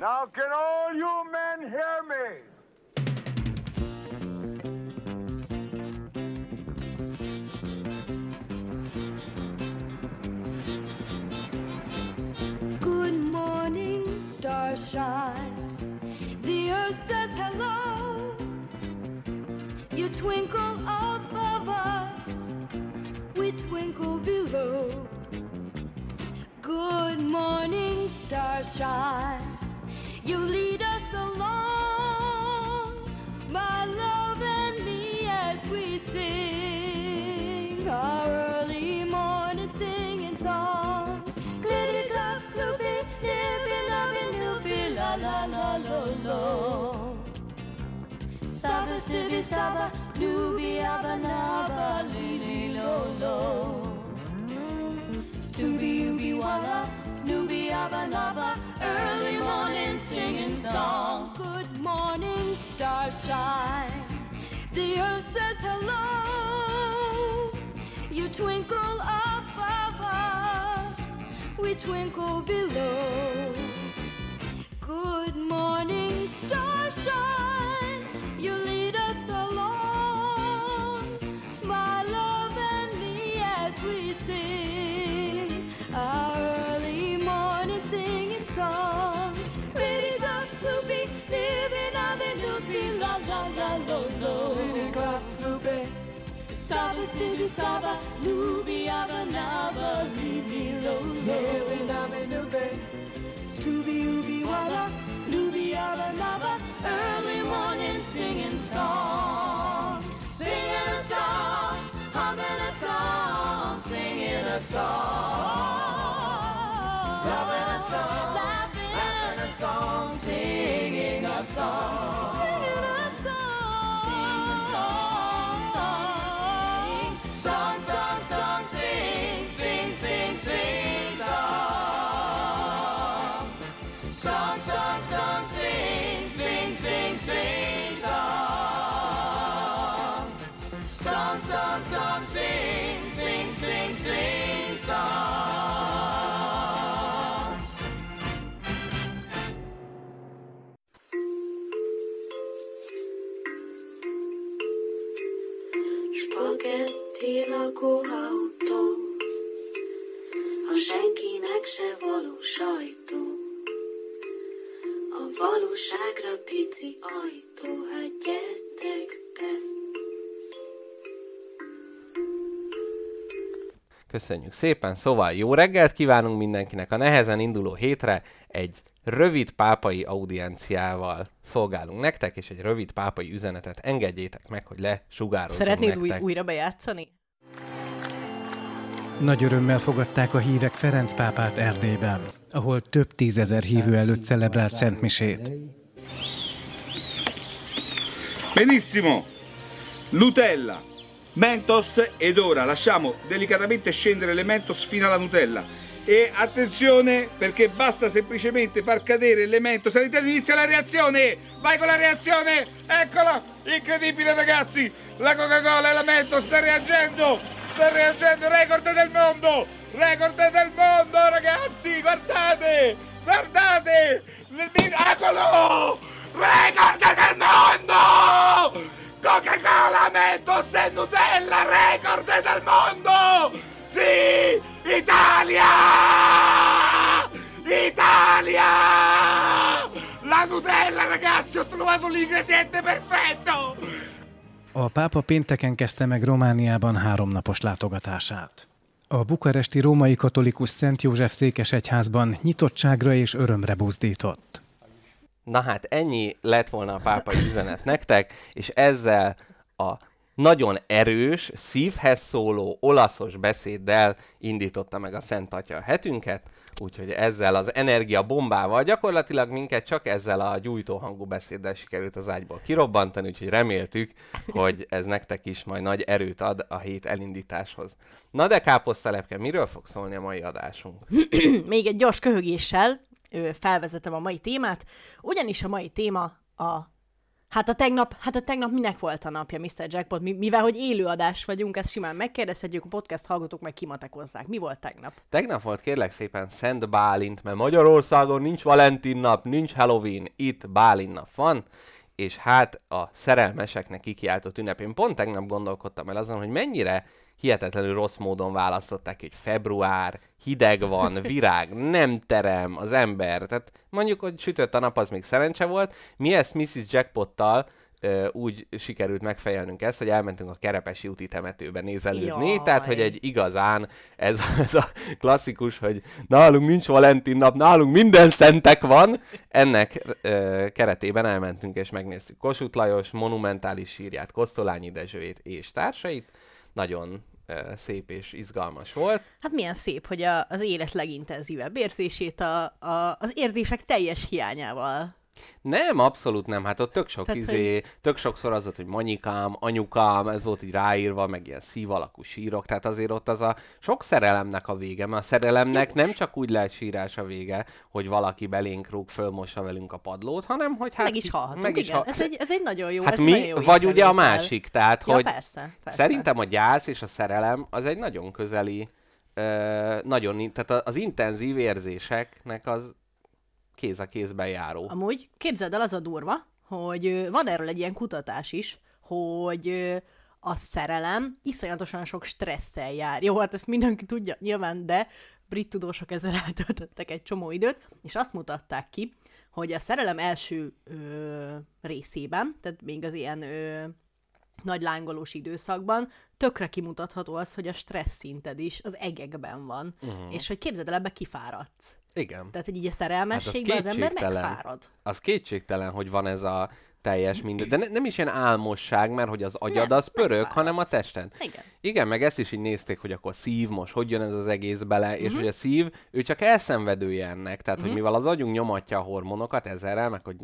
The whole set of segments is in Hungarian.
Now, can all you men hear me? Good morning, starshine. The earth says hello. You twinkle above us, we twinkle below. Good morning, starshine. You lead us along, my love and me, as we sing our early morning singing song. Glitty glop gloopy, nippy lovey loopy, la la la lo lo. Saba sibi saba, dooby abba naba, lily lo lo. Tooby ooby walla, abba naba, early morning singing song. Good morning, starshine. The earth says hello. You twinkle above us, we twinkle below. Good morning, starshine. Saba, Nubi Abanaba, Nabe Nube, Tubi Ubi Waba, Nubi early morning singing song. Singing a song, humming a song, singing a song. Loving a song, laughing a song, singing a song. Sajtó. A valóságra pici ajtó, hát gyertek be. Köszönjük szépen, szóval jó reggelt kívánunk mindenkinek a nehezen induló hétre, egy rövid pápai audienciával szolgálunk nektek, és egy rövid pápai üzenetet engedjétek meg, hogy lesugározzunk Szeretnéd új, nektek. újra bejátszani? Nagy örömmel fogadták a hívek Ferenc pápát Erdélyben, ahol több tízezer hívő előtt celebrált Szentmisét. Benissimo. Nutella, Mentos ed ora lasciamo delicatamente scendere le Mentos fino alla Nutella. E attenzione perché basta semplicemente far cadere le Mentos all'interno inizia la reazione. Vai con la reazione. Eccola. Incredibile ragazzi. La Coca-Cola e la Mentos sta reagendo. Sta reagendo. Record del mondo. Record del mondo ragazzi. Guardate. Guardate. Il miracolo. Record del mondo. Coca-Cola, Mentos e Nutella, record del mondo! Sì! Italia! Italia! La Nutella, ragazzi, ho trovato l'ingrediente perfetto! A pápa pénteken kezdte meg Romániában háromnapos látogatását. A bukaresti római katolikus Szent József székesegyházban nyitottságra és örömre buzdított. Na hát ennyi lett volna a pápai üzenet nektek, és ezzel a nagyon erős, szívhez szóló, olaszos beszéddel indította meg a Szent Atya hetünket, úgyhogy ezzel az energia bombával gyakorlatilag minket csak ezzel a gyújtó hangú beszéddel sikerült az ágyból kirobbantani, úgyhogy reméltük, hogy ez nektek is majd nagy erőt ad a hét elindításhoz. Na de káposztalepke, miről fog szólni a mai adásunk? Még egy gyors köhögéssel felvezetem a mai témát, ugyanis a mai téma a Hát a tegnap, hát a tegnap minek volt a napja, Mr. Jackpot? Mi, mivel, hogy élőadás vagyunk, ezt simán megkérdezhetjük, a podcast hallgatók meg kimatekozzák. Mi volt tegnap? Tegnap volt kérlek szépen Szent Bálint, mert Magyarországon nincs Valentin nap, nincs Halloween, itt Bálint nap van, és hát a szerelmeseknek kikiáltott ünnepén pont tegnap gondolkodtam el azon, hogy mennyire hihetetlenül rossz módon választották, hogy február, hideg van, virág, nem terem az ember. Tehát mondjuk, hogy sütött a nap, az még szerencse volt. Mi ezt Mrs. Jackpottal ö, úgy sikerült megfejelnünk ezt, hogy elmentünk a Kerepesi úti temetőbe nézelődni, Jaj. tehát hogy egy igazán ez, ez a klasszikus, hogy nálunk nincs Valentin nap, nálunk minden szentek van, ennek ö, keretében elmentünk és megnéztük Kossuth Lajos monumentális sírját, Kosztolányi Dezsőjét és társait, nagyon szép és izgalmas volt. Hát milyen szép, hogy a, az élet legintenzívebb érzését a, a, az érzések teljes hiányával. Nem, abszolút nem. Hát ott tök sok Tehát, izé, tök sokszor az volt, hogy manyikám, anyukám, ez volt így ráírva, meg ilyen szív alakú sírok, tehát azért ott az a sok szerelemnek a vége, mert a szerelemnek nem csak úgy lehet sírás a vége, hogy valaki belénk rúg, fölmossa velünk a padlót, hanem hogy hát... meg is hallhatunk, meg is igen. ha- ez, egy, ez egy nagyon jó, Hát ez mi, nagyon jó vagy ugye a másik, tehát Ja, hogy persze, persze. szerintem a gyász és a szerelem az egy nagyon közeli, ö, nagyon, tehát az intenzív érzéseknek az kéz a kézben járó. Amúgy képzeld el, az a durva, hogy van erről egy ilyen kutatás is, hogy a szerelem iszonyatosan sok stresszel jár. Jó, hát ezt mindenki tudja nyilván, de brit tudósok ezzel eltöltöttek egy csomó időt, és azt mutatták ki, hogy a szerelem első ö, részében, tehát még az ilyen ö, nagy lángolós időszakban, tökre kimutatható az, hogy a stressz szinted is az egekben van, uh-huh. és hogy képzeld el, ebbe kifáradsz. Igen. Tehát, hogy így a szerelmességben az ember kétségtelen. megfárad. Az kétségtelen, hogy van ez a teljes minden. De ne, nem is ilyen álmosság, mert hogy az agyad Nem, az pörög, hanem a tested. Igen. Igen, meg ezt is így nézték, hogy akkor szív most, hogy jön ez az egész bele, Mhm. és hogy a szív, ő csak elszenvedője ennek, tehát hogy mivel az agyunk nyomatja a hormonokat ezerrel, meg hogy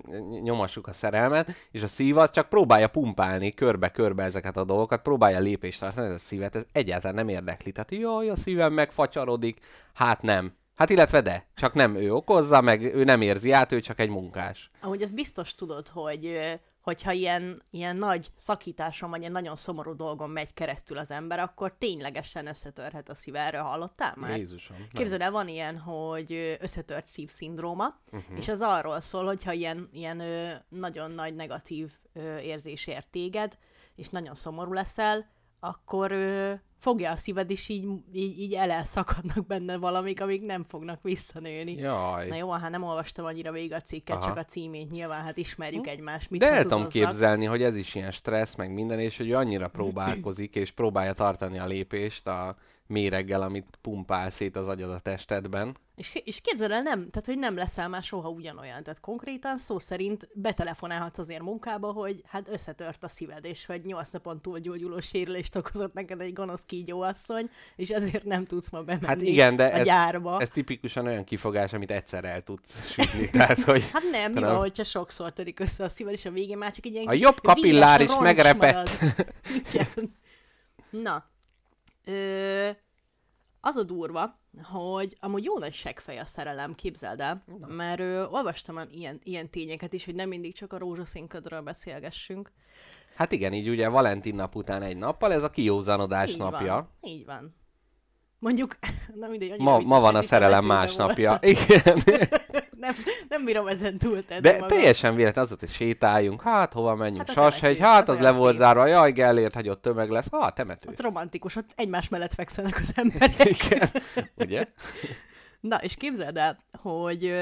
nyomassuk a szerelmet, és a szív az csak próbálja pumpálni körbe-körbe ezeket a dolgokat, próbálja lépést tartani, ez a szívet, ez egyáltalán nem érdekli. Tehát jaj, a szívem megfacsarodik, hát nem. Hát illetve de, csak nem ő okozza, meg ő nem érzi át, ő csak egy munkás. Ahogy ezt biztos tudod, hogy hogyha ilyen, ilyen nagy szakításon, vagy ilyen nagyon szomorú dolgon megy keresztül az ember, akkor ténylegesen összetörhet a szíve. Erről hallottál már? Jézusom. nem. Képzeld el, van ilyen, hogy összetört szívszindróma, Mhm. uh-huh. és az arról szól, hogyha ilyen, ilyen nagyon nagy negatív érzés ér téged, és nagyon szomorú leszel, akkor fogja a szíved, és így, így, így elszakadnak benne valamik, amik nem fognak visszanőni. Jaj. Na jó, hát nem olvastam annyira végig a cikket, Aha. csak a címét nyilván, hát ismerjük egymást. Mit De el tudom képzelni, hogy ez is ilyen stressz, meg minden, és hogy ő annyira próbálkozik, és próbálja tartani a lépést a méreggel, amit pumpál szét az agyad a testedben. És, és képzeld el, nem, tehát hogy nem leszel már soha ugyanolyan. Tehát konkrétan szó szerint betelefonálhatsz azért munkába, hogy hát összetört a szíved, és hogy nyolc napon túl gyógyuló sérülést okozott neked egy gonosz kígyóasszony, és ezért nem tudsz ma bemenni Hát igen, de a ez, gyárba. ez tipikusan olyan kifogás, amit egyszer el tudsz sütni. Tehát, hogy Hát nem, mi van, hogyha sokszor törik össze a szíved, és a végén már csak egy ilyen A jobb kapillár is megrepett. Na, ö, az a durva, hogy amúgy jó nagy seggfej a szerelem, képzeld el, mert ö, olvastam ilyen, ilyen tényeket is, hogy nem mindig csak a rózsaszínködről beszélgessünk. hát igen, így ugye Valentin nap után egy nappal, ez a kiózanodás Így napja. Van, így van. Mondjuk, na mindegy, Ma, ma van a szerelem másnapja. Igen. nem, nem bírom ezen túltenni De magam. teljesen véletlen az, hogy sétáljunk, hát hova menjünk, Hát Sashegy, hát az az le volt szép. zárva, jaj, Gellért, hogy ott tömeg lesz, hát temető. Ott romantikus, ott egymás mellett fekszenek az emberek. Igen, ugye? Na, és képzeld el, hogy,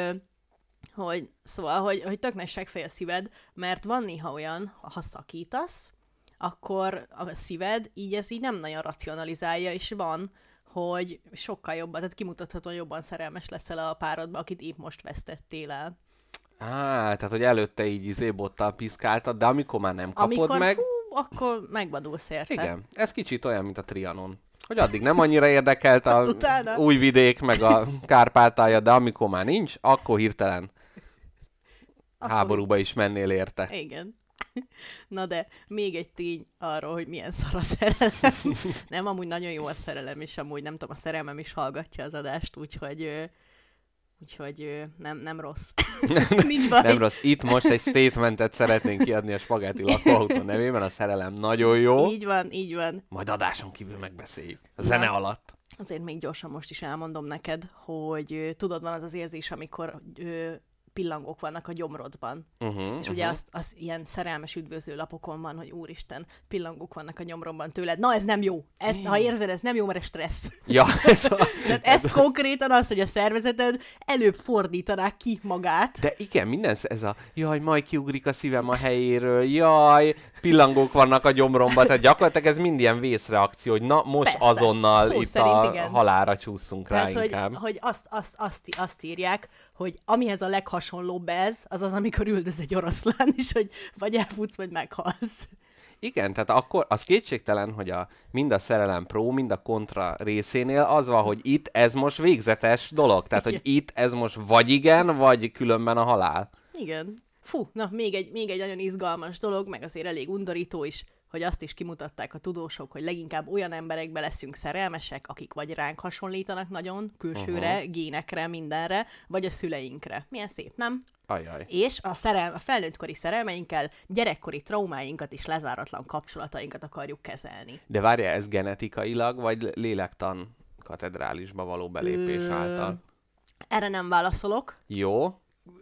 hogy szóval, hogy, hogy tök seggfej a szíved, mert van néha olyan, ha szakítasz, akkor a szíved így ez így nem nagyon racionalizálja, és van, hogy sokkal jobban, tehát kimutathatóan jobban szerelmes leszel a párodba, akit épp most vesztettél el. Á, tehát, hogy előtte így izébottal piszkáltad, de amikor már nem kapod Amikor meg, fú, akkor megvadulsz érte. igen, ez kicsit olyan, mint a Trianon. Hogy addig nem annyira érdekelt a Hát utána. új vidék, meg a Kárpátalja, de amikor már nincs, akkor hirtelen Akkor- háborúba is mennél érte. Igen. Na de még egy tény arról, hogy milyen szar a szerelem. nem, amúgy nagyon jó a szerelem, és amúgy nem tudom, a szerelmem is hallgatja az adást, úgyhogy Úgyhogy nem, nem rossz. Nincs baj. Nem rossz. Itt most egy statementet szeretnénk kiadni a Spagetti lakóautó nevében, a szerelem nagyon jó. Így van, így van. Majd adáson kívül megbeszéljük. A zene alatt. Azért még gyorsan most is elmondom neked, hogy tudod, van az az érzés, amikor ö, pillangók vannak a gyomrodban. Uh-huh, És ugye azt, az ilyen szerelmes üdvözlő lapokon van, hogy úristen, pillangók vannak a gyomromban tőled. Na, ez nem jó. Ezt, ha érzed, ez nem jó, mert ez stressz. Ja, ez a... Tehát ez konkrétan az, hogy a szervezeted előbb fordítaná ki magát. De igen, minden ez a jaj, majd kiugrik a szívem a helyéről, jaj, pillangók vannak a gyomromba, tehát gyakorlatilag ez mind ilyen vészreakció, hogy na most Persze, azonnal szó itt a igen. halára csúszunk rá Tehát, hogy, inkább. hogy azt, azt, azt, azt írják, hogy amihez a leghasonlóbb ez, az az, amikor üldöz egy oroszlán, és hogy vagy elfutsz, vagy meghalsz. Igen, tehát akkor az kétségtelen, hogy a, mind a szerelem pro, mind a kontra részénél az van, hogy itt ez most végzetes dolog. Tehát, hogy itt ez most vagy igen, vagy különben a halál. Igen. Fú, na, még egy, még egy nagyon izgalmas dolog, meg azért elég undorító is, hogy azt is kimutatták a tudósok, hogy leginkább olyan emberekbe leszünk szerelmesek, akik vagy ránk hasonlítanak nagyon, külsőre, uh-huh. génekre, mindenre, vagy a szüleinkre. Milyen szép, nem? Ajaj. És a, szerel, a felnőttkori szerelmeinkkel gyerekkori traumáinkat és lezáratlan kapcsolatainkat akarjuk kezelni. De várja, ez genetikailag, vagy lélektan katedrálisba való belépés Ö, által? Erre nem válaszolok, Jó.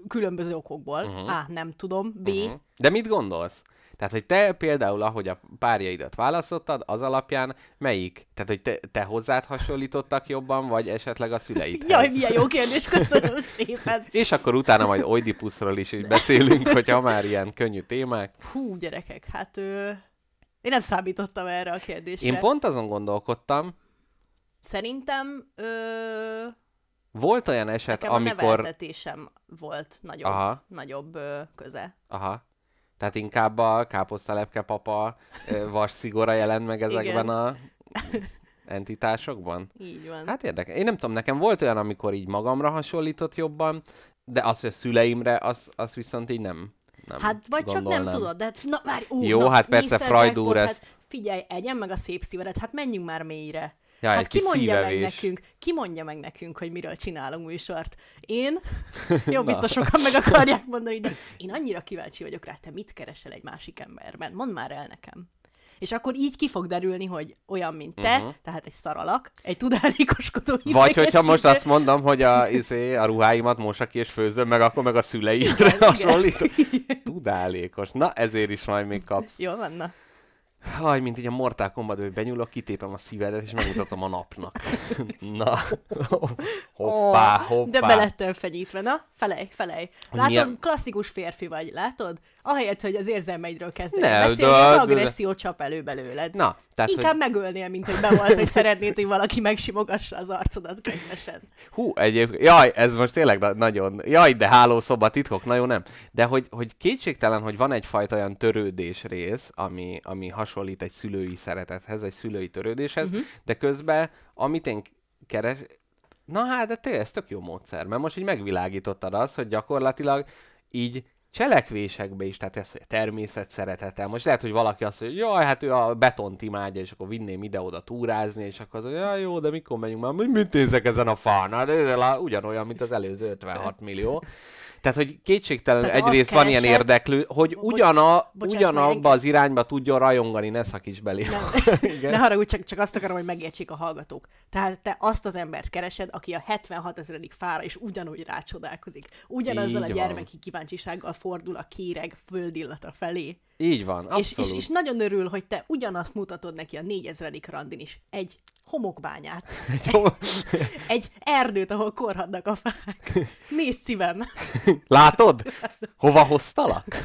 különböző okokból. Uh-huh. A. Nem tudom. B. Uh-huh. De mit gondolsz? Tehát, hogy te például, ahogy a párjaidat választottad, az alapján melyik? Tehát, hogy te, te hozzád hasonlítottak jobban, vagy esetleg a szüleidhez? Jaj, milyen jó kérdés, köszönöm szépen. És akkor utána majd Oidipusról is beszélünk, hogyha már ilyen könnyű témák. Hú, gyerekek, hát ő... Én nem számítottam erre a kérdésre. Én pont azon gondolkodtam, Szerintem ö... volt olyan eset, nekem a amikor... neveltetésem volt nagyobb, Aha. nagyobb ö, köze. Aha. Tehát inkább a káposztalepke papa vas szigora jelent meg ezekben Igen. a entitásokban? Így van. Hát érdekes. Én nem tudom, nekem volt olyan, amikor így magamra hasonlított jobban, de az, hogy a szüleimre, az, az viszont így nem. nem Hát vagy csak nem gondolnám. tudod, de hát, na, várj, ú, Jó, na, hát persze. Freud úr hát ezt- figyelj, egyen meg a szép szívedet, hát menjünk már mélyre. Ja, hát ki mondja meg nekünk, ki mondja meg nekünk, hogy miről csinálunk műsort? Én? Jó, biztos sokan meg akarják mondani, de én annyira kíváncsi vagyok rá, te mit keresel egy másik emberben? Mondd már el nekem. És akkor így ki fog derülni, hogy olyan, mint te, uh-huh. tehát egy szaralak, egy tudálékoskodó. Vagy hogyha most azt mondom, hogy a, izé, a ruháimat mossa ki és főzöm meg, akkor meg a szüleimre hasonlít. Tudálékos. Na, ezért is majd még kapsz. Jó, van, na. Haj, mint így a Mortal Kombat, hogy benyúlok, kitépem a szívedet, és megmutatom a napnak. Na, hoppá, hoppá. De belettem fenyítve, na, felej, felej. Látod, Milyen- klasszikus férfi vagy, látod? Ahelyett, hogy az érzelmeidről Ne, kezdenél beszélni, de- az de- agresszió csap elő belőled. Na, tehát, Inkább hogy megölnél, mint hogy bevolt, hogy szeretnéd, hogy valaki megsimogassa az arcodat kedvesen. hú, egyébként, jaj, ez most tényleg na- nagyon, jaj, de hálószoba titkok, na jó, nem. De hogy, hogy kétségtelen, hogy van egyfajta olyan törődés rész, ami, ami hasonlít egy szülői szeretethez, egy szülői törődéshez, uh-huh. de közben, amit én keres, na hát, de tényleg ez tök jó módszer, mert most így megvilágítottad azt, hogy gyakorlatilag így cselekvésekbe is, tehát ez, hogy természet szeretete. Most lehet, hogy valaki azt mondja, jaj, hát ő a betont imádja, és akkor vinném ide-oda túrázni, és akkor az, hogy jaj, jó, de mikor megyünk már, mit, nézek ezen a fán? Hát ugyanolyan, mint az előző 56 millió. Tehát, hogy kétségtelen Tehát egyrészt van ilyen érdeklő, hogy ugyana, bocsáss ugyanabba az irányba tudjon rajongani, ne szakíts belé. Nem, ne haragudj, csak, csak azt akarom, hogy megértsék a hallgatók. Tehát te azt az embert keresed, aki a 76 ezeredik fára, és ugyanúgy rácsodálkozik. Ugyanazzal Így a van. gyermeki kíváncsisággal fordul a kéreg földillata felé. Így van, És, abszolút. és, és nagyon örül, hogy te ugyanazt mutatod neki a 4000. randin is. Egy homokbányát. Egy erdőt, ahol korhadnak a fák. Nézd szívem! Látod? Hova hoztalak?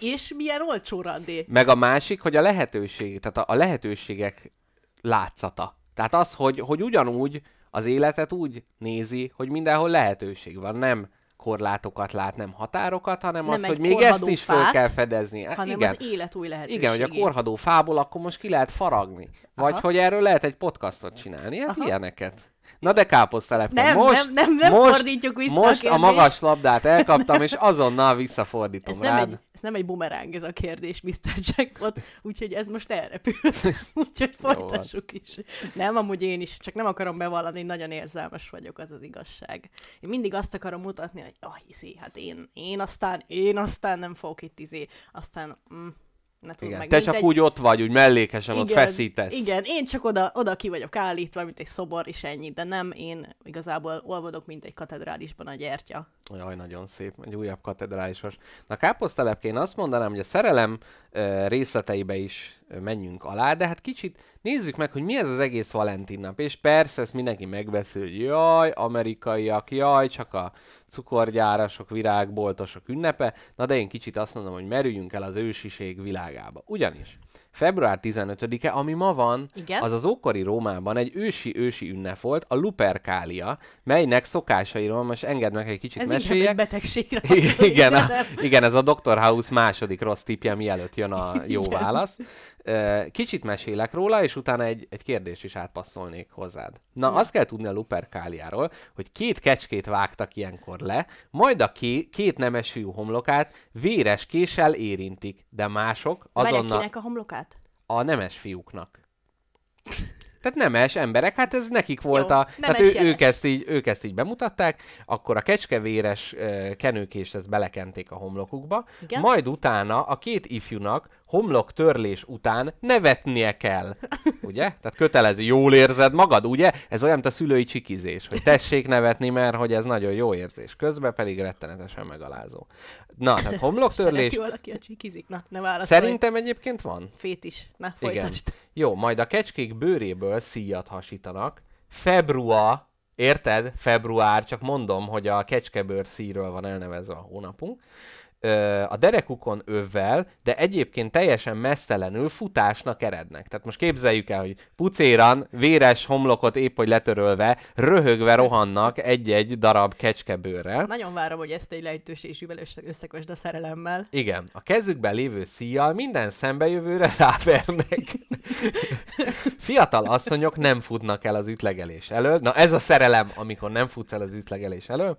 És milyen olcsó randi. Meg a másik, hogy a lehetőség, tehát a, a lehetőségek látszata. Tehát az, hogy, hogy ugyanúgy az életet úgy nézi, hogy mindenhol lehetőség van, nem korlátokat lát, nem határokat, hanem Nem az, hogy még ezt is fel fát, kell fedezni. Hát hanem igen. az élet új lehetőségét. Igen, hogy a korhadó fából akkor most ki lehet faragni. Vagy Aha. hogy erről lehet egy podcastot csinálni. Hát Aha. ilyeneket. Na de káposztelepke, Nem, most, nem, nem, nem most, fordítjuk vissza a Most a, kérdést. magas labdát elkaptam, és azonnal visszafordítom Ez nem, rád. egy, ez nem egy bumeráng ez a kérdés, Mr. Jackpot, úgyhogy ez most elrepült. úgyhogy folytassuk is. Nem, amúgy én is, csak nem akarom bevallani, hogy nagyon érzelmes vagyok, az az igazság. Én mindig azt akarom mutatni, hogy ah, izé, hát én, én aztán, én aztán nem fogok itt izé, aztán, mm, ne tudom Igen. meg. Te mint csak úgy ott vagy, úgy mellékesen ott feszítesz. Igen, én csak oda, oda ki vagyok állítva, mint egy szobor, és ennyi, de nem, én igazából olvadok, mint egy katedrálisban a gyertya. Jaj, nagyon szép, egy újabb katedrálisos. Na káposztelepke, én azt mondanám, hogy a szerelem részleteibe is menjünk alá, de hát kicsit nézzük meg, hogy mi ez az egész Valentin nap. És persze ezt mindenki megbeszél, hogy jaj, amerikaiak, jaj, csak a cukorgyárasok, virágboltosok ünnepe. Na de én kicsit azt mondom, hogy merüljünk el az ősiség világába. Ugyanis február 15-e, ami ma van, Igen. az az ókori Rómában egy ősi-ősi ünnep volt, a Luperkália, melynek szokásairól most hogy egy kicsit Ez meséljek. egy betegségre igen, a, igen, ez a Dr. House második rossz tipje, mielőtt jön a jó Igen. válasz. Kicsit mesélek róla, és utána egy, egy kérdést is átpasszolnék hozzád. Na, azt kell tudni a Luperkáliáról, hogy két kecskét vágtak ilyenkor le, majd a ké, két nemes fiú homlokát véres késsel érintik, de mások azonnal kinek a homlokát? a nemes fiúknak. Tehát nemes emberek, hát ez nekik volt Jó, a... Tehát ő, ők, ezt így, ők ezt így bemutatták, akkor a kecskevéres uh, kenőkést ezt belekenték a homlokukba, Igen. majd utána a két ifjúnak homlok törlés után nevetnie kell. Ugye? Tehát kötelező. Jól érzed magad, ugye? Ez olyan, mint a szülői csikizés, hogy tessék nevetni, mert hogy ez nagyon jó érzés. Közben pedig rettenetesen megalázó. Na, tehát homloktörlés. Szereti valaki a csikizik? Na, ne válaszolj. Szerintem egyébként van. Fét is. Na, Igen. folytasd. Jó, majd a kecskék bőréből szíjat hasítanak. Február, érted? Február, csak mondom, hogy a kecskebőr szíről van elnevezve a hónapunk. Ö, a derekukon övvel, de egyébként teljesen mesztelenül futásnak erednek. Tehát most képzeljük el, hogy pucéran, véres homlokot épp hogy letörölve, röhögve rohannak egy-egy darab kecskebőrrel. Nagyon várom, hogy ezt egy lehetőségűvel össze- összekösd a szerelemmel. Igen, a kezükben lévő szíjjal minden szembejövőre rávernek. Fiatal asszonyok nem futnak el az ütlegelés elől. Na ez a szerelem, amikor nem futsz el az ütlegelés elől.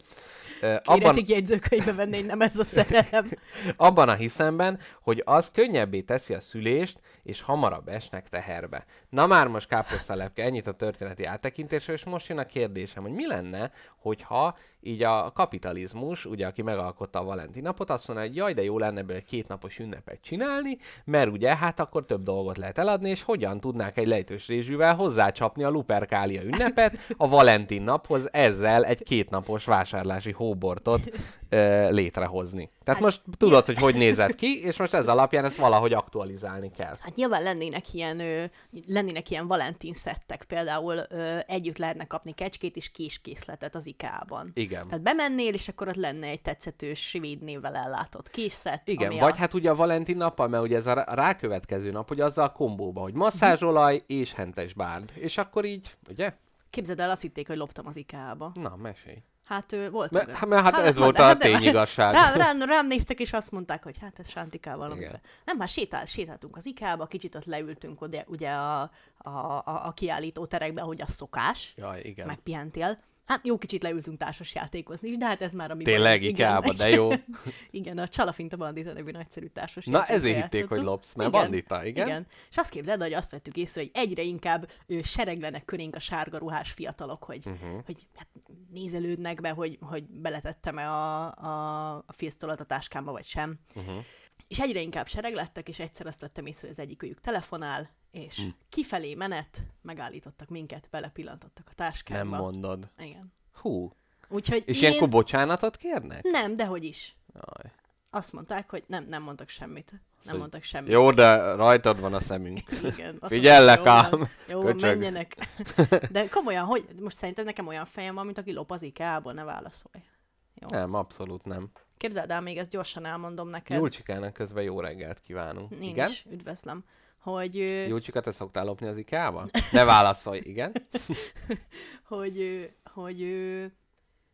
Abban, jegyzőkönyvbe venni, hogy nem ez a szerelem. abban a hiszemben, hogy az könnyebbé teszi a szülést, és hamarabb esnek teherbe. Na már most káposztalepke, ennyit a történeti áttekintésről, és most jön a kérdésem, hogy mi lenne, hogyha így a kapitalizmus, ugye aki megalkotta a Valentin napot, azt mondja, hogy jaj, de jó lenne ebből egy kétnapos ünnepet csinálni, mert ugye hát akkor több dolgot lehet eladni, és hogyan tudnák egy lejtős rézsűvel hozzácsapni a Luperkália ünnepet a Valentin naphoz, ezzel egy kétnapos vásárlási hóbortot ö, létrehozni. Tehát most tudod, hogy hogy nézett ki, és most ez alapján ezt valahogy aktualizálni kell. Hát nyilván lennének ilyen, ö, lennének ilyen Valentin szettek, például ö, együtt lehetne kapni kecskét és kiskészletet az IKEA-ban. Igen. Tehát bemennél, és akkor ott lenne egy tetszetős svéd névvel ellátott készlet. Igen, ami vagy a... hát ugye a Valentin nappal, mert ugye ez a rá- rákövetkező nap, hogy azzal a kombóba, hogy masszázsolaj és hentes bárd. És akkor így, ugye? Képzeld el, azt hitték, hogy loptam az IKEA-ba. Na, mesélj. Hát ö, volt. Mert- hát- mert hát ez mondd- volt a de- tényigazság. Rám, rám, rám, néztek, és azt mondták, hogy hát ez Sántikával. Igen. Nem, már sétál, sétáltunk az IKEA-ba, kicsit ott leültünk oda, ugye a, a, a, a kiállító terekbe, ahogy az szokás. Jaj, igen. megpihentél. Hát jó kicsit leültünk társas játékozni is, de hát ez már a mi Tényleg. Ikeába, de jó. igen, a Csalafint a Bandita nevű nagyszerű társas Na, ezért hitték, hogy lopsz, mert bandita, igen? igen. És azt képzeld, hogy azt vettük észre, hogy egyre inkább ő, sereglenek körénk a sárga ruhás fiatalok, hogy, uh-huh. hogy hát, nézelődnek be, hogy, hogy beletettem-e a, a, a a táskámba, vagy sem. Uh-huh. És egyre inkább sereg lettek, és egyszer azt vettem észre, hogy az egyikőjük telefonál, és Hm. kifelé menet, megállítottak minket, belepillantottak a táskámba. Nem mondod. Igen. Hú. Úgyhogy És én... ilyenkor bocsánatot kérnek? Nem, dehogy is. Jaj. Azt mondták, hogy nem, nem mondtak semmit. Nem mondtak semmit. Jó, de rajtad van a szemünk. Igen, Figyellek mondták, jó ám, Jó, van, köcsög. menjenek. De komolyan, hogy most szerinted nekem olyan fejem van, mint aki lop az IKEA-ból, ne válaszolj. Jó. Nem, abszolút nem. Képzeld el, még ezt gyorsan elmondom neked. Julcsikának közben jó reggelt kívánunk. Nincs, Igen? üdvözlöm. Hogy, Julcsika, te szoktál lopni az IKEA-ba? Ne válaszolj, igen? hogy, hogy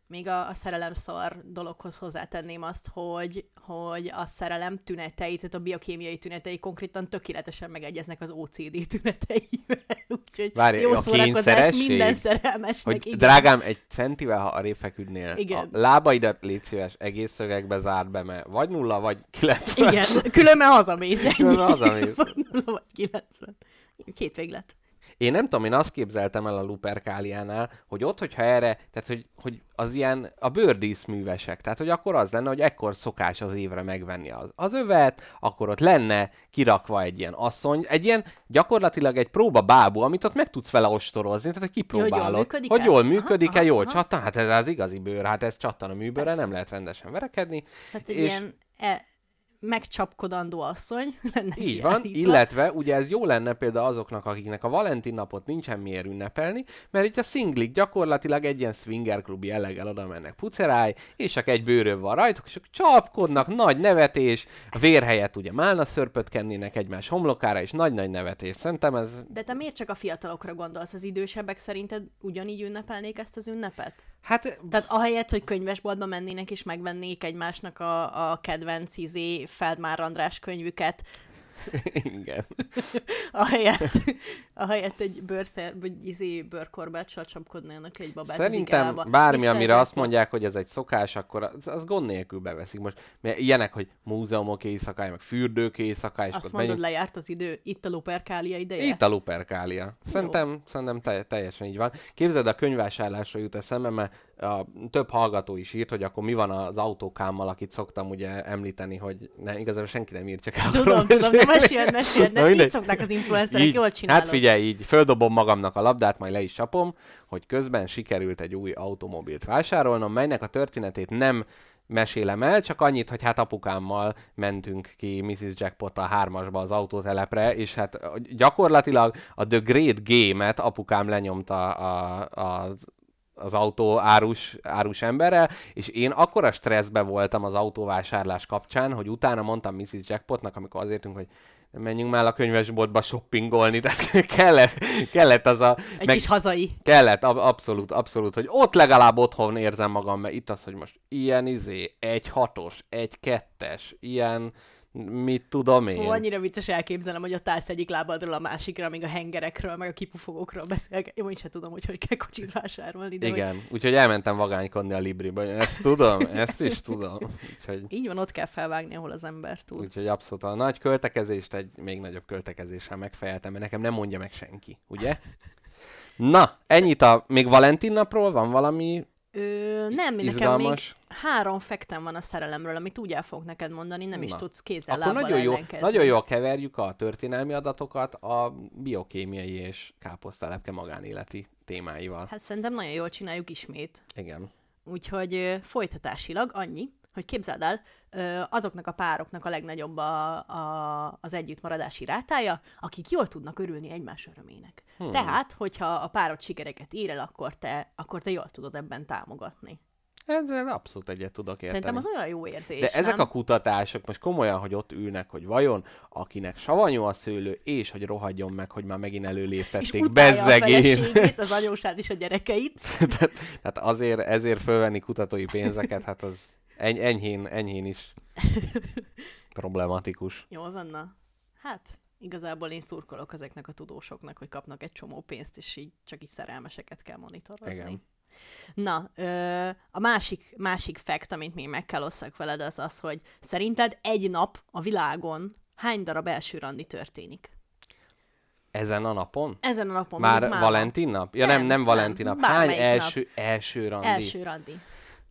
még a, a szerelem szar dologhoz hozzátenném azt, hogy, hogy a szerelem tünetei, tehát a biokémiai tünetei konkrétan tökéletesen megegyeznek az OCD tüneteivel. Úgyhogy Várj, jó a szórakozás minden szerelmesnek. Hogy igen. drágám, egy centivel, ha arrébb feküdnél, Igen. a lábaidat légy szíves egész szögekbe zárd be, mert vagy nulla, vagy 90. Igen, különben hazamész. Különben hazamész. Nulla vagy 90. Két véglet. Én nem tudom, én azt képzeltem el a Luperkáliánál, hogy ott, hogyha erre, tehát hogy, hogy az ilyen a bőrdíszművesek, tehát hogy akkor az lenne, hogy ekkor szokás az évre megvenni az, az övet, akkor ott lenne kirakva egy ilyen asszony, egy ilyen gyakorlatilag egy próba bábú, amit ott meg tudsz vele ostorozni, tehát hogy kipróbálod, működik-e? hogy jól Aha, működik-e, aha, jól csattan, hát ez az igazi bőr, hát ez csattan a műbőre, Persze. nem lehet rendesen verekedni. Hát egy És- ilyen e, megcsapkodandó asszony lenne Így van, kiállítva. illetve ugye ez jó lenne például azoknak, akiknek a Valentin napot nincsen miért ünnepelni, mert itt a szinglik gyakorlatilag egy ilyen swinger klub jelleggel oda mennek puceráj, és csak egy bőröv van rajtuk, és ők csapkodnak, nagy nevetés, a vér helyett ugye málna szörpöt kennének egymás homlokára, és nagy-nagy nevetés. Szerintem ez, De te miért csak a fiatalokra gondolsz? Az idősebbek szerinted ugyanígy ünnepelnék ezt az ünnepet? Hát Tehát ahelyett, hogy könyvesboltba mennének és megvennék egymásnak a, a kedvenc izé Feldmár András könyvüket, igen. ahelyett, ahelyett egy bőrszer, vagy izé bőrkorbáccsal csapkodnának egy babát az Szerintem Ikeába. bármi, Mr. amire azt mondják, hogy ez egy szokás, akkor az, az gond nélkül beveszik. Most mert ilyenek, hogy múzeumok éjszakája, meg fürdők éjszakája, Azt mondod, menjünk- lejárt az idő, itt a Luperkália ideje? Itt a Luperkália. Szerintem, szerintem te, teljesen így van. Képzeld, a könyvvásárlásra jut eszembe, mert a, több hallgató is írt, hogy akkor mi van az autókámmal, akit szoktam ugye említeni, hogy ne, igazából senki nem írt, csak el Tudom, tudom, de meséld, meséld, Na ne, így szokták az influencerek, Így, jól csinálod. Hát figyelj, így földobom magamnak a labdát, majd le is csapom, hogy közben sikerült egy új automobilt vásárolnom, melynek a történetét nem mesélem el, csak annyit, hogy hát apukámmal mentünk ki Mrs. Jackpot a hármasba az autótelepre, és hát gyakorlatilag a The Great Game-et apukám lenyomta a, a, az autó árus, árus emberrel, és én akkora stresszbe voltam az autóvásárlás kapcsán, hogy utána mondtam Mrs. Jackpotnak, amikor azért hogy menjünk már a könyvesboltba shoppingolni, tehát kellett, kellett az a... Egy kis hazai. Kellett, ab- abszolút, abszolút, hogy ott legalább otthon érzem magam, mert itt az, hogy most ilyen izé, egy hatos, egy kettes, ilyen, mit tudom én. Fú, annyira vicces elképzelem, hogy ott állsz egyik lábadról a másikra, amíg a hengerekről, meg a kipufogókról beszél. Én úgy sem tudom, hogy hogy kell kocsit vásárolni. De hogy Igen, úgyhogy elmentem vagánykodni a Libriba. Ezt tudom, ezt is tudom. Úgyhogy, így van, ott kell felvágni, ahol az ember tud. úgyhogy abszolút a nagy költekezést egy még nagyobb költekezéssel megfejeltem, mert nekem nem mondja meg senki, ugye? Na, ennyit a... Még Valentin napról van valami Ö, nem, nekem még izgalmas? három fektem van a szerelemről, amit úgy el fogok neked mondani, nem is Na. tudsz kézzel Akkor nagyon jó, ellenkezni. nagyon jól keverjük a történelmi adatokat a biokémiai és káposztelepke magánéleti témáival. Hát szerintem nagyon jól csináljuk ismét. Igen. Úgyhogy ö, folytatásilag annyi, hogy képzeld el, azoknak a pároknak a legnagyobb a, a, az együttmaradási rátája, akik jól tudnak örülni egymás örömének. Hmm. Tehát, hogyha a párod sikereket ír el, akkor te, akkor te jól tudod ebben támogatni. Ezzel abszolút egyet tudok érteni. Szerintem az olyan jó érzés, De ezek nem? a kutatások most komolyan, hogy ott ülnek, hogy vajon akinek savanyú a szőlő, és hogy rohadjon meg, hogy már megint előléptették, bezzegén. az anyósát és a gyerekeit. tehát, tehát azért, ezért fölvenni kutatói pénzeket, hát az eny- enyhén, enyhén is problematikus. Jól van, na. Hát, igazából én szurkolok ezeknek a tudósoknak, hogy kapnak egy csomó pénzt, és így csak így szerelmeseket kell monitorozni. Igen. Na, ö, a másik, másik fact, amit még meg kell osszak veled, az az, hogy szerinted egy nap a világon hány darab első randi történik? Ezen a napon? Ezen a napon Már mondjuk Valentin nap? Ja nem, Nem, nem, Valentin nap. Hány bármelyik nap. első, első randi? Első randi.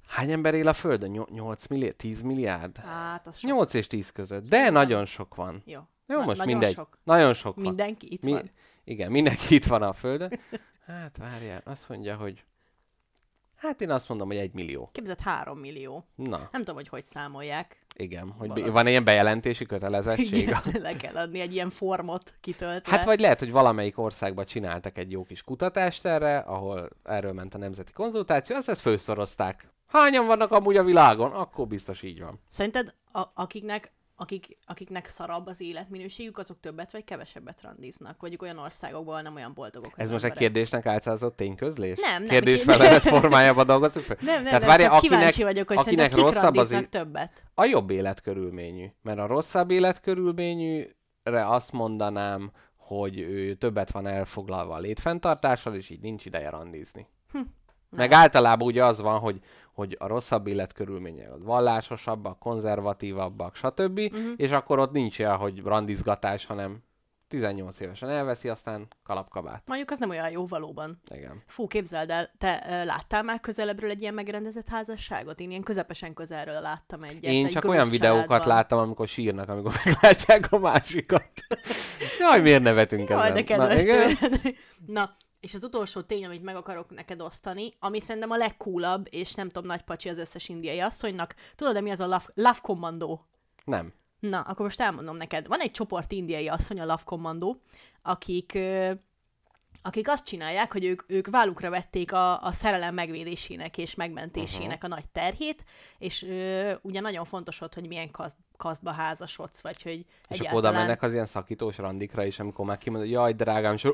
Hány ember él a Földön? Nyol- 8 milliárd? 10 milliárd? Hát, az sok. 8 és 10 között. De nagyon sok van. Jó. Jó, Na- most nagyon mindegy. Sok. Nagyon sok van. Mindenki itt Mi, van. igen, mindenki itt van a Földön. Hát várjál, azt mondja, hogy... Hát én azt mondom, hogy egy millió. Képzeld, három millió. Na, Nem tudom, hogy hogy számolják. igen. Hogy Valami. van ilyen bejelentési kötelezettség? Igen, le kell adni egy ilyen formot kitöltve. Hát vagy lehet, hogy valamelyik országban csináltak egy jó kis kutatást erre, ahol erről ment a nemzeti konzultáció, azt ezt főszorozták. Hányan vannak amúgy a világon? Akkor biztos így van. Szerinted, a, akiknek akik, akiknek szarabb az életminőségük, azok többet vagy kevesebbet randiznak. Vagy olyan országokból nem olyan boldogok Ez most egy emberek. kérdésnek álcázott tényközlés? Nem, nem, Kérdés felelett formájában dolgozunk fel? Nem, nem, Tehát nem, várjál, csak akinek- kíváncsi vagyok, hogy akinek rosszabb az í- többet. A jobb életkörülményű. Mert a rosszabb életkörülményűre azt mondanám, hogy ő többet van elfoglalva a létfenntartással, és így nincs ideje randizni. Hm. Meg általában ugye az van, hogy, hogy a rosszabb életkörülmények az vallásosabbak, konzervatívabbak, stb. Uh-huh. És akkor ott nincs olyan, hogy randizgatás, hanem 18 évesen elveszi, aztán kalapkabát. Mondjuk az nem olyan jó valóban. Igen. Fú, képzeld el, te láttál már közelebbről egy ilyen megrendezett házasságot? Én ilyen közepesen közelről láttam egyet. Én egy csak olyan videókat családban. láttam, amikor sírnak, amikor meglátják a másikat. Jaj, miért nevetünk Jaj, ezen? de Na, igen? Na, és az utolsó tény, amit meg akarok neked osztani, ami szerintem a legcoolabb, és nem tudom, nagy pacsi az összes indiai asszonynak. Tudod, mi az a Love, love Commando? Nem. Na, akkor most elmondom neked. Van egy csoport indiai asszony, a Love Commando, akik, akik azt csinálják, hogy ők, ők vállukra vették a, a szerelem megvédésének és megmentésének uh-huh. a nagy terhét, és ö, ugye nagyon fontos ott, hogy milyen kaszt, kasztba házasodsz, vagy hogy És akkor oda mennek az ilyen szakítós randikra is, amikor már kimondod, hogy jaj, drágám, és,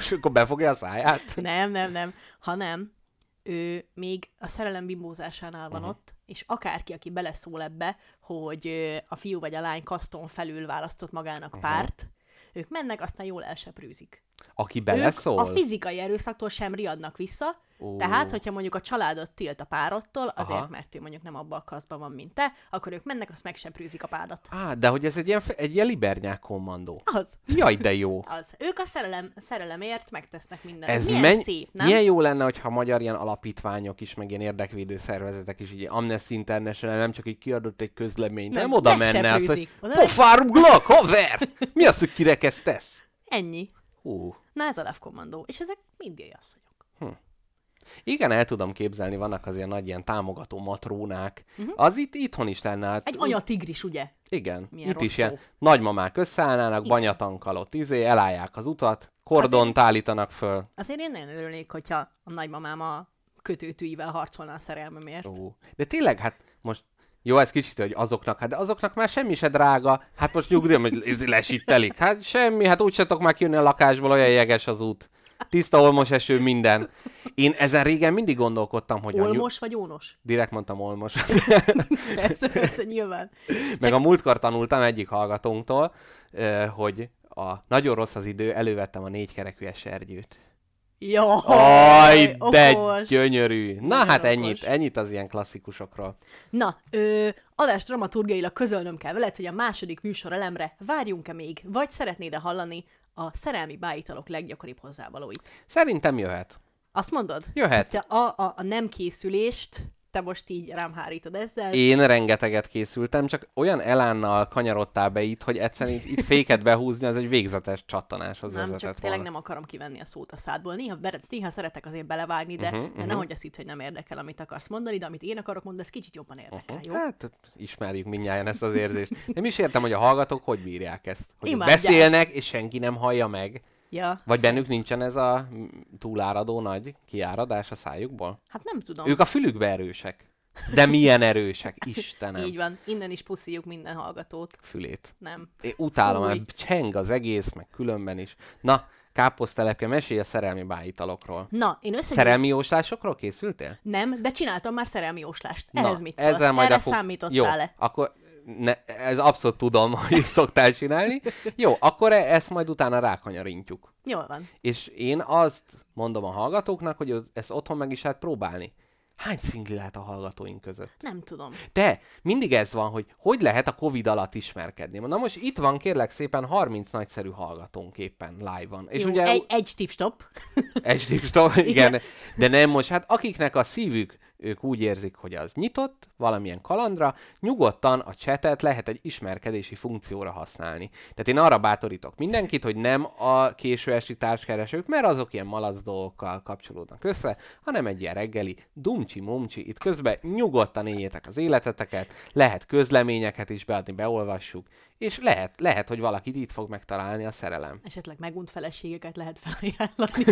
és akkor befogja a száját. Nem, nem, nem, hanem ő még a szerelem bimbózásánál van uh-huh. ott, és akárki, aki beleszól ebbe, hogy a fiú vagy a lány kaszton felül választott magának uh-huh. párt, ők mennek, aztán jól elseprűzik. Aki Ők beleszól? a fizikai erőszaktól sem riadnak vissza, Tehát, hogyha mondjuk a családot tilt a párottól, azért, Aha. mert ő mondjuk nem abban a kasztban van, mint te, akkor ők mennek, azt megseprűzik a pádat. Á, de hogy ez egy ilyen, egy ilyen libernyák kommandó. Az. Jaj, de jó. Az. Ők a szerelem, szerelemért megtesznek mindent. Ez Milyen menny- szép, nem? Milyen jó lenne, hogyha magyar ilyen alapítványok is, meg ilyen érdekvédő szervezetek is, így Amnesty International nem csak így kiadott egy közleményt, nem, Nem, oda menne, azt, hogy pofáruglak, haver! Mi az, hogy kirekesztesz? Ennyi. Hú. Na ez a Love Commando. És ezek indiai asszonyok. Igen, el tudom képzelni, vannak az ilyen nagy ilyen támogató matrónák. Uh-huh. Az itt itthon is lenne. Hát. Egy anyatigris, ugye? Igen, Milyen itt is ilyen szó. nagymamák összeállnának, Igen. banyatankkal ott izé, elállják az utat, kordont Azért- állítanak föl. Azért én nagyon örülnék, hogyha a nagymamám a kötőtűivel harcolna a szerelmemért. Ó. De tényleg, hát most jó, ez kicsit, hogy azoknak, hát de azoknak már semmi se drága. Hát most nyugdíjam, hogy ez lesítelik. Hát semmi, hát úgy tudok már kijönni a lakásból, olyan jeges az út. Tiszta olmos eső, minden. Én ezen régen mindig gondolkodtam, hogy. Olmos vagy ónos? Direkt mondtam olmos. Persze, persze, nyilván. Meg a múltkor tanultam egyik hallgatónktól, hogy a nagyon rossz az idő, elővettem a négykerekű esergyőt. Jó, Aj, de okos. gyönyörű. Na Nagyon hát okos. ennyit, ennyit az ilyen klasszikusokról. Na, ö, adás dramaturgiailag közölnöm kell veled, hogy a második műsor elemre várjunk-e még, vagy szeretnéd-e hallani a szerelmi bájitalok leggyakoribb hozzávalóit? Szerintem jöhet. Azt mondod? Jöhet. Te a, a, a nem készülést te most így rám hárítod ezzel. Én rengeteget készültem, csak olyan elánnal kanyarodtál be itt, hogy egyszerűen itt, itt féket behúzni, az egy végzetes csattanáshoz nem, vezetett csak tényleg volna. nem akarom kivenni a szót a szádból. Néha, néha szeretek azért belevágni, de, uh-huh, de mhm. nehogy azt hitt, hogy nem érdekel, amit akarsz mondani, de amit én akarok mondani, ez kicsit jobban érdekel, jó? Hát, ismerjük mindjárt ezt az érzést. Nem is értem, hogy a hallgatók hogy bírják ezt. Hogy Imádják. beszélnek, és senki nem hallja meg. Ja, Vagy bennük nincsen ez a túláradó nagy kiáradás a szájukból? hát nem tudom. Ők a fülükbe erősek. De milyen erősek, Istenem. Így van, innen is puszíjuk minden hallgatót. Fülét. Nem. Én utálom, mert cseng az egész, meg különben is. Na, káposztelepke, mesélj a szerelmi bájitalokról. Na, én összegyűjtöm... Szerelmi jóslásokról készültél? Nem, de csináltam már szerelmi jóslást. Na, Ehhez mit szólsz? Erre a fog- számítottál-e? Jó, akkor ne, ez abszolút tudom, hogy szoktál csinálni. Jó, akkor e- ezt majd utána rákanyarintjuk. Jól van. És én azt mondom a hallgatóknak, hogy ezt otthon meg is lehet próbálni. Hány szingli lehet a hallgatóink között? Nem tudom. De mindig ez van, hogy hogy lehet a Covid alatt ismerkedni. Na most itt van kérlek szépen 30 nagyszerű hallgatónk éppen live-on. És Jó, ugye egy, egy tipstop. egy tipstop, igen. De nem most, hát akiknek a szívük ők úgy érzik, hogy az nyitott valamilyen kalandra, nyugodtan a chatet lehet egy ismerkedési funkcióra használni. Tehát én arra bátorítok mindenkit, hogy nem a késő esti társkeresők, mert azok ilyen malac dolgokkal kapcsolódnak össze, hanem egy ilyen reggeli dumcsi-mumcsi, itt közben nyugodtan éljétek az életeteket, lehet közleményeket is beadni, beolvassuk, és lehet, lehet, hogy valakit itt fog megtalálni a szerelem. Esetleg megunt feleségeket lehet felajánlani.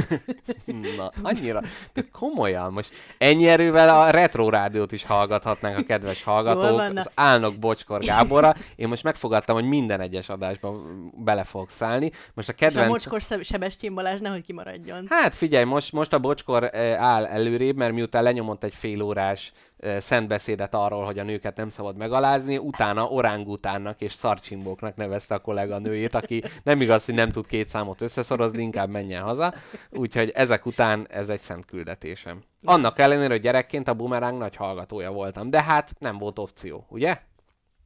Na, annyira, de komolyan, most ennyi erővel a retro rádiót is hallgathatnánk a kedves hallgatók, az álnok Bocskor Gáborra. Én most megfogadtam, hogy minden egyes adásban bele fogok szállni. Most a És a kedvenc... Szeb- Sebestyén Balázs nehogy kimaradjon. Hát figyelj, most, most a Bocskor eh, áll előrébb, mert miután lenyomott egy fél órás szentbeszédet arról, hogy a nőket nem szabad megalázni, utána orángutánnak és szarcsimbóknak nevezte a kollega nőjét, aki nem igaz, hogy nem tud két számot összeszorozni, inkább menjen haza. Úgyhogy ezek után ez egy szent küldetésem. Annak ellenére, hogy gyerekként a bumeráng nagy hallgatója voltam, de hát nem volt opció, ugye?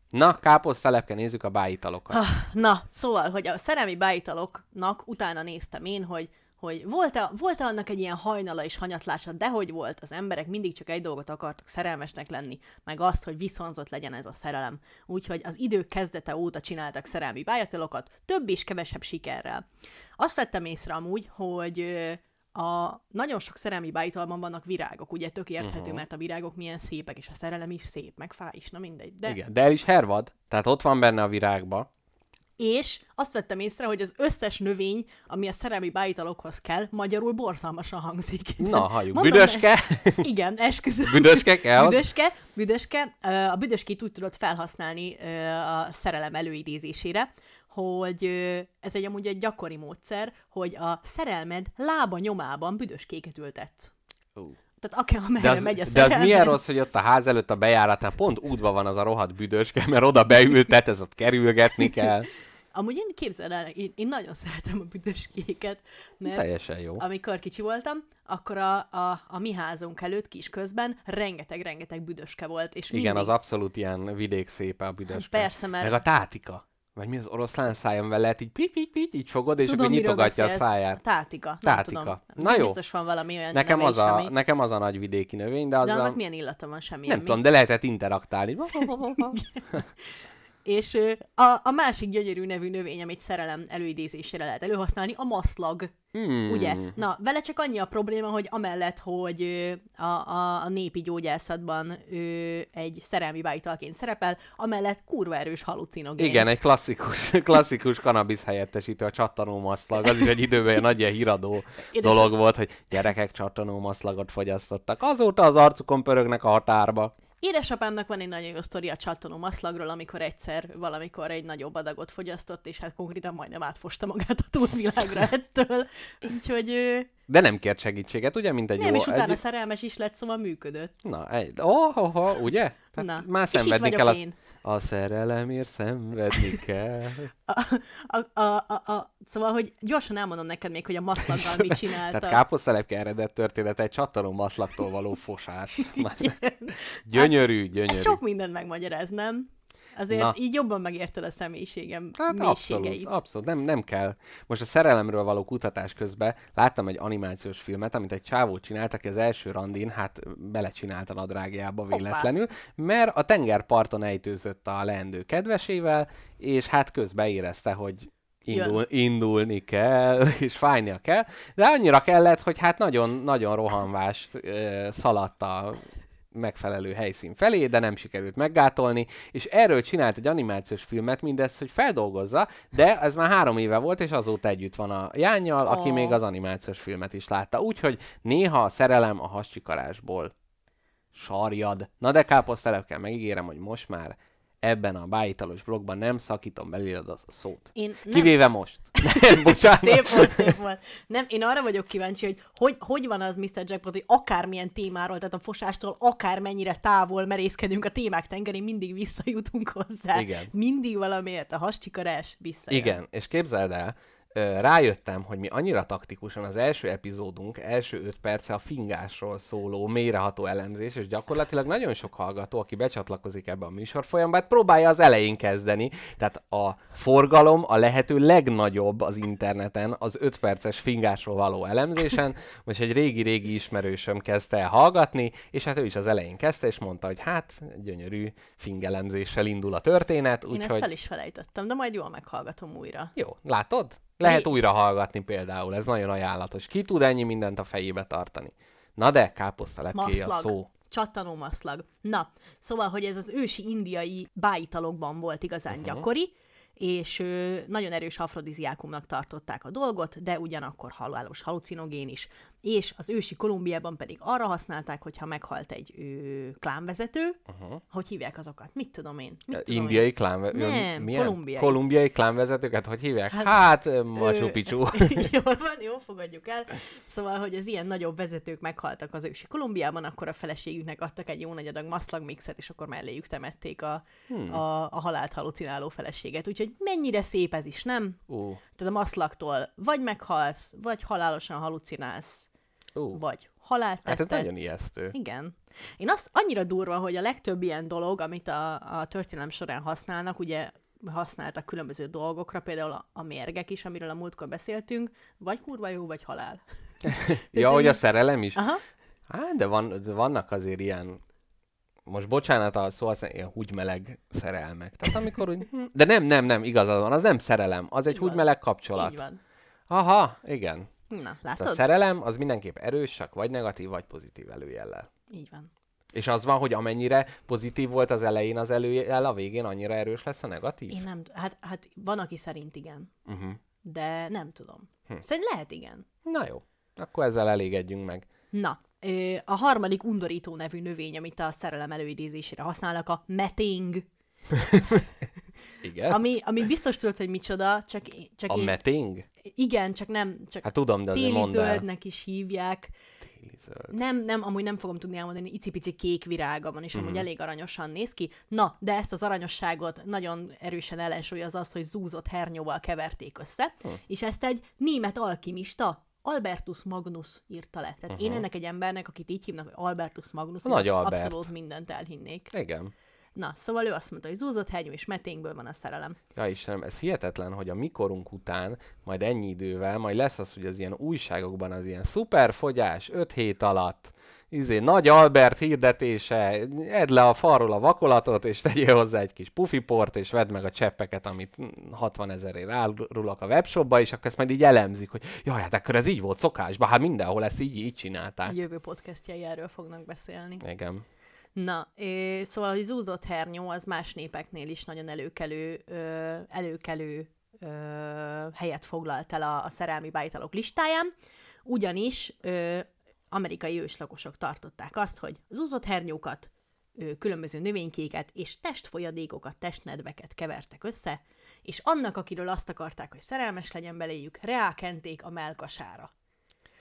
Na, káposztelepke, nézzük a bájitalokat. Ah, Na, szóval, hogy a szerelmi bájitaloknak utána néztem én, hogy hogy volt-e, volt-e annak egy ilyen hajnala és hanyatlása, de hogy volt, az emberek mindig csak egy dolgot akartak szerelmesnek lenni, meg azt, hogy viszonzott legyen ez a szerelem. Úgyhogy az idők kezdete óta csináltak szerelmi bájatalokat, több és kevesebb sikerrel. Azt vettem észre amúgy, hogy a nagyon sok szerelmi bájitalban vannak virágok, ugye tök érthető, uh-huh. mert a virágok milyen szépek, és a szerelem is szép, meg fáj is, na mindegy. De Igen, de el is hervad, tehát ott van benne a virágba. És azt vettem észre, hogy az összes növény, ami a szerelmi bájitalokhoz kell, magyarul borzalmasan hangzik. Na, halljuk. Mondom, Büdöske? Igen, esküszöm. Büdöske kell? Büdöske, büdöske. A büdöskét úgy tudod felhasználni a szerelem előidézésére, hogy ez egy amúgy egy gyakori módszer, hogy a szerelmed lába nyomában büdöskéket ültetsz. Ú. Tehát akár De amerre az, megy a de az milyen rossz, hogy ott a ház előtt a bejáratnál pont útban van az a rohadt büdöske, mert oda beültet, ez ott kerülgetni kell. Amúgy én képzeld el, én, én nagyon szeretem a büdöskéket, mert Teljesen jó. amikor kicsi voltam, akkor a, a, a mi házunk előtt kis közben rengeteg-rengeteg büdöske volt. És Igen, mindig, az abszolút ilyen vidék szépe a büdöske. Persze, mert- Meg a tátika. Vagy mi az oroszlán vele lehet így pip, pip, pip, így fogod, és Tudom, akkor nyitogatja a száját. Tátika. Nem Tátika. Tudom. Na jó. Biztos van valami olyan Nekem az, a, ami... nekem az a nagy vidéki növény, de az De a... annak milyen illata van semmi. Nem tudom, de lehetett interaktálni. És a, a másik gyönyörű nevű növény, amit szerelem előidézésére lehet előhasználni, a maszlag. Hmm. Ugye? Na, vele csak annyi a probléma, hogy amellett, hogy a, a, a népi gyógyászatban ö, egy szerelmi bájitalként szerepel, amellett kurva erős halucinogén. Igen, egy klasszikus, klasszikus kanabisz helyettesítő, a csattanómaszlag. Az is egy időben egy nagy ilyen híradó Édes- dolog volt, hogy gyerekek csattanómaszlagot fogyasztottak. Azóta az arcukon pörögnek a határba. Édesapámnak van egy nagyon jó sztori a csattanó maszlagról, amikor egyszer valamikor egy nagyobb adagot fogyasztott, és hát konkrétan majdnem átfosta magát a túlvilágra ettől. Úgyhogy ö, De nem kért segítséget, ugye, mint egy nem, jó... és utána egy... szerelmes is lett, szóval működött. Na, egy... Oh, oh, oh, ugye? Na, Tehát már szenvedni kell. Én. A szerelemért szenvedni kell. A, a, a, a, a, szóval, hogy gyorsan elmondom neked még, hogy a maszlaggal mit csinálta. Tehát káposztelepke eredet történet egy csattanó maszlaktól való fosás. gyönyörű, gyönyörű. Ez sok mindent megmagyaráz, nem? Azért Na. Így jobban megérted a személyiségem Hát abszolút, abszolút, nem, nem kell. Most a szerelemről való kutatás közben láttam egy animációs filmet, amit egy csávó csinált, aki az első randin, hát belecsinált a nadrágjába véletlenül, mert a tengerparton ejtőzött a leendő kedvesével, és hát közben érezte, hogy indul, indulni kell, és fájnia kell, de annyira kellett, hogy hát nagyon, nagyon rohanvást ö, szaladt a megfelelő helyszín felé, de nem sikerült meggátolni, és erről csinált egy animációs filmet, mindezt, hogy feldolgozza, de ez már három éve volt, és azóta együtt van a Jánnyal, aki még az animációs filmet is látta. Úgyhogy néha a szerelem a hascsikarásból sarjad. Na de káposztelepkel megígérem, hogy most már ebben a bájitalos blogban nem szakítom belőled a szót. Én nem, Kivéve most. Bocsánat. Szép volt, szép volt. Nem, én arra vagyok kíváncsi, hogy, hogy hogy van az Mr. Jackpot, hogy akármilyen témáról, tehát a fosástól akármennyire távol merészkedünk a témák tengerén, mindig visszajutunk hozzá. Igen. Mindig valamiért a hascsikarás visszajön. Igen, és képzeld el, rájöttem, hogy mi annyira taktikusan az első epizódunk, első öt perce a fingásról szóló, mélyreható elemzés, és gyakorlatilag nagyon sok hallgató, aki becsatlakozik ebbe a műsorfolyamba, hát próbálja az elején kezdeni. Tehát a forgalom a lehető legnagyobb az interneten az öt perces fingásról való elemzésen. Most egy régi-régi ismerősöm kezdte el hallgatni, és hát ő is az elején kezdte, és mondta, hogy hát gyönyörű fingelemzéssel indul a történet, Én ezt úgyhogy... el is felejtettem, de majd jól meghallgatom újra. Jó, látod? Lehet Mi- újra hallgatni például, ez nagyon ajánlatos. Ki tud ennyi mindent a fejébe tartani? Na de, káposzta a szó. Csattanó maszlag. Na, szóval, hogy ez az ősi indiai bájitalokban volt igazán uh-huh. gyakori, és nagyon erős afrodiziákumnak tartották a dolgot, de ugyanakkor halálos halucinogén is. És az ősi Kolumbiában pedig arra használták, hogyha meghalt egy ö, klánvezető, uh-huh. hogy hívják azokat? Mit tudom én? Mit tudom Indiai én? klán... Nem, milyen? kolumbiai. Kolumbiai klánvezetőket, hogy hívják? Hát, Hát, Machu Picchu. Jól van, jó, fogadjuk el. Szóval, hogy az ilyen nagyobb vezetők meghaltak az ősi Kolumbiában, akkor a feleségüknek adtak egy jó nagy adag maszlagmixet, és akkor melléjük temették a, hmm. a, a halált halucináló feleséget. Úgyhogy mennyire szép ez is, nem? Ú, Tehát a maszlaktól vagy meghalsz, vagy halálosan halucinálsz, ú. vagy halált Hát ez nagyon ijesztő. Igen. Én azt annyira durva, hogy a legtöbb ilyen dolog, amit a, a történelem során használnak, ugye használtak különböző dolgokra, például a, a mérgek is, amiről a múltkor beszéltünk, vagy kurva jó, vagy halál. Ja, hogy a szerelem is? Aha. Hát, de van, de vannak azért ilyen, most bocsánat a szó, azt ilyen húgymeleg szerelmek. Tehát amikor úgy, hm, de nem, nem, nem, igazad van, az nem szerelem, az egy húgymeleg kapcsolat. Így van. Aha, igen. Na, Tehát látod? a szerelem az mindenképp erős, csak vagy negatív, vagy pozitív előjellel. Így van. És az van, hogy amennyire pozitív volt az elején az előjel, a végén annyira erős lesz a negatív? Én nem, hát, hát van, aki szerint igen, Uh-huh. de nem tudom. Hm. Szerint lehet igen. Na jó, akkor ezzel elégedjünk meg. Na, a harmadik undorító nevű növény, amit a szerelem előidézésére használnak, a meting, Igen? ami, ami biztos tudod, hogy micsoda, csak, csak a én... meting? Igen, csak nem, csak Hát tudom, de téli mondd zöldnek is hívják. Téli zöld. Nem, nem, amúgy nem fogom tudni elmondani, icipici kék virága van, és Mhm. amúgy elég aranyosan néz ki. Na, de ezt az aranyosságot nagyon erősen ellensúlyoz az, hogy zúzott hernyóval keverték össze, Hm. és ezt egy német alkimista, Albertus Magnus írta le. Tehát én ennek egy embernek, akit így hívnak, hogy Albertus Magnus, Nagy Albert. abszolút mindent elhinnék. Igen. Na, szóval ő azt mondta, hogy zúzott hernyó és meténkből van a szerelem. Ja Istenem, ez hihetetlen, hogy a mikorunk után, majd ennyi idővel, majd lesz az, hogy az ilyen újságokban az ilyen szuperfogyás 5 hét alatt, izé, nagy Albert hirdetése, edd le a falról a vakolatot, és tegyél hozzá egy kis pufiport, és vedd meg a cseppeket, amit 60 ezerért árulok a webshopba, és akkor ezt majd így elemzik, hogy jaj, hát akkor ez így volt szokásban, hát mindenhol ezt így, így A csinálták. jövő podcastjai erről fognak beszélni. Igen. Na, szóval, hogy zúzott hernyó az más népeknél is nagyon előkelő, előkelő helyet foglalt el a, a szerelmi bájtalok listáján, ugyanis amerikai őslakosok tartották azt, hogy zúzott hernyókat, ö, különböző növénykéket és testfolyadékokat, testnedveket kevertek össze, és annak, akiről azt akarták, hogy szerelmes legyen beléjük, reákenték a melkasára.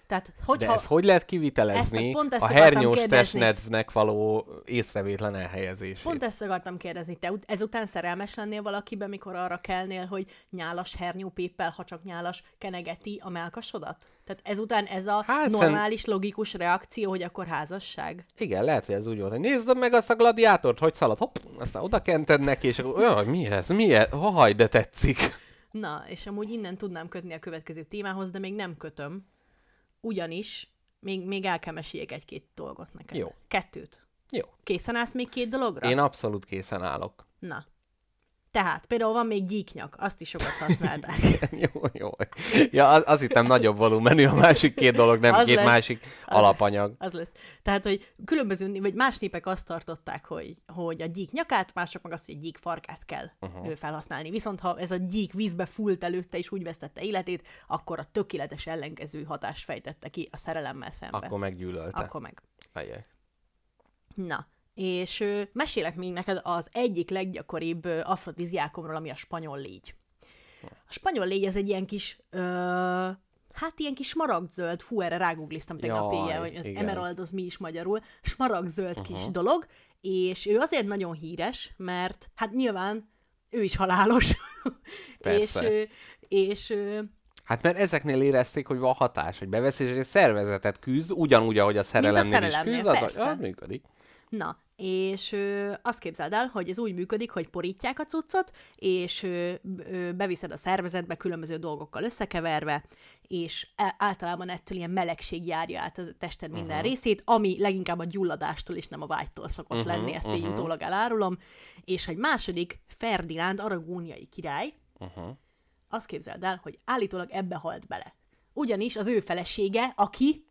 Tehát, hogyha... De ezt hogy lehet kivitelezni Ezt- pont ezt a hernyós testnedvnek való észrevétlen elhelyezését? Pont ezt akartam kérdezni, te ut- ezután szerelmes lennél valakiben, mikor arra kelnél, hogy nyálas hernyópéppel, ha csak nyálas, kenegeti a melkasodat? Tehát ezután ez a Hát, normális, logikus reakció, hogy akkor házasság? Igen, lehet, hogy ez úgy volt, hogy nézd meg azt a gladiátort, hogy szalad, hopp, aztán oda kented neki, és akkor, jaj, mi ez, mi ez, haj, de tetszik. Na, és amúgy innen tudnám kötni a következő témához, de még nem kötöm. Ugyanis még, még el kell meséljek egy-két dolgot neked. Jó. Kettőt. Jó. Készen állsz még két dologra? Én abszolút készen állok. Na. Tehát, például van még gyíknyak, azt is sokat használták. jó, jó. Ja, az, az hittem nagyobb volumenű, a másik két dolog, nem Az két lesz. másik Az- alapanyag. Az lesz. Tehát, hogy különböző, vagy más népek azt tartották, hogy, hogy a gyík nyakát, mások meg azt, hogy a gyík farkát kell uh-huh. felhasználni. Viszont ha ez a gyík vízbe fúlt előtte és úgy vesztette életét, akkor a tökéletes ellenkező hatást fejtette ki a szerelemmel szembe. Akkor meggyűlölte. akkor meg. Ajaj. Na, és mesélek még neked az egyik leggyakoribb afrodiziákomról, ami a spanyol légy. A spanyol légy ez egy ilyen kis, ö, hát ilyen kis smaragdzöld, hú, erre rágugliztam tegnap éjjel, hogy az igen. emerald az mi is magyarul, smaragdzöld uh-huh. kis dolog, és ő azért nagyon híres, mert hát nyilván ő is halálos. Persze. és, és Hát mert ezeknél érezték, hogy van hatás, hogy bevesz, és egy szervezetet küzd, ugyanúgy, ahogy a szerelemnél, szerelemnél, is küzd, az, az működik. Na, és ö, azt képzeld el, hogy ez úgy működik, hogy porítják a cuccot, és ö, ö, beviszed a szervezetbe különböző dolgokkal összekeverve, és általában ettől ilyen melegség járja át a tested minden uh-huh. részét, ami leginkább a gyulladástól és nem a vágytól szokott uh-huh, lenni, ezt így uh-huh. utólag elárulom. És egy második, Ferdinánd, aragóniai király, Uh-huh. azt képzeld el, hogy állítólag ebbe halt bele. Ugyanis az ő felesége, aki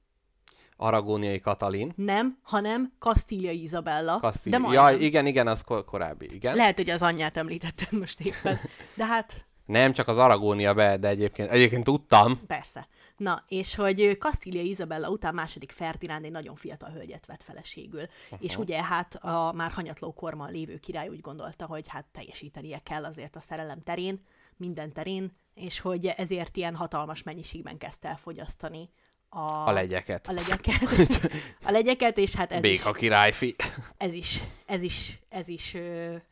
Aragóniai Katalin. Nem, hanem Kastília Izabella. Kastíli. De majdnem. Jaj, igen, igen, az kor- korábbi, igen. Lehet, hogy az anyját említetted most éppen. De hát Nem, csak az Aragónia be, de egyébként, egyébként tudtam. Persze. Na, és hogy Kastília Izabella után második Ferdinánd egy nagyon fiatal hölgyet vett feleségül. Uh-huh. És ugye hát a már hanyatló korban lévő király úgy gondolta, hogy hát teljesítenie kell azért a szerelem terén, minden terén, és hogy ezért ilyen hatalmas mennyiségben kezdte el fogyasztani a, A legyeket. a legyeket, a legyeket, és hát ez is, Béka királyfi. ez is, ez is, ez is,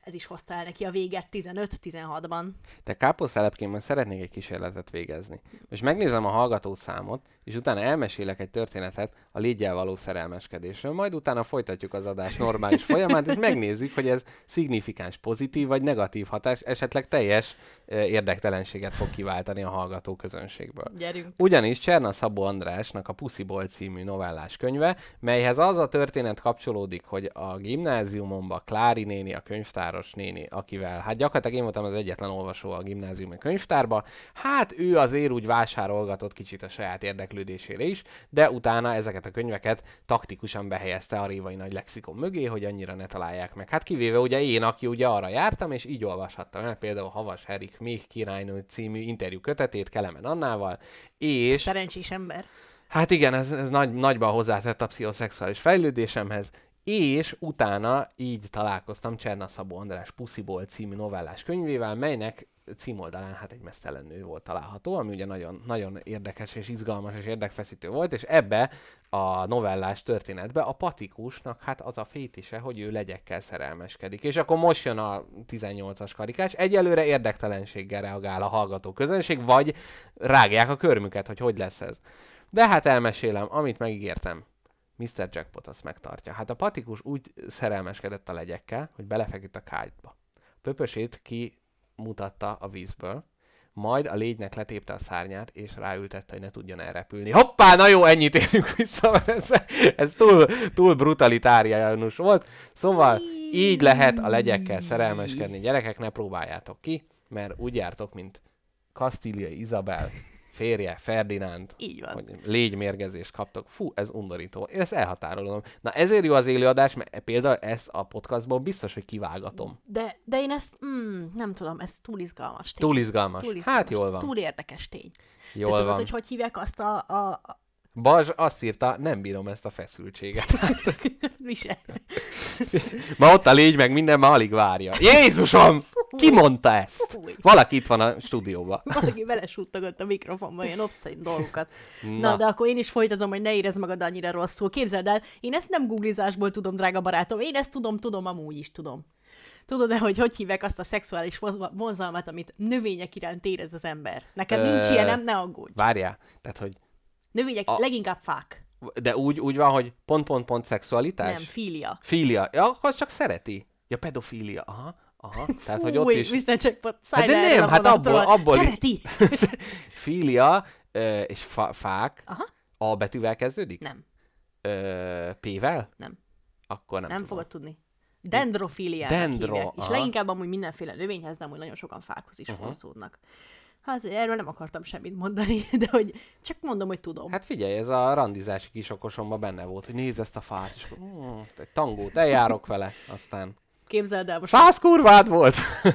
ez is hozta el neki a véget 15-16-ban. Te káposztelepként most szeretnék egy kísérletet végezni. Most megnézem a hallgató számot, és utána elmesélek egy történetet a légyel való szerelmeskedésről, majd utána folytatjuk az adás normális folyamát, és megnézzük, hogy ez szignifikáns pozitív vagy negatív hatás, esetleg teljes érdektelenséget fog kiváltani a hallgató közönségből. Gyerünk. Ugyanis Cserna Szabó Andrásnak a Pusziból című novellás könyve, melyhez az a történet kapcsolódik, hogy a gimnáziumomban Klári néni, a könyvtáros néni, akivel, hát gyakorlatilag én voltam az egyetlen olvasó a gimnáziumi könyvtárba, hát ő azért úgy vásárolgatott kicsit a saját érdeklődésére is, de utána ezeket a könyveket taktikusan behelyezte a Révai Nagy Lexikon mögé, hogy annyira ne találják meg. Hát kivéve ugye én, aki ugye arra jártam, és így olvashattam el például Havas Herik Még királynő című interjú kötetét Kelemen Annával, és... Szerencsés ember. Hát igen, ez, ez nagy, nagyban hozzátett a pszichoszexuális fejlődésemhez, és utána így találkoztam Cserna Szabó András Pusziból című novellás könyvével, melynek címoldalán hát egy mesztelen nő volt található, ami ugye nagyon, nagyon érdekes és izgalmas és érdekfeszítő volt, és ebbe a novellás történetbe a patikusnak hát az a fétise, hogy ő legyekkel szerelmeskedik. És akkor most jön a 18-as karikás, egyelőre érdektelenséggel reagál a hallgató közönség, vagy rágják a körmüket, hogy hogy lesz ez. De hát elmesélem, amit megígértem. Mr. Jackpot azt megtartja. Hát a patikus úgy szerelmeskedett a legyekkel, hogy belefeküdt a kájtba. Pöpösét kimutatta a vízből, majd a légynek letépte a szárnyát, és ráültette, hogy ne tudjon elrepülni. Hoppá, na jó, ennyit érünk vissza, ez, ez túl, túl brutalitáriánus volt. Szóval így lehet a legyekkel szerelmeskedni. Gyerekek, ne próbáljátok ki, mert úgy jártok, mint Kastília Izabel férje, Ferdinánd, Így van. hogy légymérgezést kaptok. Fú, ez undorító. Én ezt elhatárolom. Na ezért jó az élőadás, mert például ezt a podcastból biztos, hogy kivágatom. De, de én ezt, mm, nem tudom, ez túl izgalmas tény. Túl izgalmas. Túl izgalmas. Hát jól van. Túl érdekes tény. Jól tudod, van. hogy hogy hívják azt a... a, Bazs azt írta, nem bírom ezt a feszültséget. visel. Ma ott a légy, meg minden, ma alig várja. Jézusom! Ki mondta ezt? Fúj. Valaki itt van a stúdióban. Valaki belesúttagott a mikrofonba ilyen obszén dolgokat. Na. Na. De akkor én is folytatom, hogy ne érezd magad annyira rosszul. Képzeld el, én ezt nem googlizásból tudom, drága barátom. Én ezt tudom, tudom, amúgy is tudom. Tudod-e, hogy hogy hívják azt a szexuális vonzalmat, amit növények iránt érez az ember? Neked Ö, nincs ilyen, nem? Ne aggódj. Várjál, tehát hogy Növények, a- leginkább fák. de úgy, úgy van, hogy pont-pont-pont szexualitás? Nem, filia. Filia. Ja, az csak szereti. Ja, pedofília. Aha, aha. Tehát, hogy ott is... Szállj Hát de nem, hát abból- abból- Szereti? Filia és fa- fák Aha. A betűvel kezdődik? Nem, Ö, P-vel? nem. Akkor nem, Nem, tudom. fogod tudni. Dendrofiliának Dendro, hívják. És aha. leginkább amúgy mindenféle növényhez, de amúgy nagyon sokan fákhoz is uh-huh. vonzódnak. Hát erről nem akartam semmit mondani, de hogy csak mondom, hogy tudom. Hát, figyelj, ez a randizási kis okosomban benne volt, hogy nézd ezt a fát, és akkor mm, egy tangót eljárok vele, aztán Képzeld el, most, száz kurvád volt!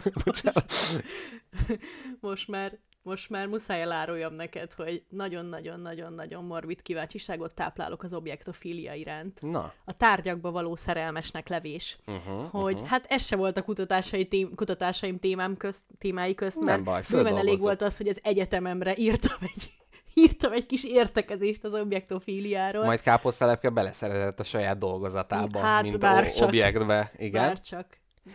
Most már most már muszáj eláruljam neked, hogy nagyon-nagyon-nagyon-nagyon morbid kíváncsiságot táplálok az objektofilia iránt. Na, A tárgyakba való szerelmesnek levés. uh-huh, hogy uh-huh. hát ez se volt a kutatásai tém, kutatásaim témám közt, témái közt, Nem mert baj, bőven elég volt az, hogy az egyetememre írtam egy, írtam egy kis értekezést az objektofíliáról. majd káposztelepke beleszeretett a saját dolgozatába, Hát, mint bár o- csak. objektbe. Igen. Bár csak.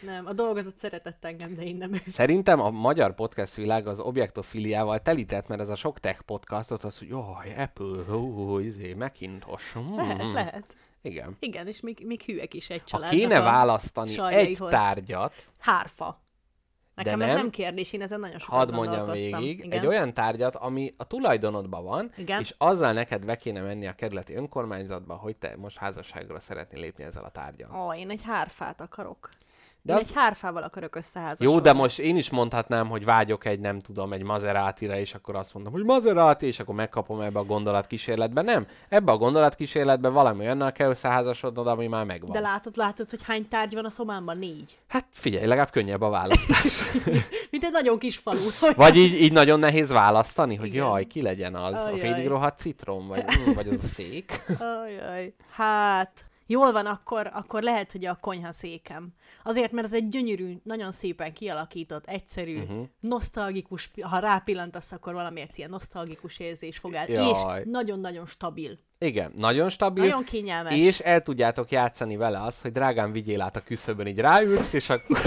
Nem, a dolgozat szeretett engem, de én nem. Szerintem a magyar podcast világ az objektofiliával telített, mert ez a sok tech podcastot az, hogy jaj, Apple, ó, izé, Macintosh. Mm. Lehet, lehet. Igen. Igen, és még, még hülyek is egy Ha családnak kéne választani egy tárgyat, Hárfa. Nekem De ez nem. nem kérdés, én ezen nagyon sokat hadd mondjam végig, Igen. egy olyan tárgyat, ami a tulajdonodban van, Igen. és azzal neked be kéne menni a kerületi önkormányzatba, hogy te most házasságra szeretnél lépni ezzel a tárgyal. Ó, én egy hárfát akarok. De Én az- egy hárfával akarok összeházasodni. Jó, de most én is mondhatnám, hogy vágyok egy, nem tudom, egy Maserati-ra, és akkor azt mondom, hogy Maserati, és akkor megkapom ebbe a gondolatkísérletbe. Nem, ebbe a gondolatkísérletbe valami olyannal kell összeházasodnod, ami már megvan. De látod, látod, hogy hány tárgy van a szobámban? Négy. Hát figyelj, legalább könnyebb a választás. Mint egy nagyon kis falu. Vagy így, így nagyon nehéz választani, hogy Igen. jaj, ki legyen az, a Ajaj. félig rohadt citrom, vagy, vagy az a szék. Ajaj. Hát, jól van, akkor, akkor lehet, hogy a konyha székem. Azért, mert ez egy gyönyörű, nagyon szépen kialakított, egyszerű, uh-huh. nosztalgikus, ha rápillantasz, akkor valamiért ilyen nosztalgikus érzés fog el. Jaj. És nagyon-nagyon stabil. Igen, nagyon stabil. Nagyon kényelmes. És el tudjátok játszani vele azt, hogy drágám, vigyél át a küszöbön, így ráülsz, és akkor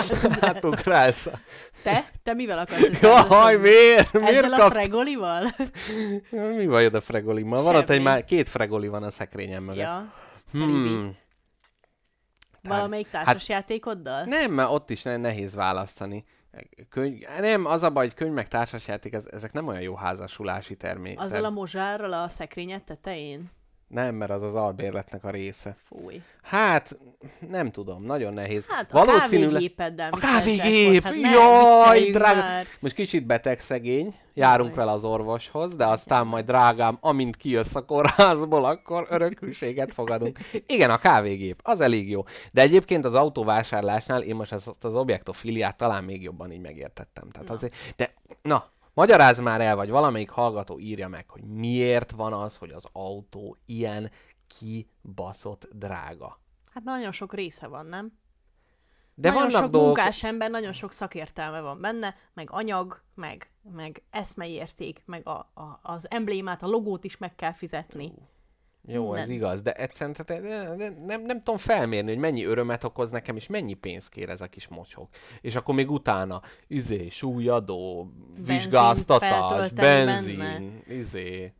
átugrálsz. a- Te? Te mivel akarsz Jaj, miért? Miért Ezzel a kapt? fregolival? Mi bajod a fregolimmal? Van ott egy már két fregoli van a szekrényem mögött. ja. Hmm. Valamelyik hát- társasjátékoddal? Nem, mert ott is ne- nehéz választani. Könyv, nem, az a baj, hogy könyv meg társasjáték, ez, ezek nem olyan jó házasulási termék. Azzal a mozsárral a szekrényed tetején? Nem, mert az az albérletnek a része. Fúj. Hát, nem tudom, nagyon nehéz. Hát a kávégépeddel. A mit kávégép! tetszik? Hát Jaj, drága! már. Most kicsit beteg szegény, járunk Jaj. vele az orvoshoz, de aztán majd drágám, amint kijössz a kórházból, akkor örökülséget fogadunk. Igen, a kávégép, az elég jó. De egyébként az autóvásárlásnál én most ezt az objektofiliát talán még jobban így megértettem. Tehát Na. azért, de na, magyarázz már el, vagy valamelyik hallgató írja meg, hogy miért van az, hogy az autó ilyen kibaszott drága. Hát már nagyon sok része van, nem? De nagyon vannak sok dolgok... munkás ember, nagyon sok szakértelme van benne, meg anyag, meg, meg eszmeérték, meg a, a, az emblémát, a logót is meg kell fizetni. Jó, ez Nem. igaz, de egyszerűen tehát, eh, nem, nem, nem tudom felmérni, hogy mennyi örömet okoz nekem, és mennyi pénzt kér ez a kis mocsok. És akkor még utána, izé, súlyadó, vizsgáztatás, feltölteni benzin, benne. izé.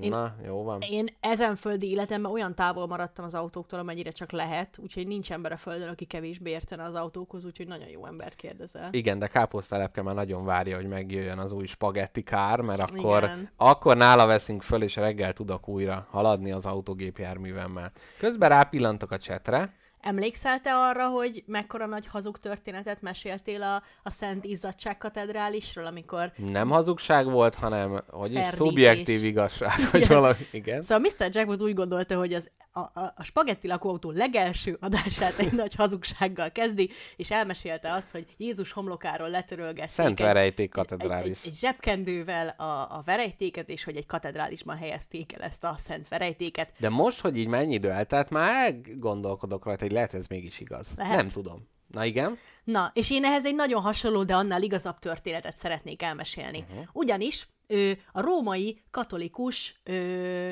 Én- Na, jó van. Én ezen földi életemben olyan távol maradtam az autóktól, amennyire csak lehet, úgyhogy nincs ember a földön, aki kevésbé értene az autókhoz, úgyhogy nagyon jó embert kérdezel. Igen, de káposztelepke már nagyon várja, hogy megjöjjön az új spagetti kár, mert akkor, Igen. akkor nála veszünk föl, és reggel tudok újra haladni az autógépjárművemmel. Közben rápillantok a csetre. Emlékszel te arra, hogy mekkora nagy hazug történetet meséltél a, a Szent Izzadság katedrálisról, amikor... Nem hazugság volt, hanem hogy is szubjektív igazság, Igen. valami. Igen. Szóval Mr. Jackpot úgy gondolta, hogy az, a, a, a spagetti lakóautó legelső adását egy nagy hazugsággal kezdi, és elmesélte azt, hogy Jézus homlokáról letörölgették Szent egy- Verejték egy, katedrális. egy, egy zsebkendővel a, a verejtéket, és hogy egy katedrálisban helyezték el ezt a szent verejtéket. De most, hogy így mennyi idő eltelt, már gondolkodok rajta, hogy lehet ez mégis igaz. Lehet. Nem tudom. Na igen? Na, és én ehhez egy nagyon hasonló, de annál igazabb történetet szeretnék elmesélni. Uh-huh. Ugyanis ö, a római katolikus ö,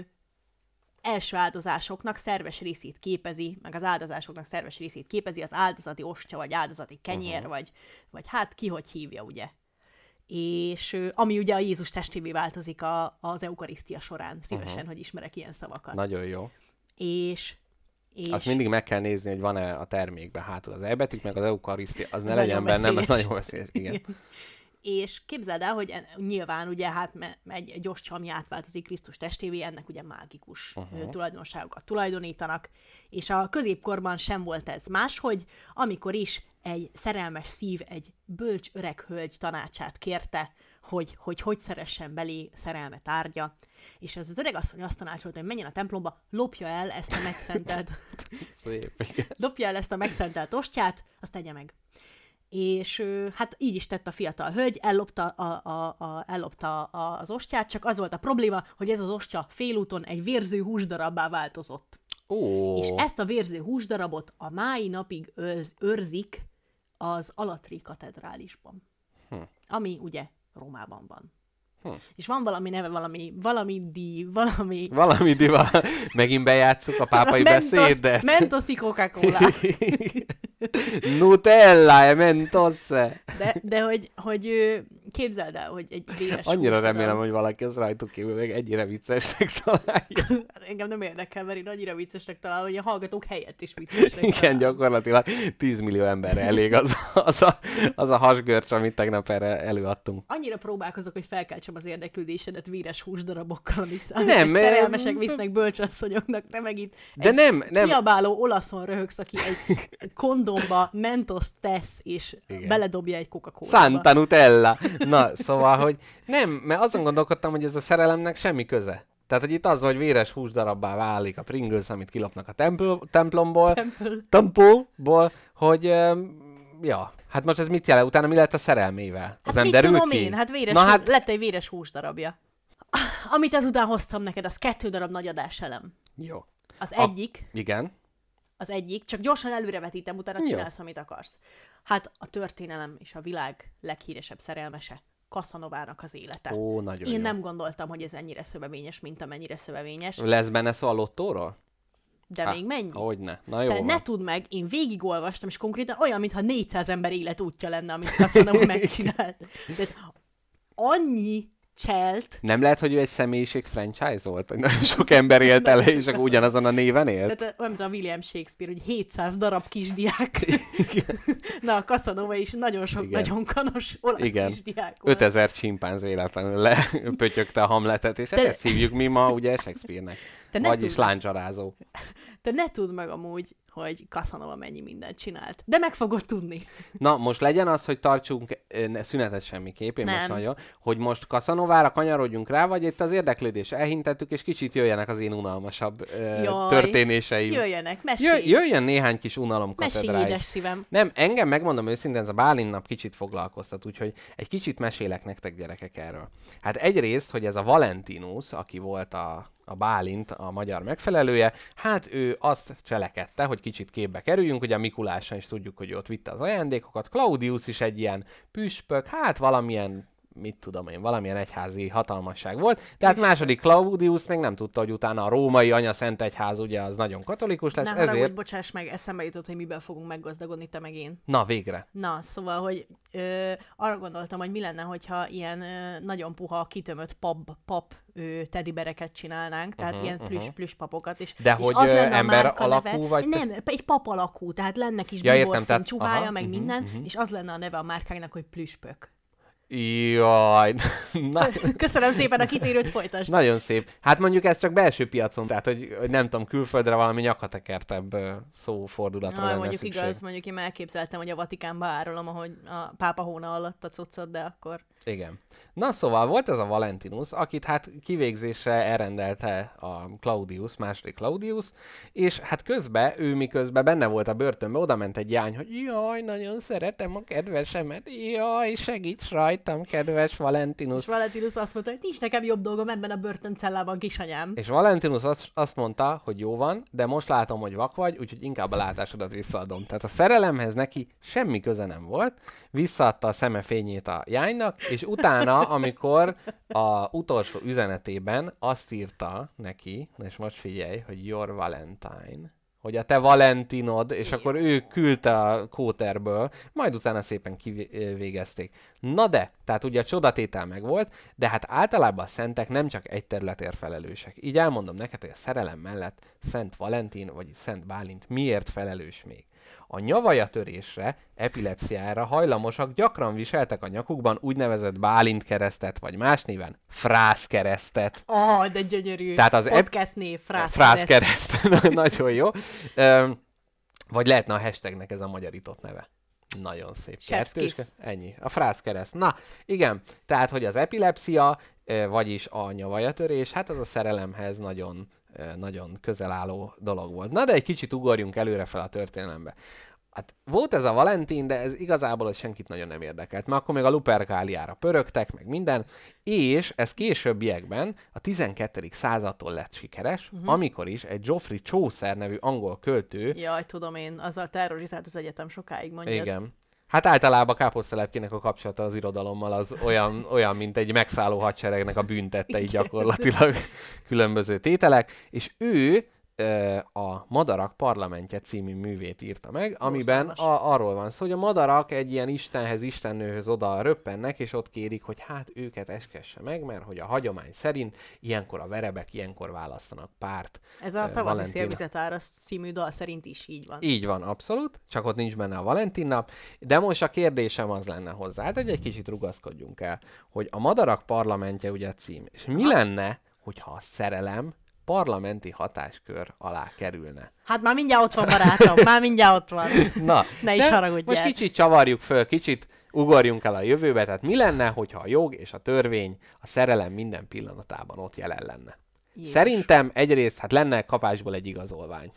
első áldozásoknak szerves részét képezi, meg az áldozásoknak szerves részét képezi az áldozati ostya, vagy áldozati kenyér, uh-huh. vagy, vagy hát ki hogy hívja, ugye. És ami ugye a Jézus testévé változik a, az eukarisztia során. Szívesen, uh-huh. hogy ismerek ilyen szavakat. Nagyon jó. És, és Azt mindig meg kell nézni, hogy van-e a termékben hátul az elbetűk, meg az eukarisztia, az ne legyen benne, mert nagyon veszélyes. Igen. És képzeld el, hogy nyilván ugye hát egy, gyors ami átváltozik Krisztus testévé, ennek ugye mágikus uh-huh. tulajdonságokat tulajdonítanak, és a középkorban sem volt ez máshogy, amikor is egy szerelmes szív egy bölcs öreg hölgy tanácsát kérte, hogy hogy, hogy szeressen belé szerelme tárgya, és ez az öreg asszony azt tanácsolta, hogy menjen a templomba, lopja el ezt a megszentelt Szép. Dobja el ezt a megszentelt ostját, azt tegye meg. És hát így is tett a fiatal hölgy, ellopta, a, a, a, ellopta az ostját, csak az volt a probléma, hogy ez az ostya félúton egy vérző húsdarabbá változott. Ó, És ezt a vérző húsdarabot a mái napig őrz, őrzik az Alatri katedrálisban, Hm. ami ugye Rómában van. Hm. És van valami neve, valami, valami di, valami... valami diva. Megint bejátszuk a pápai Mentos, beszédet. Mentoszi Coca-Cola. Nutella e mentos. De, de hogy, hogy ö, képzeld el, hogy egy véres Annyira húsdarab- remélem, hogy valaki ez rajtuk kívül még ennyire viccesnek találja. Engem nem érdekel, mert én annyira viccesnek találom, hogy a hallgatók helyett is viccesnek Igen, találom. gyakorlatilag 10 millió emberre elég az, az, a, az a hasgörcs, amit tegnap erre előadtunk. Annyira próbálkozok, hogy felkeltsem az érdeklődésedet véres húsdarabokkal, amik Nem, szerelmesek visznek bölcsasszonyoknak, te meg itt De nem, nem. kiabáló olaszon röhögsz, aki egy kondomba mentoszt tesz, és Igen. beledobja egy coca cola Santa Nutella. Na, szóval, hogy nem, mert azon gondolkodtam, hogy ez a szerelemnek semmi köze. Tehát, hogy itt az, hogy véres húsdarabbá válik a Pringles, amit kilopnak a templ- templomból, tempóból, hogy ja, hát most ez mit jelent? Utána mi lett a szerelmével? Hát az nem mit derül tudom ki? én, hát, véres, Na hát, hát lett egy véres húsdarabja. Amit ezután hoztam neked, az kettő darab nagy adáselem. jó. Az A- egyik, Igen. az egyik, csak gyorsan előrevetítem, utána Jó. csinálsz, amit akarsz. Hát a történelem és a világ leghíresebb szerelmese, Cassanovának az élete. Ó, nagyon Én jó. nem gondoltam, hogy ez ennyire szövevényes, mint amennyire szövevényes, Lesz benne szó a lottóról? de Há, még mennyi? Hogyne. Na jó Te van. ne tudd meg, én végigolvastam, és konkrétan olyan, mintha 400 ember életútja lenne, amit Casanova megcsinált. Tehát annyi cselt, Nem lehet, hogy ő egy személyiség franchise volt? Nagyon sok ember élt el, és akkor ugyanazon a néven élt? tehát mint a William Shakespeare, hogy 700 darab kisdiák. Na, a Casanova is nagyon sok, Igen. nagyon kanos olasz Igen. kisdiák volt. 5000 csimpánz véletlenül lepötyögte a hamletet, és Te- ezt hívjuk mi ma ugye Shakespeare-nek. Te ne Vagyis tudd. láncsalázó. Te ne tudd meg amúgy, hogy Casanova mennyi mindent csinált. De meg fogod tudni. Na, most legyen az, hogy tartsunk ne- szünetet semmiképp, én most Nem. nagyon, hogy most Kaszanovára kanyarodjunk rá, vagy itt az érdeklődés elhintettük, és kicsit jöjjenek az én unalmasabb ö, Jaj. történéseim. Jöjjenek, Jö, mesélj! jöjjön néhány kis unalom mesélj, édes szívem. Nem, engem megmondom őszintén, ez a Bálint nap kicsit foglalkoztat, úgyhogy egy kicsit mesélek nektek gyerekek erről. Hát egyrészt, hogy ez a Valentinus, aki volt a, a Bálint, a magyar megfelelője, hát ő azt cselekedte, hogy kicsit képbe kerüljünk, ugye Mikuláson is tudjuk, hogy ott vitte az ajándékokat, Claudius is egy ilyen püspök, hát valamilyen mit tudom én, valamilyen egyházi hatalmasság volt, de hát második Claudius még nem tudta, hogy utána a római anya szent egyház ugye az nagyon katolikus lesz, haragudj, ezért... bocsáss meg, eszembe jutott, hogy miben fogunk meggazdagodni te meg én. Na, végre. Na, szóval, hogy ö, arra gondoltam, hogy mi lenne, hogyha ilyen ö, nagyon puha, kitömött pap, pap ö, tedibereket csinálnánk, tehát Mhm, uh-huh, ilyen plüss, mhm. plüss papokat. És, De és hogy, az ö, lenne a ember márkaneve- alakú, vagy te- Nem, egy pap alakú, tehát lenne kis Ja, értem, tehát- csubája, aha, meg mhm, minden, mhm. és az lenne a neve a márkának, hogy plüspök. Jaj, na, Köszönöm szépen a kitérőt, folytasd. nagyon szép. Hát mondjuk ez csak belső piacon, tehát hogy, hogy nem tudom, külföldre valami nyakatekertebb szófordulatra Na, lenne mondjuk szükség. igaz, mondjuk én elképzeltem, hogy a Vatikánba árulom, ahogy a pápa hóna alatt a cuccot, de akkor... Igen. Na szóval volt ez a Valentinus, akit hát kivégzésre elrendelte a Claudius, második Claudius, és hát közben, ő miközben benne volt a börtönbe, oda ment egy jány, hogy jaj, nagyon szeretem a kedvesemet, jaj, segíts rajtam, kedves Valentinus. És Valentinus azt mondta, hogy nincs nekem jobb dolgom ebben a börtöncellában, kisanyám. És Valentinus azt, azt mondta, hogy jó van, de most látom, hogy vak vagy, úgyhogy inkább a látásodat visszaadom. Tehát a szerelemhez neki semmi köze nem volt, visszaadta a szeme fényét a jánynak, és utána, amikor a utolsó üzenetében azt írta neki, és most figyelj, hogy your Valentine, hogy a te Valentinod, és akkor ő küldte a kóterből, majd utána szépen kivégezték. Na de, tehát ugye a csodatétel megvolt, de hát általában a szentek nem csak egy területért felelősek. Így elmondom neked, hogy a szerelem mellett Szent Valentin, vagy Szent Bálint miért felelős még. A nyavajatörésre, epilepsziára hajlamosak gyakran viseltek a nyakukban úgynevezett Bálint keresztet, vagy más néven frász keresztet. Ó, oh, de gyönyörű. Tehát az ep- Podcast név, frász, Frász kereszt. kereszt. Nagyon jó. Öm, vagy lehetne a hashtagnek ez a magyarított neve. Nagyon szép. Kiss. Ennyi. A frász kereszt. Na, igen. Tehát, hogy az epilepsia, vagyis a nyavajatörés, hát az a szerelemhez nagyon, nagyon közel álló dolog volt. Na, de egy kicsit ugorjunk előre fel a történelembe. Hát volt ez a Valentin, de ez igazából hogy senkit nagyon nem érdekelt, mert akkor még a Luperkáliára pörögtek, meg minden, és ez későbbiekben a 12. századtól lett sikeres, uh-huh. amikor is egy Geoffrey Chaucer nevű angol költő, Jaj, tudom én, azzal terrorizált az egyetem sokáig, mondjad. igen, Hát általában káposztelepkének a kapcsolata az irodalommal az olyan, olyan, mint egy megszálló hadseregnek a büntettei gyakorlatilag különböző tételek, és ő a Madarak parlamentje című művét írta meg, amiben a, arról van szó, hogy a madarak egy ilyen istenhez, istennőhöz oda röppennek, és ott kérik, hogy hát őket eskesse meg, mert hogy a hagyomány szerint ilyenkor a verebek ilyenkor választanak párt. Ez a tavaszi szélvizet áraszt című dal szerint is így van. Így van, abszolút, csak ott nincs benne a Valentin nap, de most a kérdésem az lenne hozzá, hát hogy egy kicsit rugaszkodjunk el, hogy a madarak parlamentje ugye a cím, és mi lenne, hogyha a szerelem parlamenti hatáskör alá kerülne? Hát már mindjárt ott van, barátom, már mindjárt ott van. Na, Ne is de haragudjál. Most kicsit csavarjuk föl, kicsit ugorjunk el a jövőbe, tehát mi lenne, hogyha a jog és a törvény a szerelem minden pillanatában ott jelen lenne? Jézus. Szerintem egyrészt hát lenne kapásból egy igazolvány.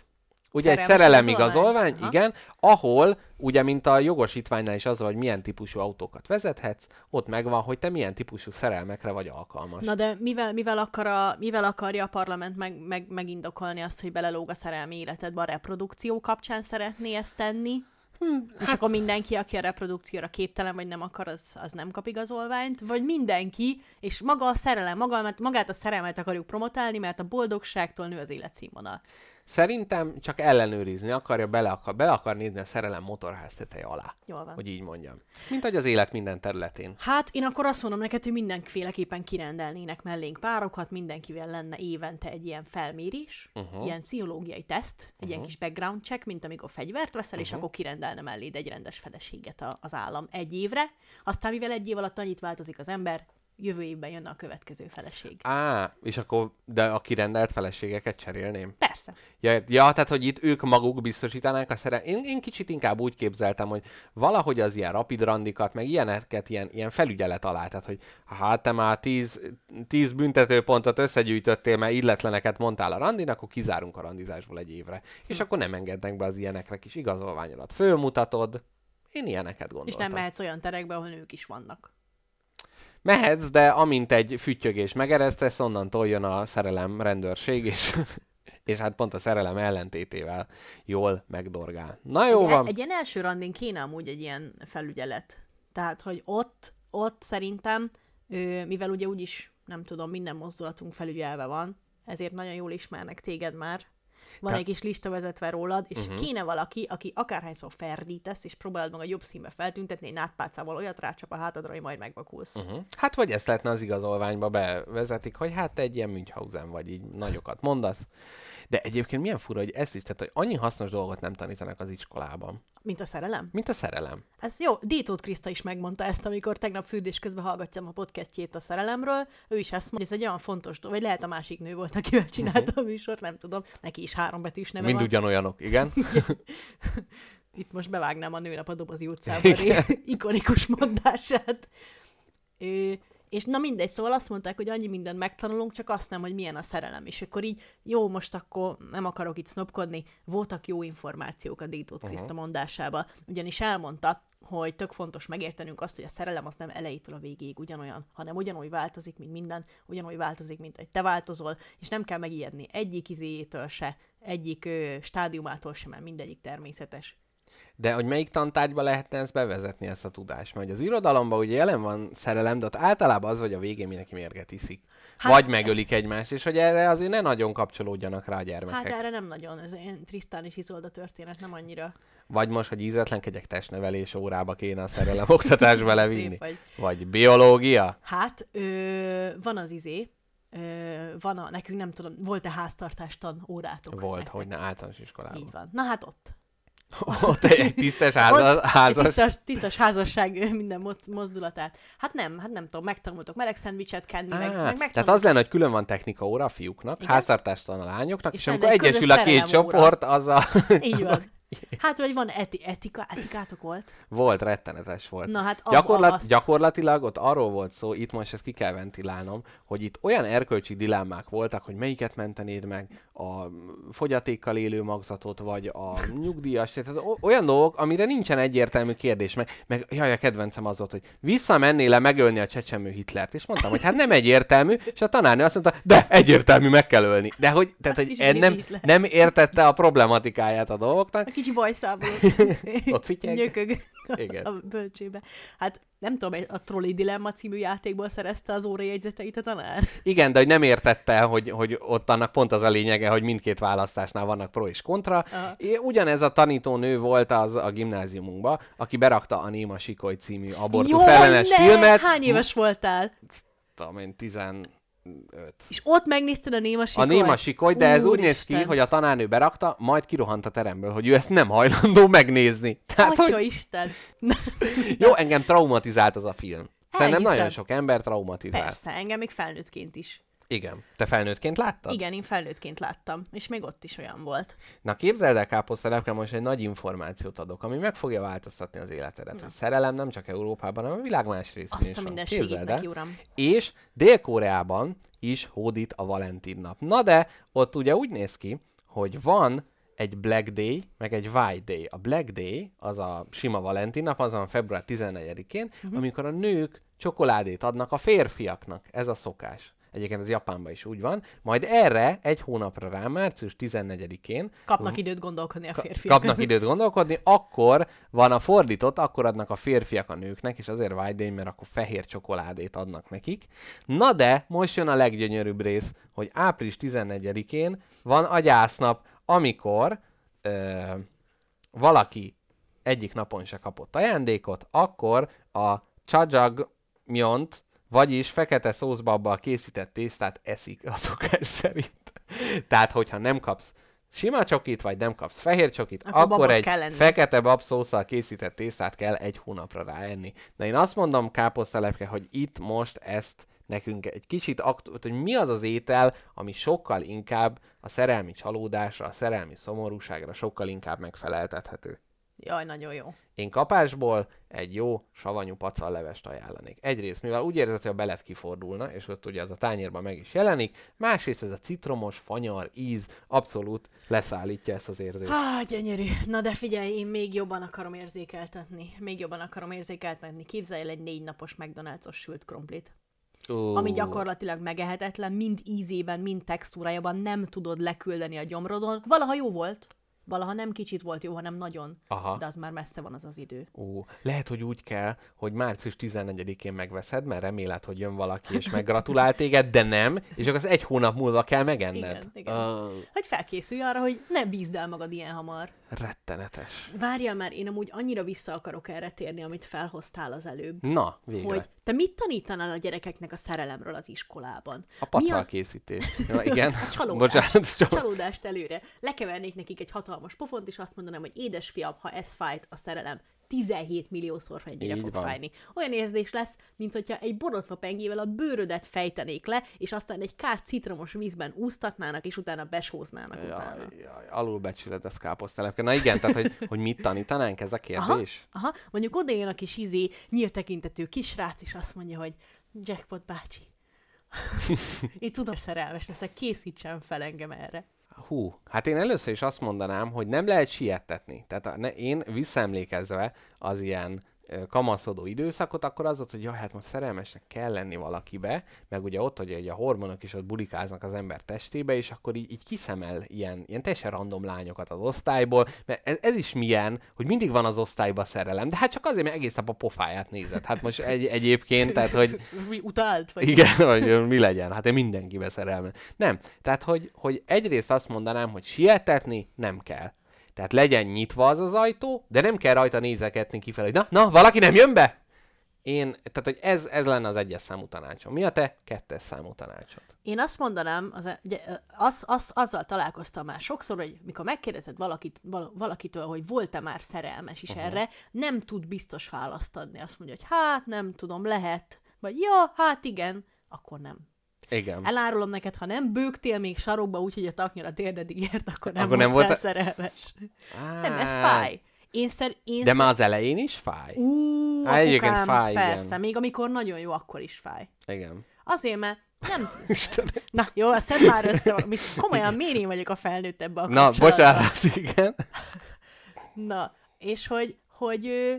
Ugye egy szerelem igazolvány? igen, ahol ugye, mint a jogosítványnál is az, hogy milyen típusú autókat vezethetsz, ott megvan, hogy te milyen típusú szerelmekre vagy alkalmas. Na de mivel, mivel, akar a, mivel akarja a parlament meg, meg, megindokolni azt, hogy belelóg a szerelmi életedbe, a reprodukció kapcsán szeretné ezt tenni? Hmm, És akkor mindenki, aki a reprodukcióra képtelen vagy nem akar, az, az nem kap igazolványt? Vagy mindenki, és maga a szerelem, maga, magát a szerelmet akarjuk promotálni, mert a boldogságtól nő az életszínvonal. Szerintem csak ellenőrizni akarja, bele akar, bele akar nézni a szerelem motorház teteje alá. Jól van. Hogy így mondjam. Mint hogy az élet minden területén. Hát én akkor azt mondom neked, hogy mindenféleképpen kirendelnének mellénk párokat, mindenkivel lenne évente egy ilyen felmérés, uh-huh. ilyen pszichológiai teszt, egy uh-huh. ilyen kis background check, mint amikor fegyvert veszel, uh-huh. és akkor kirendelne melléd egy rendes feleséget a, az állam egy évre. Aztán mivel egy év alatt annyit változik az ember, jövő évben jönne a következő feleség. Á, és akkor, de a kirendelt feleségeket cserélném? Persze. Ja, ja, tehát, hogy itt ők maguk biztosítanák a szere... Én, én kicsit inkább úgy képzeltem, hogy valahogy az ilyen rapid randikat, meg ilyeneket ilyen, ilyen felügyelet alá, tehát, hogy hát te már tíz, tíz büntetőpontot összegyűjtöttél, mert illetleneket mondtál a randin, akkor kizárunk a randizásból egy évre. És akkor nem engednek be az ilyenekre kis igazolványodat. Fölmutatod. Én ilyeneket És gondoltam. nem mehetsz olyan terekbe, ahol nők is vannak. Mehetsz, de amint egy füttyögés megeresztesz, onnantól jön a szerelem rendőrség, és, és hát pont a szerelem ellentétével jól megdorgál. Na jó egy, van. Egy ilyen első randin kéne amúgy egy ilyen felügyelet. Tehát, hogy ott, ott szerintem, mivel ugye úgyis, nem tudom, minden mozdulatunk felügyelve van, ezért nagyon jól ismernek téged már, van Te- egy kis lista vezetve rólad, és uh-huh. kéne valaki, aki akárhányszor ferdítesz, és próbálod meg a jobb színbe feltüntetni, egy nátpálcával olyat rácsap a hátadra, hogy majd megvakulsz. Uh-huh. Uh-huh. Hát vagy ezt lehetne az igazolványba bevezetik, hogy hát te egy ilyen Münchhausen vagy, így nagyokat mondasz. De egyébként milyen fura, hogy ezt is, tehát hogy annyi hasznos dolgot nem tanítanak az iskolában, Mint a szerelem. mint a szerelem. Ez jó, Dítót Kriszta is megmondta ezt, amikor tegnap fürdés közben hallgattam a podcastjét a szerelemről. Ő is ezt mondja, hogy ez egy olyan fontos dolog, vagy lehet a másik nő volt, akivel csinálta a műsort, nem tudom. Neki is három betűs neve Mind van. ugyanolyanok, igen. Itt most bevágnám a nőnap a dobozi utcában ikonikus mondását. Ö, és na mindegy, szóval azt mondták, hogy annyi mindent megtanulunk, csak azt nem, hogy milyen a szerelem. És akkor így, jó, most akkor nem akarok itt sznopkodni, voltak jó információk a Dítót Kriszta mondásába, ugyanis elmondta, hogy tök fontos megértenünk azt, hogy a szerelem az nem elejétől a végéig ugyanolyan, hanem ugyanúgy változik, mint minden, ugyanúgy változik, mint hogy te változol, és nem kell megijedni egyik izéjétől se, egyik ö, stádiumától sem, mert mindegyik természetes. De hogy melyik tantárgyba lehetne ezt bevezetni, ezt a tudást? Mert az irodalomban ugye jelen van szerelem, de ott általában az, hogy a végén mindenki mérget iszik. Hát, Hát- Vagy megölik egymást, és hogy erre azért ne nagyon kapcsolódjanak rá a Hát gyermekek. erre nem nagyon, ez ilyen Trisztán és Izolda történet, nem annyira Vagy most, hogy ízetlenkedjek testnevelés órába kéne a szerelem oktatásba levinni. vagy. Vagy biológia. Hát, ö, van az izé, ö, van a, nekünk nem tudom, volt-e háztartástan órátok? Volt, nektek? hogy ne általános iskolában. Így van. Na hát ott. Ott egy, tisztes házas, Ott házas. Egy tisztas, tisztas házasság minden moz- mozdulatát. Hát nem, hát nem tudom, megtanultok meleg szendvicset kenni, meg, Á, meg tehát megtanultok. az lenne, hogy külön van technika óra a fiúknak, Igen. háztartástalan a lányoknak, és, És amikor egyesül a két óra. csoport, az a... Így van. Hát, vagy van eti- etika, etikátok volt? Volt, rettenetes volt. Na hát, Gyakorlat, azt. gyakorlatilag ott arról volt szó, itt most ezt ki kell ventilálnom, hogy itt olyan erkölcsi dilemmák voltak, hogy melyiket mentenéd meg, a fogyatékkal élő magzatot, vagy a nyugdíjas, tehát olyan dolgok, amire nincsen egyértelmű kérdés, meg, meg jaj, a kedvencem az volt, hogy visszamennél-e megölni a csecsemő Hitlert, és mondtam, hogy hát nem egyértelmű, és a tanárnő azt mondta, de egyértelmű, meg kell ölni. De hogy, tehát, hogy Ismeri nem, nem értette a problematikáját a dolgoknak, Kicsi bajszából Ott fityeg. nyökög Igen. a bölcsébe. Hát nem tudom, a Trolley Dilemma című játékból szerezte az órajegyzeteit a tanár. Igen, de hogy nem értette, hogy, hogy ott annak pont az a lényege, hogy mindkét választásnál vannak pro és kontra. Aha. É, Ugyanez a tanítónő volt az a gimnáziumunkban, aki berakta a Néma Sikoly című abortusz ellenes ne! filmet. Hány éves voltál? Tudom én, 15. És ott megnézted a Néma A Sikolyt? Néma Sikoly, de ez úgy néz ki, hogy a tanárnő berakta, majd kirohant a teremből, hogy ő ezt nem hajlandó megnézni. Tehát, Atya hogy Isten! jó, engem traumatizált az a film. Szerintem Elhiszem. nagyon sok ember traumatizált. Persze, engem még felnőttként is. Igen. Te felnőttként láttad? Igen, én felnőttként láttam, és még ott is olyan volt. Na képzeld el, káposztelepke, most egy nagy információt adok, ami meg fogja változtatni az életedet. Hogy szerelem nem csak Európában, hanem a világ más részén Azt is a van. minden Képzeld segít el. neki, uram. És Dél-Koreában is hódít a Valentin nap. Na de ott ugye úgy néz ki, hogy van egy Black Day, meg egy White Day. A Black Day, az a sima Valentin nap, az van február 14-én, uh-huh. amikor a nők csokoládét adnak a férfiaknak. Ez a szokás. Egyébként ez Japánban is úgy van. Majd erre egy hónapra rá, március 14-én Kapnak időt gondolkodni a férfiak. kapnak időt gondolkodni, akkor van a fordított, akkor adnak a férfiak a nőknek, és azért White Day, mert akkor fehér csokoládét adnak nekik. Na de, most jön a leggyönyörűbb rész, hogy április 14-én van a gyásznap, amikor ö, valaki egyik napon se kapott ajándékot, akkor a csajagmyont, vagyis fekete szószbabbal készített tésztát eszik a szokás szerint. Tehát, hogyha nem kapsz sima csokit, vagy nem kapsz fehér csokit, Akkor akkor, egy kell enni. fekete babszószal készített tésztát kell egy hónapra ráenni. De én azt mondom, káposztelepke, hogy itt most ezt nekünk egy kicsit, aktu- hogy mi az az étel, ami sokkal inkább a szerelmi csalódásra, a szerelmi szomorúságra sokkal inkább megfeleltethető. Jaj, nagyon jó. Én kapásból egy jó savanyú pacallevest ajánlanék. Egyrészt, mivel úgy érzed, hogy a belet kifordulna, és ott ugye az a tányérban meg is jelenik, másrészt ez a citromos, fanyar íz abszolút leszállítja ezt az érzést. Há, gyönyörű. Na de figyelj, én még jobban akarom érzékeltetni. Még jobban akarom érzékeltetni. Képzelj el egy négy napos McDonald's-os sült krumplit. Ó, Ami gyakorlatilag megehetetlen, mind ízében, mind textúrájában nem tudod leküldeni a gyomrodon. Valaha jó volt, valaha nem kicsit volt jó, hanem nagyon. Aha. De az már messze van az az idő. Ó, lehet, hogy úgy kell, hogy március 14-én megveszed, mert reméled, hogy jön valaki és meggratulál téged, de nem, és akkor az egy hónap múlva kell megenned. Igen, igen. Ah, Hogy felkészülj arra, hogy ne bízd el magad ilyen hamar. Rettenetes. Várjál már, én amúgy annyira vissza akarok erre térni, amit felhoztál az előbb. Na, végre. Hogy te mit tanítanál a gyerekeknek a szerelemről az iskolában? A Mi pacal az készítés. Ja, igen. csalódás, Bocsánat, csak... csalódást előre. Lekevernék nekik egy hatalmas pofont, és azt mondanám, hogy édesfiam, ha ez fájt, a szerelem 17 milliószor ennyire Így fog van. fájni. Olyan érzés lesz, mint hogyha egy borotva pengével a bőrödet fejtenék le, és aztán egy kát citromos vízben úsztatnának, és utána besóznának utána. Jaj, jaj, alulbecsüled ezt káposztelepke. Na igen, tehát hogy, hogy mit tanítanánk, ez a Aha, kérdés? aha, mondjuk oda jön a kis izé, nyílt tekintetű kisrác, és azt mondja, hogy Jackpot bácsi, én tudom, szerelmes leszek, készítsen fel engem erre. Hú, hát én először is azt mondanám, hogy nem lehet siettetni. Tehát a, ne, én visszaemlékezve az ilyen kamaszodó időszakot, akkor az volt, hogy jaj, hát most szerelmesnek kell lenni valakibe, meg ugye ott, hogy a hormonok is ott bulikáznak az ember testébe, és akkor így, így kiszemel ilyen, ilyen teljesen random lányokat az osztályból, mert ez, ez is milyen, hogy mindig van az osztályban szerelem, de hát csak azért, mert egész nap a pofáját nézed. Hát most egy, egyébként, tehát hogy Mi Utált? Vagy igen, hogy mi legyen. Hát én mindenkibe szerelme. Nem. Tehát, hogy, hogy egyrészt azt mondanám, hogy sietetni nem kell. Tehát legyen nyitva az az ajtó, de nem kell rajta nézeketni kifelé, hogy na, na, valaki nem jön be? Én, tehát, hogy ez, ez lenne az egyes számú tanácsom. Mi a te kettes számú tanácsod? Én azt mondanám, az, ugye, az, az, azzal találkoztam már sokszor, hogy mikor megkérdezed valakit, val, valakitől, hogy volt-e már szerelmes is uh-huh. erre, nem tud biztos választ adni. Azt mondja, hogy hát nem tudom, lehet. Vagy ja, hát igen, akkor nem. Igen. Elárulom neked, ha nem bőgtél még sarokba úgy, hogy a taknyra térdedig ért, akkor nem, Akkor nem volt- szerelmes. Á, Nem, ez fáj. Én szer, én De szer... már az elején is fáj? Ú, Á, egyébként fáj, igen. persze, még amikor nagyon jó, akkor is fáj. Igen. Azért, mert nem... Istenem. Na, jó, a szed már össze, komolyan miért én vagyok a felnőtt ebbe a Na, bocsánat, igen. Na, és hogy, hogy ö,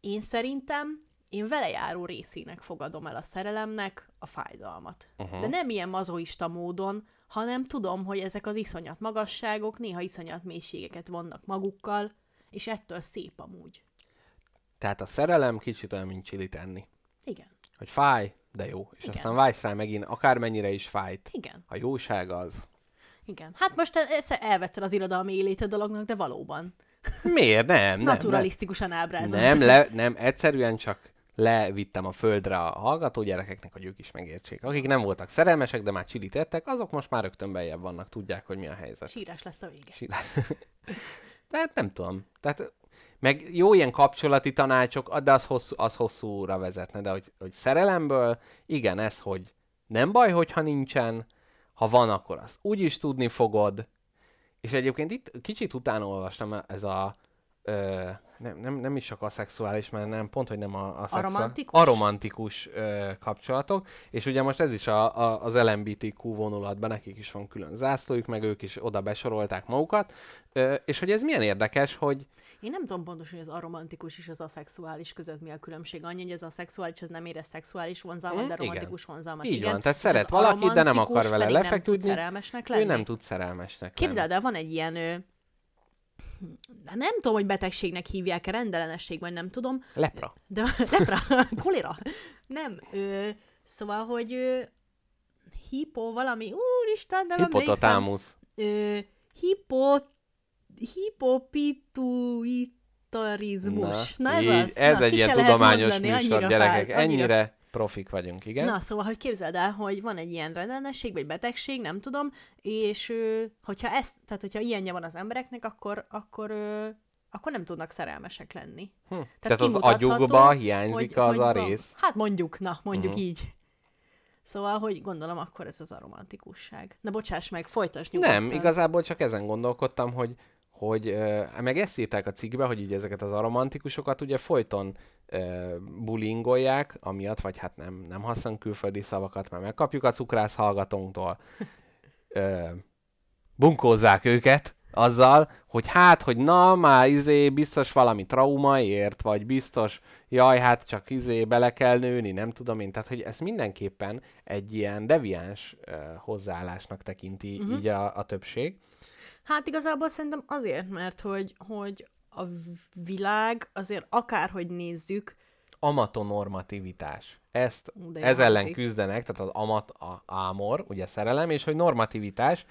én szerintem én velejáró részének fogadom el a szerelemnek a fájdalmat. Uh-huh. De nem ilyen mazoista módon, hanem tudom, hogy ezek az iszonyat magasságok néha iszonyat mélységeket vannak magukkal, és ettől szép amúgy. Tehát a szerelem kicsit olyan, mint csilit enni. Igen. Hogy fáj, de jó. És Igen. aztán vágysz rá megint, akármennyire is fájt. Igen. A jóság az. Igen. Hát most te- ezt elvetted az irodalmi élete dolognak, de valóban. Miért? Nem, nem. nem. Naturalisztikusan ábrázol. Nem, le, nem, egyszerűen csak levittem a földre a hallgató gyerekeknek, hogy ők is megértsék. Akik nem voltak szerelmesek, de már csilit ettek, azok most már rögtön beljebb vannak, tudják, hogy mi a helyzet. Sírás lesz a vége. Silá- Tehát nem tudom. Tehát meg jó ilyen kapcsolati tanácsok, de az, hosszú, az hosszúra vezetne, de hogy, hogy szerelemből, igen, ez, hogy nem baj, hogyha nincsen, ha van, akkor azt úgy is tudni fogod. És egyébként itt kicsit utána olvastam ez a ö, nem, nem, nem is csak a szexuális, mert nem, pont, hogy nem a, a szexuális. Aromantikus? Aromantikus ö, kapcsolatok. És ugye most ez is a, a, az LMBTQ vonulatban, nekik is van külön zászlójuk, meg ők is oda besorolták magukat. Ö, és hogy ez milyen érdekes, hogy Én nem tudom pontosan, hogy az aromantikus és az aszexuális között mi a különbség. Annyi, hogy az aszexuális az nem érez szexuális vonzalmat, Mm, de igen. romantikus vonzalmat. Így igen. van, tehát szeret valakit, de nem akar vele pedig nem tud lefeküdni. szerelmesnek lenni. ő nem tud szerelmesnek lenni. Képzeld el, van egy ilyen, ö, nem tudom, hogy betegségnek hívják-e, rendellenesség, vagy nem tudom, Lepra. de lepra, kolera. Nem, ö, szóval, hogy ö, hipo valami, úristen, nem emlékszem. Hipotatámusz. Ö, hipo, hipopituitarizmus. Na, ez így, az. ez Na, egy ilyen tudományos mondani, műsor, gyerekek. fáj, Ennyire profik vagyunk, igen? Na, szóval, hogy képzeld el, hogy van egy ilyen rendellenesség, vagy betegség, nem tudom, és hogyha ezt, tehát hogyha ilyenje van az embereknek, akkor, akkor, akkor nem tudnak szerelmesek lenni. Hm. Tehát az kimutatható, agyukba hiányzik az a van- rész. Hát mondjuk, na, mondjuk Mhm. így. Szóval, hogy gondolom, akkor ez az aromantikusság. Na bocsáss meg, folytasd nyugodtan. Nem, igazából csak ezen gondolkodtam, hogy hogy meg ezt írták a cikkbe, hogy így ezeket az aromantikusokat ugye folyton bulingolják, amiatt, vagy hát nem, nem használunk külföldi szavakat, mert megkapjuk a cukrász hallgatónktól. Ö, bunkózzák őket azzal, hogy hát, hogy na, már izé, biztos valami trauma ért, vagy biztos, jaj, hát csak izé, bele kell nőni, nem tudom én. Tehát, hogy ez mindenképpen egy ilyen deviáns ö, hozzáállásnak tekinti uh-huh. így a, a többség. Hát igazából szerintem azért, mert hogy, hogy a világ azért akárhogy nézzük, Amatonormativitás. Ezt, de ez ellen hangzik. küzdenek, tehát az amat, a ámor, ugye szerelem, és hogy normativitás,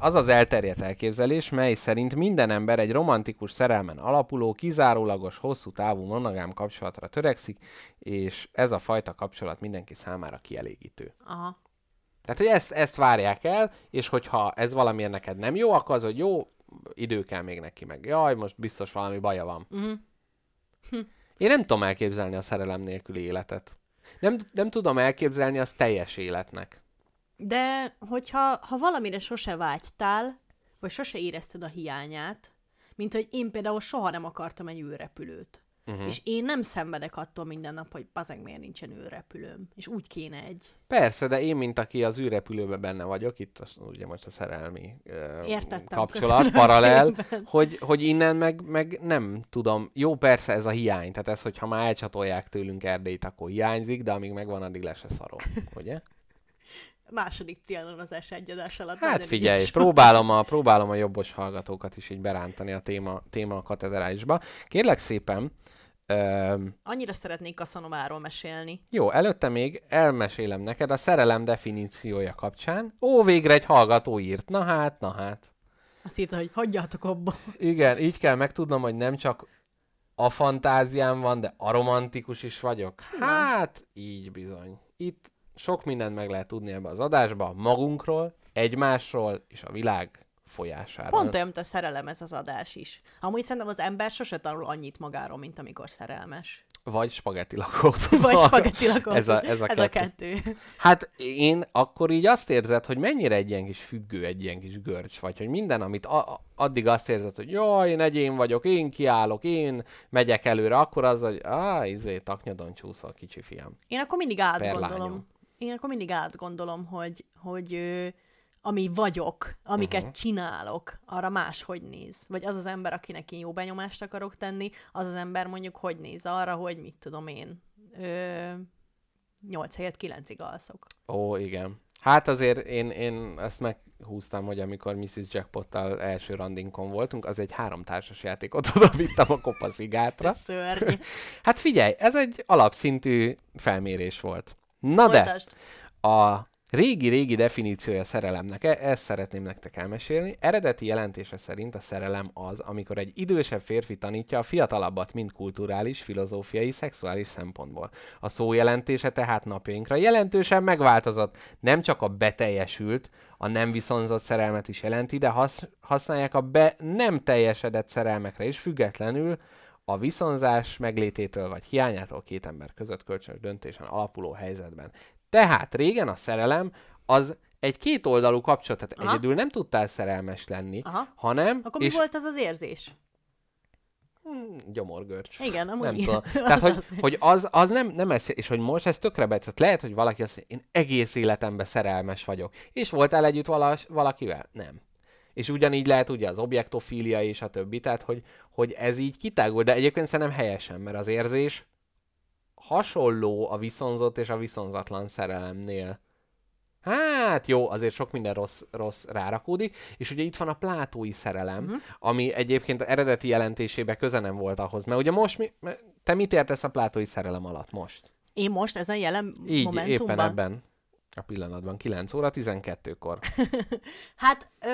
az az elterjedt elképzelés, mely szerint minden ember egy romantikus szerelmen alapuló, kizárólagos, hosszú távú monogám kapcsolatra törekszik, és ez a fajta kapcsolat mindenki számára kielégítő. aha, Tehát, hogy ezt, ezt várják el, és hogyha ez valamiért neked nem jó, akkor az, hogy jó, idő kell még neki meg. Jaj, most biztos valami baja van. uh-huh. Én nem tudom elképzelni a szerelem nélküli életet. Nem, nem tudom elképzelni az teljes életnek. De hogyha ha valamire sose vágytál, vagy sose érezted a hiányát, mint hogy én például soha nem akartam egy űrrepülőt. Uh-huh. És én nem szenvedek attól minden nap, hogy bazeg miért nincsen űrrepülőm. És úgy kéne egy. Persze, de én, mint aki az űrrepülőben benne vagyok, itt az, ugye most a szerelmi ö, Értettem, kapcsolat, paralel, szépen. hogy, hogy innen meg, meg nem tudom. Jó, persze ez a hiány, tehát ez, hogyha már elcsatolják tőlünk Erdélyt, akkor hiányzik, de amíg megvan, addig le se szarom, ugye? Második trianonozás egyadás alatt. Hát figyelj, próbálom a, próbálom a jobbos hallgatókat is így berántani a téma, téma a katedrálisba. Kérlek szépen, öm, Annyira szeretnék Kaszanováról mesélni. Jó, előtte még elmesélem neked a szerelem definíciója kapcsán. Ó, végre egy hallgató írt. Na hát, na hát. Azt írta, hogy hagyjátok abba. Igen, így kell megtudnom, hogy nem csak a fantáziám van, de aromantikus is vagyok. Hát, így bizony. Itt sok mindent meg lehet tudni ebbe az adásba, magunkról, egymásról és a világ folyásáról. Pont olyan, mint a szerelem ez az adás is. Amúgy szerintem az ember sose tanul annyit magáról, mint amikor szerelmes. Vagy spagetti lakót. Vagy spagetti lakó. ez a, ez a ez kettő. a kettő. Hát én akkor így azt érzed, hogy mennyire egy ilyen kis függő, egy ilyen kis görcs vagy, hogy minden, amit a- addig azt érzed, hogy jaj, én egyén vagyok, én kiállok, én megyek előre, akkor az, hogy á, izé, taknyadon csúszol, kicsi fiam. Én akkor mindig átgondolom. Én akkor mindig átgondolom, hogy, hogy ö, ami vagyok, amiket uh-huh. csinálok, arra máshogy néz. Vagy az az ember, akinek én jó benyomást akarok tenni, az az ember mondjuk hogy néz arra, hogy mit tudom én, ö, 8 helyett 9-ig alszok. Ó, igen. Hát azért én, én ezt meghúztam, hogy amikor Mrs. Jackpottal első randinkon voltunk, az egy háromtársas játékot oda vittem a kopaszigátra. Szörny. Hát figyelj, ez egy alapszintű felmérés volt. Na de, Folytasd. a régi-régi definíciója szerelemnek, e- ezt szeretném nektek elmesélni. Eredeti jelentése szerint a szerelem az, amikor egy idősebb férfi tanítja a fiatalabbat mind kulturális, filozófiai, szexuális szempontból. A szó jelentése tehát napjainkra jelentősen megváltozott. Nem csak a beteljesült, a nem viszonzott szerelmet is jelenti, de hasz, használják a be nem teljesedett szerelmekre is, függetlenül a viszonzás meglététől vagy hiányától két ember között kölcsönös döntésen alapuló helyzetben. Tehát régen a szerelem az egy kétoldalú kapcsolat, tehát Aha. egyedül nem tudtál szerelmes lenni, Aha. hanem... Akkor mi volt az az érzés? Hmm, gyomorgörcs. Igen, amúgy Nem igen. tudom. Tehát, hogy, az. hogy az, az nem, nem ez, és hogy most ez tökre becset. Lehet, hogy valaki azt mondja, én egész életemben szerelmes vagyok. És voltál együtt valas, valakivel? Nem. És ugyanígy lehet ugye az objektofília és a többi, tehát hogy, hogy ez így kitágul, de egyébként szerintem helyesen, mert az érzés hasonló a viszonzott és a viszonzatlan szerelemnél. Hát jó, azért sok minden rossz, rossz rárakódik, és ugye itt van a plátói szerelem, uh-huh. ami egyébként eredeti jelentésében köze nem volt ahhoz, mert ugye most mi, te mit értesz a plátói szerelem alatt most? Én most ezen jelen Így, momentumban? éppen ebben a pillanatban, 9 óra 12-kor. Hát ö,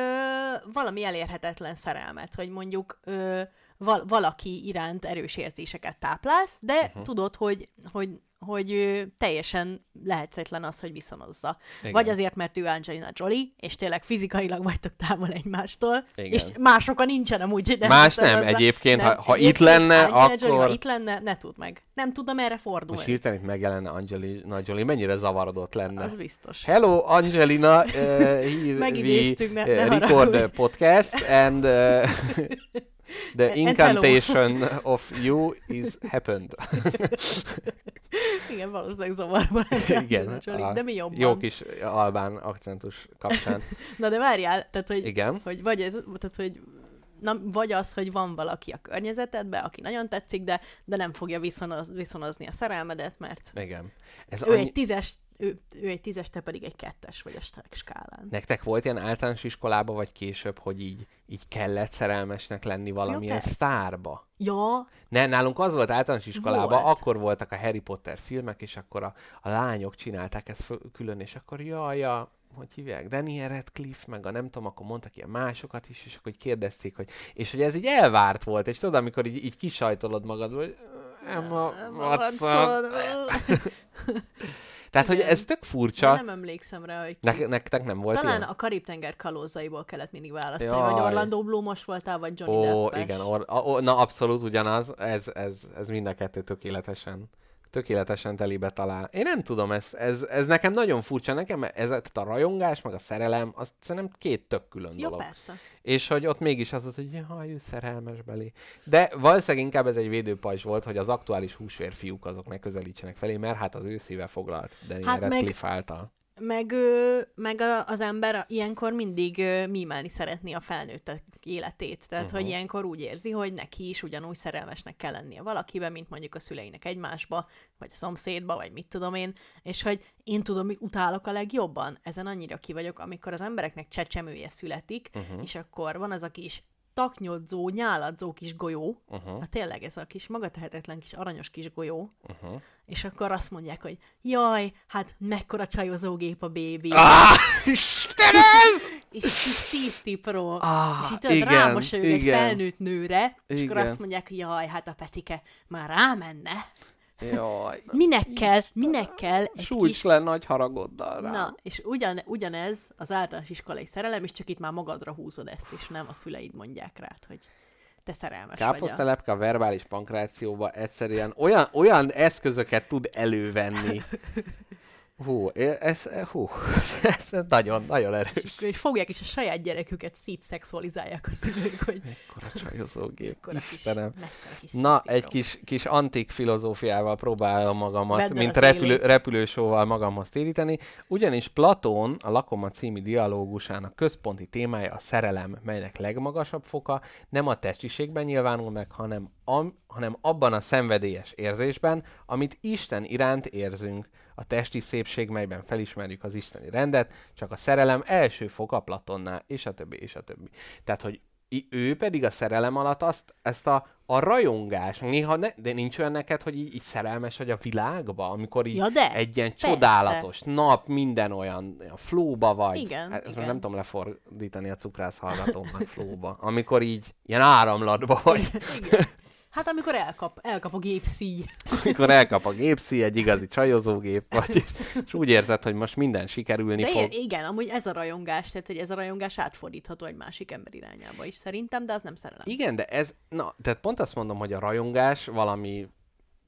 valami elérhetetlen szerelmet, hogy mondjuk ö, val- valaki iránt erős érzéseket táplálsz, de uh-huh. tudod, hogy, hogy, hogy teljesen lehetetlen az, hogy viszonozza. Igen. Vagy azért, mert ő Angelina Jolie, és tényleg fizikailag vagytok távol egymástól, Igen. és más oka nincsen amúgy. hogy Más nem, viszonozza. egyébként, ha- ha itt lenne, Angelina Jolie, akkor- ha itt lenne, ne tud meg. Nem tudna merre fordulni. Most hirtelen itt megjelenne Angelina Jolie, mennyire zavarodott lenne. Az biztos. Hello, Angelina, uh, here we ne- ne record haragudj. podcast, and uh, the And incantation of you is happened. Igen, valószínűleg zavarban Igen, a de mi jobban? jó kis albán akcentus kapcsán. Na de várjál, tehát hogy, Igen. hogy vagy ez, tehát hogy na, vagy az, hogy van valaki a környezetedben, aki nagyon tetszik, de, de nem fogja viszonoz, viszonozni a szerelmedet, mert Igen. Ez ő annyi... egy tízes, ő, ő egy tízes, te pedig egy kettes vagy a sk- skálán. Nektek volt ilyen általános iskolában, vagy később, hogy így, így kellett szerelmesnek lenni valamilyen persze. sztárba? Ja, Ne, nálunk az volt általános iskolában, Volt. akkor voltak a Harry Potter filmek, és akkor a, a lányok csinálták ezt föl, külön, és akkor jaj, a, hogy hívják, Daniel Radcliffe, meg a nem tudom, akkor mondtak ilyen másokat is, és akkor így kérdezték, hogy, és hogy ez így elvárt volt, és tudod, amikor így, így kisajtolod magad, hogy Emma Watson. Tehát, hogy ez tök furcsa. nem emlékszem rá, hogy ki. Ne, nektek nem volt Talán ilyen? a Karib-tenger kalózaiból kellett mindig választani, Jaj. vagy Orlando Bloom-os voltál, vagy Johnny Ó, Deppes. igen, or, ó, na abszolút ugyanaz, ez, ez, ez mind a kettő tökéletesen, tökéletesen telibe talál. Én nem tudom, ez, ez, ez nekem nagyon furcsa, nekem ez a rajongás, meg a szerelem, az szerintem két tök külön Jó, dolog. persze. És hogy ott mégis az, az hogy jaj, ő szerelmes belé. De valószínűleg inkább ez egy védőpajzs volt, hogy az aktuális húsvér fiúk azok ne közelítsenek felé, mert hát az ő szíve foglalt Daniel Hát hát meg- Radcliffe által. Meg, meg az ember ilyenkor mindig mímelni szeretné a felnőttek életét. Tehát, uh-huh. hogy ilyenkor úgy érzi, hogy neki is ugyanúgy szerelmesnek kell lennie valakiben, mint mondjuk a szüleinek egymásba, vagy a szomszédba, vagy mit tudom én. És hogy én tudom, mi utálok a legjobban. Ezen annyira ki vagyok, amikor az embereknek csecsemője születik, uh-huh. és akkor van az a kis taknyodzó, nyáladzó kis golyó, uh-huh. hát tényleg ez a kis magatehetetlen kis aranyos kis golyó, Uh-huh. és akkor azt mondják, hogy jaj, hát mekkora csajozógép a bébi. Ah, Istenem! És így tíz tipról. Ah, és így tudod, igen, rámosolyog egy felnőtt nőre, és akkor Igen. azt mondják, hogy jaj, hát a Petike már rámenne. Jaj. Minek kell, minek kell egy Sújts kis... le nagy haragoddal rá. Na, és ugyan, ugyanez az általános iskolai szerelem, és csak itt már magadra húzod ezt, és nem a szüleid mondják rád, hogy te szerelmes Káposztelepke a verbális pankrációba egyszerűen olyan, olyan eszközöket tud elővenni. Hú, ez, hú, ez nagyon, nagyon erős. És hogy fogják is a saját gyereküket szétszexualizálják a szülők, hogy Mekkora csajozógép, mekkora kis, Istenem. mekkora kis Na, egy kis, kis antik filozófiával próbálom magamat, Vedd el mint repülő, szélét. repülősóval magamhoz téríteni, ugyanis Platón a Lakoma című dialógusának központi témája a szerelem, melynek legmagasabb foka nem a testiségben nyilvánul meg, hanem, am, hanem abban a szenvedélyes érzésben, amit Isten iránt érzünk. A testi szépség, melyben felismerjük az isteni rendet, csak a szerelem első foka Platonnál, és a többi, és a többi. Tehát, hogy ő pedig a szerelem alatt azt, ezt a, a rajongás, néha ne, de nincs olyan neked, hogy így, így szerelmes vagy a világba, amikor így Ja, de, egy ilyen persze. csodálatos nap, minden olyan, olyan flóba vagy. Igen, hát ezt igen. nem tudom lefordítani a cukrász hallgatóknak flóba. Amikor így ilyen áramlatba vagy, Hát amikor elkap, elkap a gép szíj. amikor elkap a gépszí, egy igazi csajozógép vagy, és úgy érzed, hogy most minden sikerülni De fog. igen, igen, amúgy ez a rajongás, tehát hogy ez a rajongás átfordítható egy másik ember irányába is szerintem, de az nem szerelem. Igen, de ez, na, tehát pont azt mondom, hogy a rajongás valami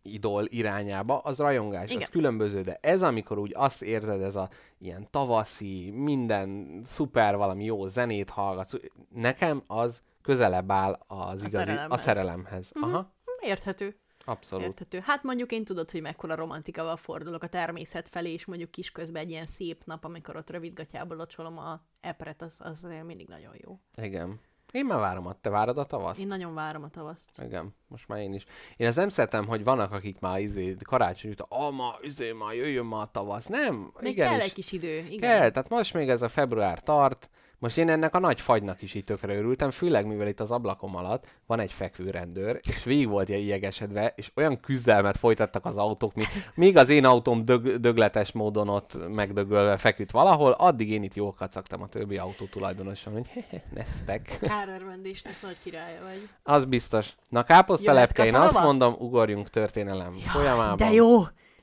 idol irányába, az rajongás, Igen. az különböző, de ez, amikor úgy azt érzed, ez a ilyen tavaszi, minden szuper, valami jó zenét hallgatsz, nekem az közelebb áll az igazi, a szerelemhez. szerelemhez. Aha, Érthető. abszolút. Érthető. Hát mondjuk én tudod, hogy mekkora romantikával fordulok a természet felé, és mondjuk kisközben egy ilyen szép nap, amikor ott rövidgatjából locsolom a epret, az, az azért mindig nagyon jó. Igen. Én már várom, a- te várod a tavaszt? Én nagyon várom a tavaszt. Igen, most már én is. Én ezt nem szeretem, hogy vannak, akik már izé, karácsony után, ah, ma, izé, ma, jöjjön ma a tavasz. Nem, Még igen, kell és- egy kis idő, igen. Kell, tehát most még ez a február tart, most én ennek a nagy fagynak is így tökre örültem, főleg mivel itt az ablakom alatt van egy fekvőrendőr, és végig volt ilyen jegesedve, és olyan küzdelmet folytattak az autók, mi, míg az én autóm dög, dögletes módon ott megdögölve feküdt valahol, addig én itt jól kacagtam a többi autó tulajdonosan, hogy hehe, neztek. Kárörvendésnek nagy királya vagy. Az biztos. Na káposztelepke, én Jöhet azt mondom, ugorjunk történelem folyamában. De jó!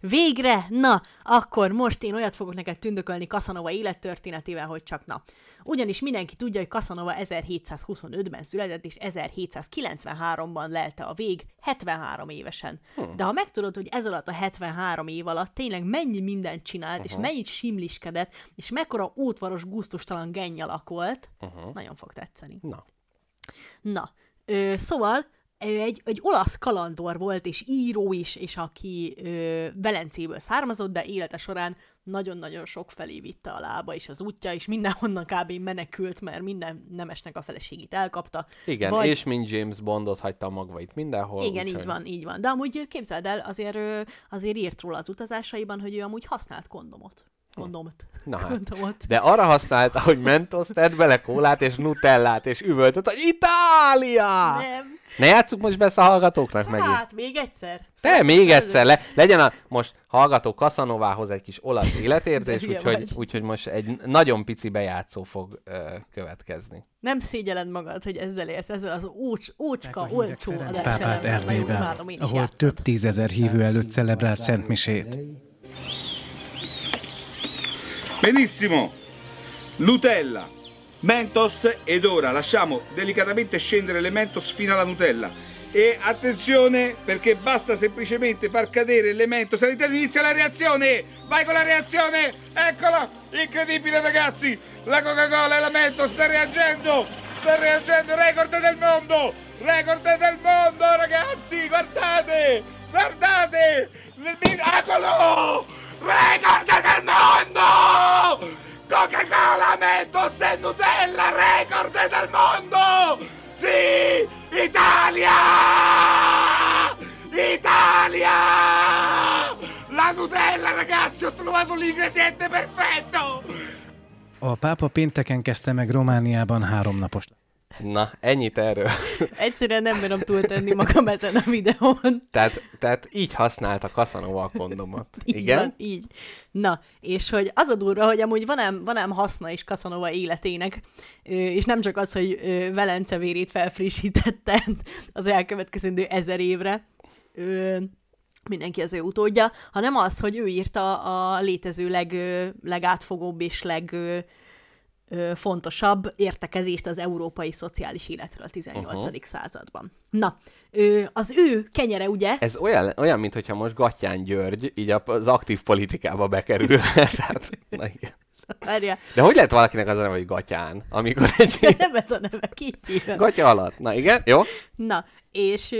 Végre! Na, akkor most én olyat fogok neked tündökölni Casanova élettörténetével, hogy csak na. Ugyanis mindenki tudja, hogy Casanova 1725-ben született, és 1793-ban lelte a vég, 73 évesen. De ha megtudod, hogy ez alatt a 73 év alatt tényleg mennyi mindent csinált, és mennyit simliskedett, és mekkora útvaros, gusztustalan gennyalak volt, nagyon fog tetszeni. Na, Na, ö, szóval egy, egy olasz kalandor volt, és író is, és aki ö, Velencéből származott, de élete során nagyon-nagyon sok felé vitte a lába, és az útja, és mindenhonnan kb. menekült, mert minden nemesnek a feleségét elkapta. igen, Vagy- és mint James Bondot hagyta a magvait mindenhol. Igen, úgyhogy- így van, így van. De amúgy képzeld el, azért, azért írt róla az utazásaiban, hogy ő amúgy használt kondomot. Kondomot. Na hát. Kondomot. De arra használta, hogy mentoszt, tett bele kólát és nutellát, és üvöltött, hogy Itália! Nem. Ne játsszuk most be ezt a hallgatóknak megint. Hát, még egyszer. Te, még egyszer, le, legyen a most hallgató Kaszanovához egy kis olasz életérzés, úgyhogy, úgyhogy most egy nagyon pici bejátszó fog ö, következni. Nem szégyeled magad, hogy ezzel élsz, ezzel az ócs, ócska, a hírek olcsó Ferenc pápát Erdélyben, ahol játszom. több tízezer hívő előtt celebrált szentmisét. Benissimo. Nutella, Mentos ed ora lasciamo delicatamente scendere le Mentos fino alla Nutella. E attenzione perché basta semplicemente far cadere le Mentos. All'interno inizia la reazione. Vai con la reazione. Eccola. Incredibile ragazzi. La Coca-Cola e la Mentos sta reagendo. Sta reagendo. Record del mondo. Record del mondo ragazzi. Guardate. Guardate. Il mi- Eccolo. Record del mondo. Coca-Cola, Mentos e Nutella, record del mondo! Sì! Italia! Italia! La Nutella, ragazzi, ho trovato l'ingrediente perfetto! A pápa pénteken kezdte meg Romániában háromnapos. Na, ennyit erről. Egyszerűen nem bírom túltenni magam ezen a videón. tehát, tehát így használta Casanova a kondomot. Így Igen? Van, így. Na, és hogy az a durva, hogy amúgy van ám, van ám haszna is Casanova életének, és nem csak az, hogy Velence vérét felfrissítette az elkövetkezendő ezer évre, mindenki az ő utódja, hanem az, hogy ő írta a létező leg, legátfogóbb és leg, fontosabb értekezést az európai szociális életről a 18. Uh-huh. században. Na, az ő kenyere, ugye? Ez olyan, olyan mint hogyha most Gattyán György így az aktív politikába bekerül. Tehát, na igen. Várjál, De hogy lehet valakinek az a neve, hogy Gatyán, amikor egy nem ez a neve, két éve. gatya alatt? Na igen, jó? Na, és,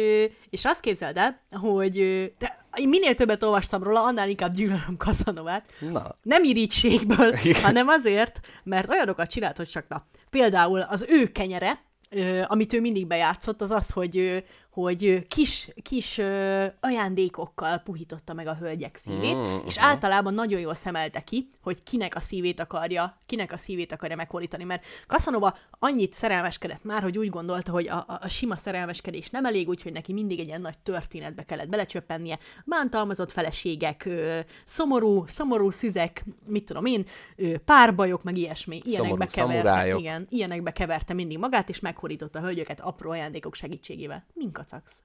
és azt képzeld el, hogy de én minél többet olvastam róla, annál inkább gyűlölöm Kazanovát. Na. Nem irigységből, hanem azért, mert olyanokat csinált, hogy csak na. Például az ő kenyere, amit ő mindig bejátszott, az az, hogy, hogy kis, kis ö, ajándékokkal puhította meg a hölgyek szívét, Mm, és aha. általában nagyon jól szemelte ki, hogy kinek a szívét akarja, kinek a szívét akarja meghódítani, mert Casanova annyit szerelmeskedett már, hogy úgy gondolta, hogy a, a, a sima szerelmeskedés nem elég, úgyhogy neki mindig egy ilyen nagy történetbe kellett belecsöppennie. Bántalmazott feleségek, ö, szomorú, szomorú szüzek, mit tudom én, ö, párbajok, meg ilyesmi. Ilyenekbe Szomorú keverte, igen, ilyenekbe keverte mindig magát, és meghódította a hölgyeket apró ajándékok segítségével. Min kacagsz?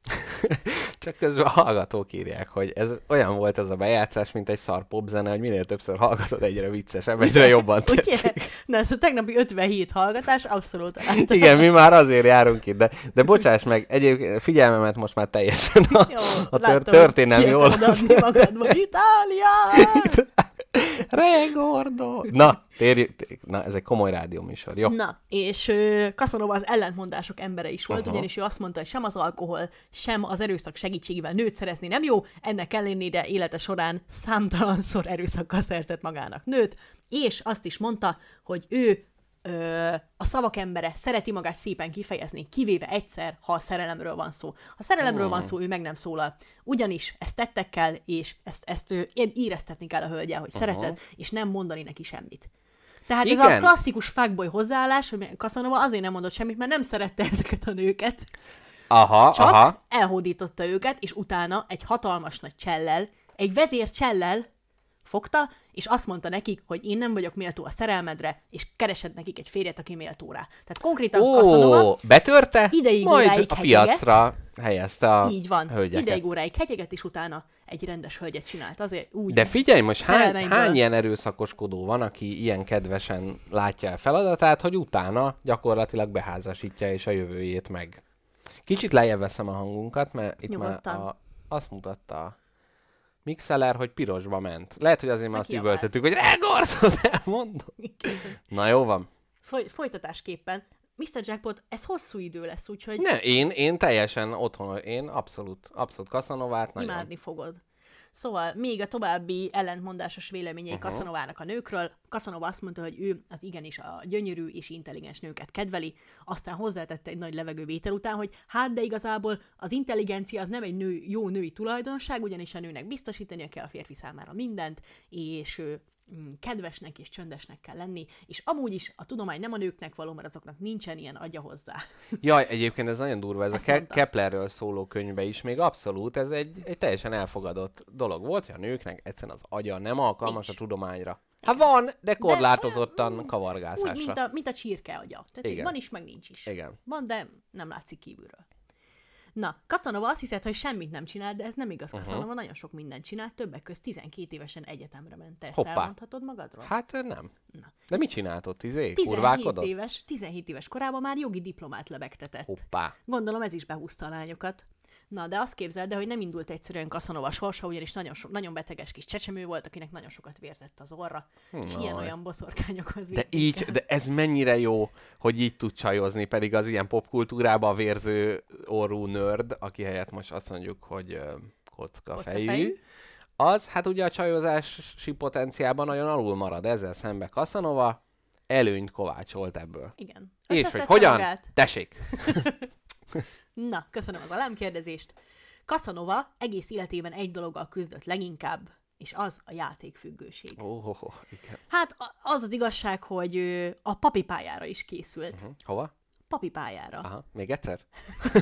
Csak közben a hallgatók írják, hogy ez olyan volt ez a bejátszás, mint egy szar popzene, hogy minél többször hallgatod, egyre viccesebb, egyre jobban Ugye? tetszik. Na, ez a tegnapi 57 hallgatás abszolút által. Igen, mi már azért járunk itt, de, de bocsáss meg, egyébként figyelmemet most már teljesen a, Jó, a tör, történelmi olasz. Itália! Regordo! Na, térjük, na, ez egy komoly rádióműsor, jó? Na, és ö, Casanova az ellentmondások embere is volt, Aha. ugyanis ő azt mondta, hogy sem az alkohol, sem az erőszak segítségével nőt szerezni nem jó, ennek ellenére élete során számtalanszor erőszakkal szerzett magának nőt, és azt is mondta, hogy ő ö, a szavak embere szereti magát szépen kifejezni, kivéve egyszer, ha a szerelemről van szó. Ha szerelemről van szó, ő meg nem szólal. Ugyanis ezt tettekkel, és ezt, ezt ö, éreztetni kell a hölgye, hogy szereted, és nem mondani neki semmit. Tehát ez a Igen. klasszikus fuckboy hozzáállás, hogy Casanova azért nem mondott semmit, mert nem szerette ezeket a nőket, Aha, csak aha. elhódította őket, és utána egy hatalmas nagy csellel, egy vezér csellel fogta, és azt mondta nekik, hogy én nem vagyok méltó a szerelmedre, és keresed nekik egy férjet, aki méltó rá. Tehát konkrétan Ó, Casanova betörte, ideig majd óráig a hegyeget. piacra helyezte a így van, hölgyeket. ideig óráig hegyeget, és utána egy rendes hölgyet csinált. Azért úgy. De figyelj, most hány, hány ilyen erőszakoskodó van, aki ilyen kedvesen látja el feladatát, hogy utána gyakorlatilag beházasítja és a jövőjét meg. Kicsit lejjebb veszem a hangunkat, mert itt Nyugodtan. már a, azt mutatta a Mixeler, hogy pirosba ment. Lehet, hogy azért már azt üvöltöttük, hogy Regordot elmondom. Na jó van. Foly- folytatásképpen, Mr. Jackpot, ez hosszú idő lesz, úgyhogy Ne, én, én teljesen otthon, én abszolút, abszolút Kaszanovát nagyon. imádni fogod. Szóval még a további ellentmondásos véleményei uh-huh. Kaszanovának a nőkről. Kaszanova azt mondta, hogy ő az igenis a gyönyörű és intelligens nőket kedveli, aztán hozzátette egy nagy levegővétel után, hogy hát de igazából az intelligencia az nem egy nő, jó női tulajdonság, ugyanis a nőnek biztosítania kell a férfi számára mindent, és ő kedvesnek és csöndesnek kell lenni, és amúgy is a tudomány nem a nőknek való, mert azoknak nincsen ilyen agya hozzá. Jaj, egyébként ez nagyon durva, ez Ezt a Ke-. Keplerről szóló könyvbe is még abszolút, ez egy, egy teljesen elfogadott dolog volt, hogy a nőknek egyszerűen az agya nem alkalmas Nincs. a tudományra. Hát van, de korlátozottan Úgy, kavargászásra. mint a, mint a csirke agya. Tehát. Igen. van is, meg nincs is. Igen. Van, de nem látszik kívülről. Na, Casanova azt hiszed, hogy semmit nem csinált, de ez nem igaz. Casanova nagyon sok mindent csinált, többek közt 12 évesen egyetemre ment. Te ezt Hoppá. elmondhatod magadról? Hát nem. Na. De mit csinált ott? Izé? 17 Kurválkodott? éves, 17 éves korában már jogi diplomát lebegtetett. Hoppá. Gondolom ez is behúzta a lányokat. Na, de azt képzeld, de hogy nem indult egyszerűen Casanova sorsa, ugyanis nagyon, so, nagyon beteges kis csecsemő volt, akinek nagyon sokat vérzett az orra, és Jaj. ilyen-olyan boszorkányokhoz De így, el. de ez mennyire jó, hogy így tud csajozni, pedig az ilyen popkultúrában a vérző orrú nörd, aki helyett most azt mondjuk, hogy ö, kocka fejű, Kockafejű. az hát ugye a csajozási potenciában nagyon alul marad. Ezzel szembe Casanova előnyt kovácsolt ebből. Igen. És hogy hogyan? magát. Tessék! Na, köszönöm az alámkérdezést. Casanova egész életében egy dologgal küzdött leginkább, és az a játékfüggőség. Ó, oh, oh, igen. Hát a- az az igazság, hogy a papipályára is készült. Hm, Hova? Papipályára. Aha, még egyszer?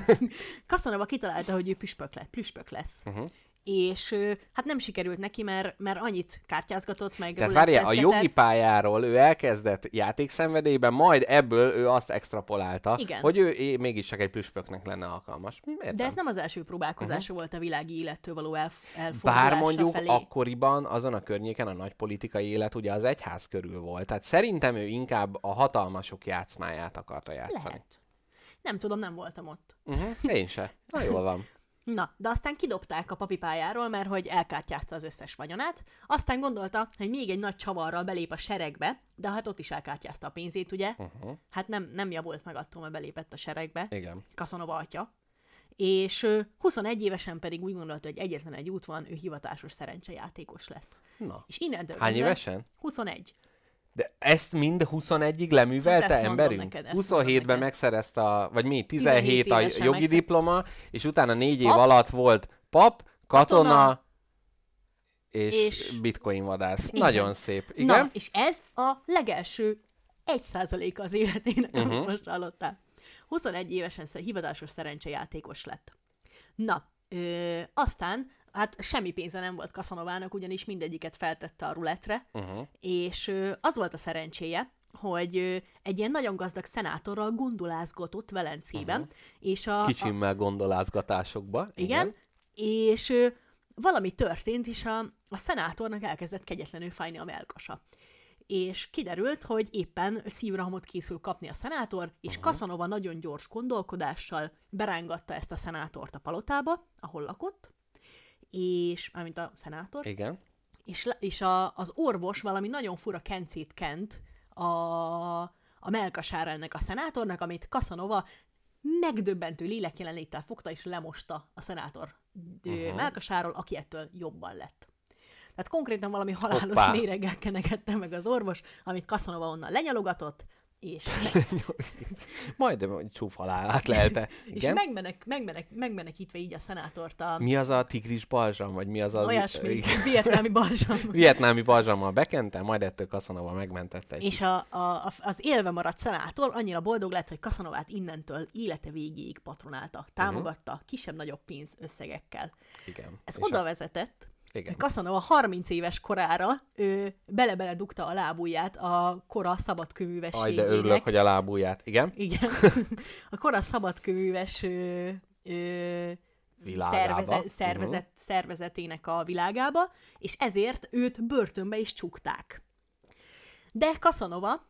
Casanova kitalálta, hogy ő püspök, le, püspök lesz. Uh-huh. És hát nem sikerült neki, mert, mert annyit kártyázgatott meg. Tehát várjál, a jogi pályáról ő elkezdett játékszenvedélyben, majd ebből ő azt extrapolálta, Igen. hogy ő mégiscsak egy püspöknek lenne alkalmas. Hm, Értem. De ez nem az első próbálkozása uh-huh. volt a világi élettől való elf- Bár elfordulása mondjuk felé. akkoriban, azon a környéken a nagy politikai élet ugye az egyház körül volt. Tehát szerintem ő inkább a hatalmasok játszmáját akarta játszani. Lehet. Nem tudom, nem voltam ott. Uh-huh. Én se. Na jól van. Na, de aztán kidobták a papipályáról, mert hogy elkártyázta az összes vagyonát. Aztán gondolta, hogy még egy nagy csavarral belép a seregbe, de hát ott is elkártyázta a pénzét, ugye? Uh-huh. Hát nem, nem javult meg attól, mert belépett a seregbe. Igen. Kaszanova atya. És ö, 21 évesen pedig úgy gondolta, hogy egyetlen egy út van, ő hivatásos szerencsejátékos lesz. Na. És innentől Hány évesen? 21. De ezt mind 21-ig leművelte Hát emberünk? neked, ezt mondom 27-ben neked. megszerezte a, vagy mi, 17, 17 a jogi megszer- diploma, és utána négy év Pap. alatt volt pap, katona, Katona. és, És- bitcoin vadász. Igen. Nagyon szép. Igen? Na, és ez a legelső 1%-a az életének, uh-huh. amit most hallottál. 21 évesen hivatásos szerencsejátékos lett. Na, ö, aztán, hát semmi pénze nem volt Kaszanovának, ugyanis mindegyiket feltette a ruletre, uh-huh. és az volt a szerencséje, hogy egy ilyen nagyon gazdag szenátorral gondolázgatott Velencében, uh-huh. és a, a, Kicsimmel gondolázgatásokba. igen, és ö, valami történt, és a, a szenátornak elkezdett kegyetlenül fájni a melkasa. És kiderült, hogy éppen szívrohamot készül kapni a szenátor, és uh-huh. Kaszanova nagyon gyors gondolkodással berángatta ezt a szenátort a palotába, ahol lakott, és, mármint a szenátor, Igen. és, és a, az orvos valami nagyon fura kencét kent a, a melkasára ennek a szenátornak, amit Kaszanova megdöbbentő lélekjelenléttel fogta és lemosta a szenátor uh-huh. melkasáról, aki ettől jobban lett. Tehát konkrétan valami halálos Hoppá. méreggel kenegette meg az orvos, amit Kaszanova onnan lenyalogatott, és, Majdnem, hogy csúf halálát lelte. és megmenek, megmenek, megmenekítve így a szenátort a Mi az a tigris balzsam, vagy mi az az... olyasmi vietnámi balzsam. Vietnámi balzsammal bekente, majd ettől Kaszanova megmentette. Egy És a, a, a, az élve maradt szenátor annyira boldog lett, hogy Kaszanovát innentől élete végéig patronálta, támogatta uh-huh. kisebb-nagyobb pénz összegekkel. Igen. Ez És oda a- vezetett, Igen. Kaszanova 30 éves korára ő bele-bele dugta a lábujját a kora Aj, szabadkőművességének. de örülök, hogy a lábúját. Igen? Igen. a kora szabadkőműves ö, ö, Világába. szervezet, szervezet, Mhm. szervezetének a világába, és ezért őt börtönbe is csukták. De Kaszanova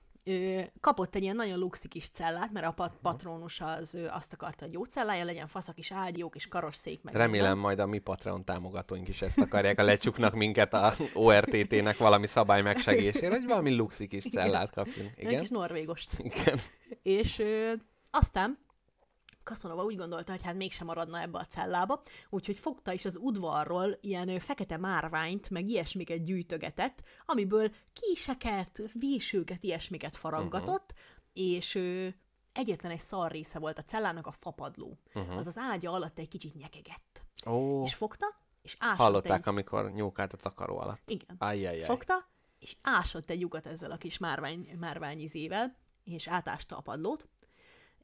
kapott egy ilyen nagyon luxi kis cellát, mert a pat- patronus az azt akarta, hogy jó cellája legyen, fasz a kis ágy, jó kis karosszék, meg Remélem minden. majd a mi Patreon támogatóink is ezt akarják, ha lecsuknak minket a ORTT-nek valami szabály megsegésére, hogy valami luxi kis cellát kapjunk. Egy Igen? kis norvégost. Igen. És ö, aztán Kaszanova úgy gondolta, hogy hát mégsem maradna ebbe a cellába, úgyhogy fogta is az udvarról ilyen fekete márványt, meg ilyesmiket gyűjtögetett, amiből késeket, vésőket, ilyesmiket faraggatott, uh-huh. és ö, egyetlen egy szar része volt a cellának a fapadló. Uh-huh. Az az ágya alatt egy kicsit nyekegett. Ó, És fogta, és ásott hallották, egy... amikor nyúkált a takaró alatt. Igen. Ajjajjaj. Fogta, és ásott egy lyukat ezzel a kis márvány, márványizével, és átásta a padlót,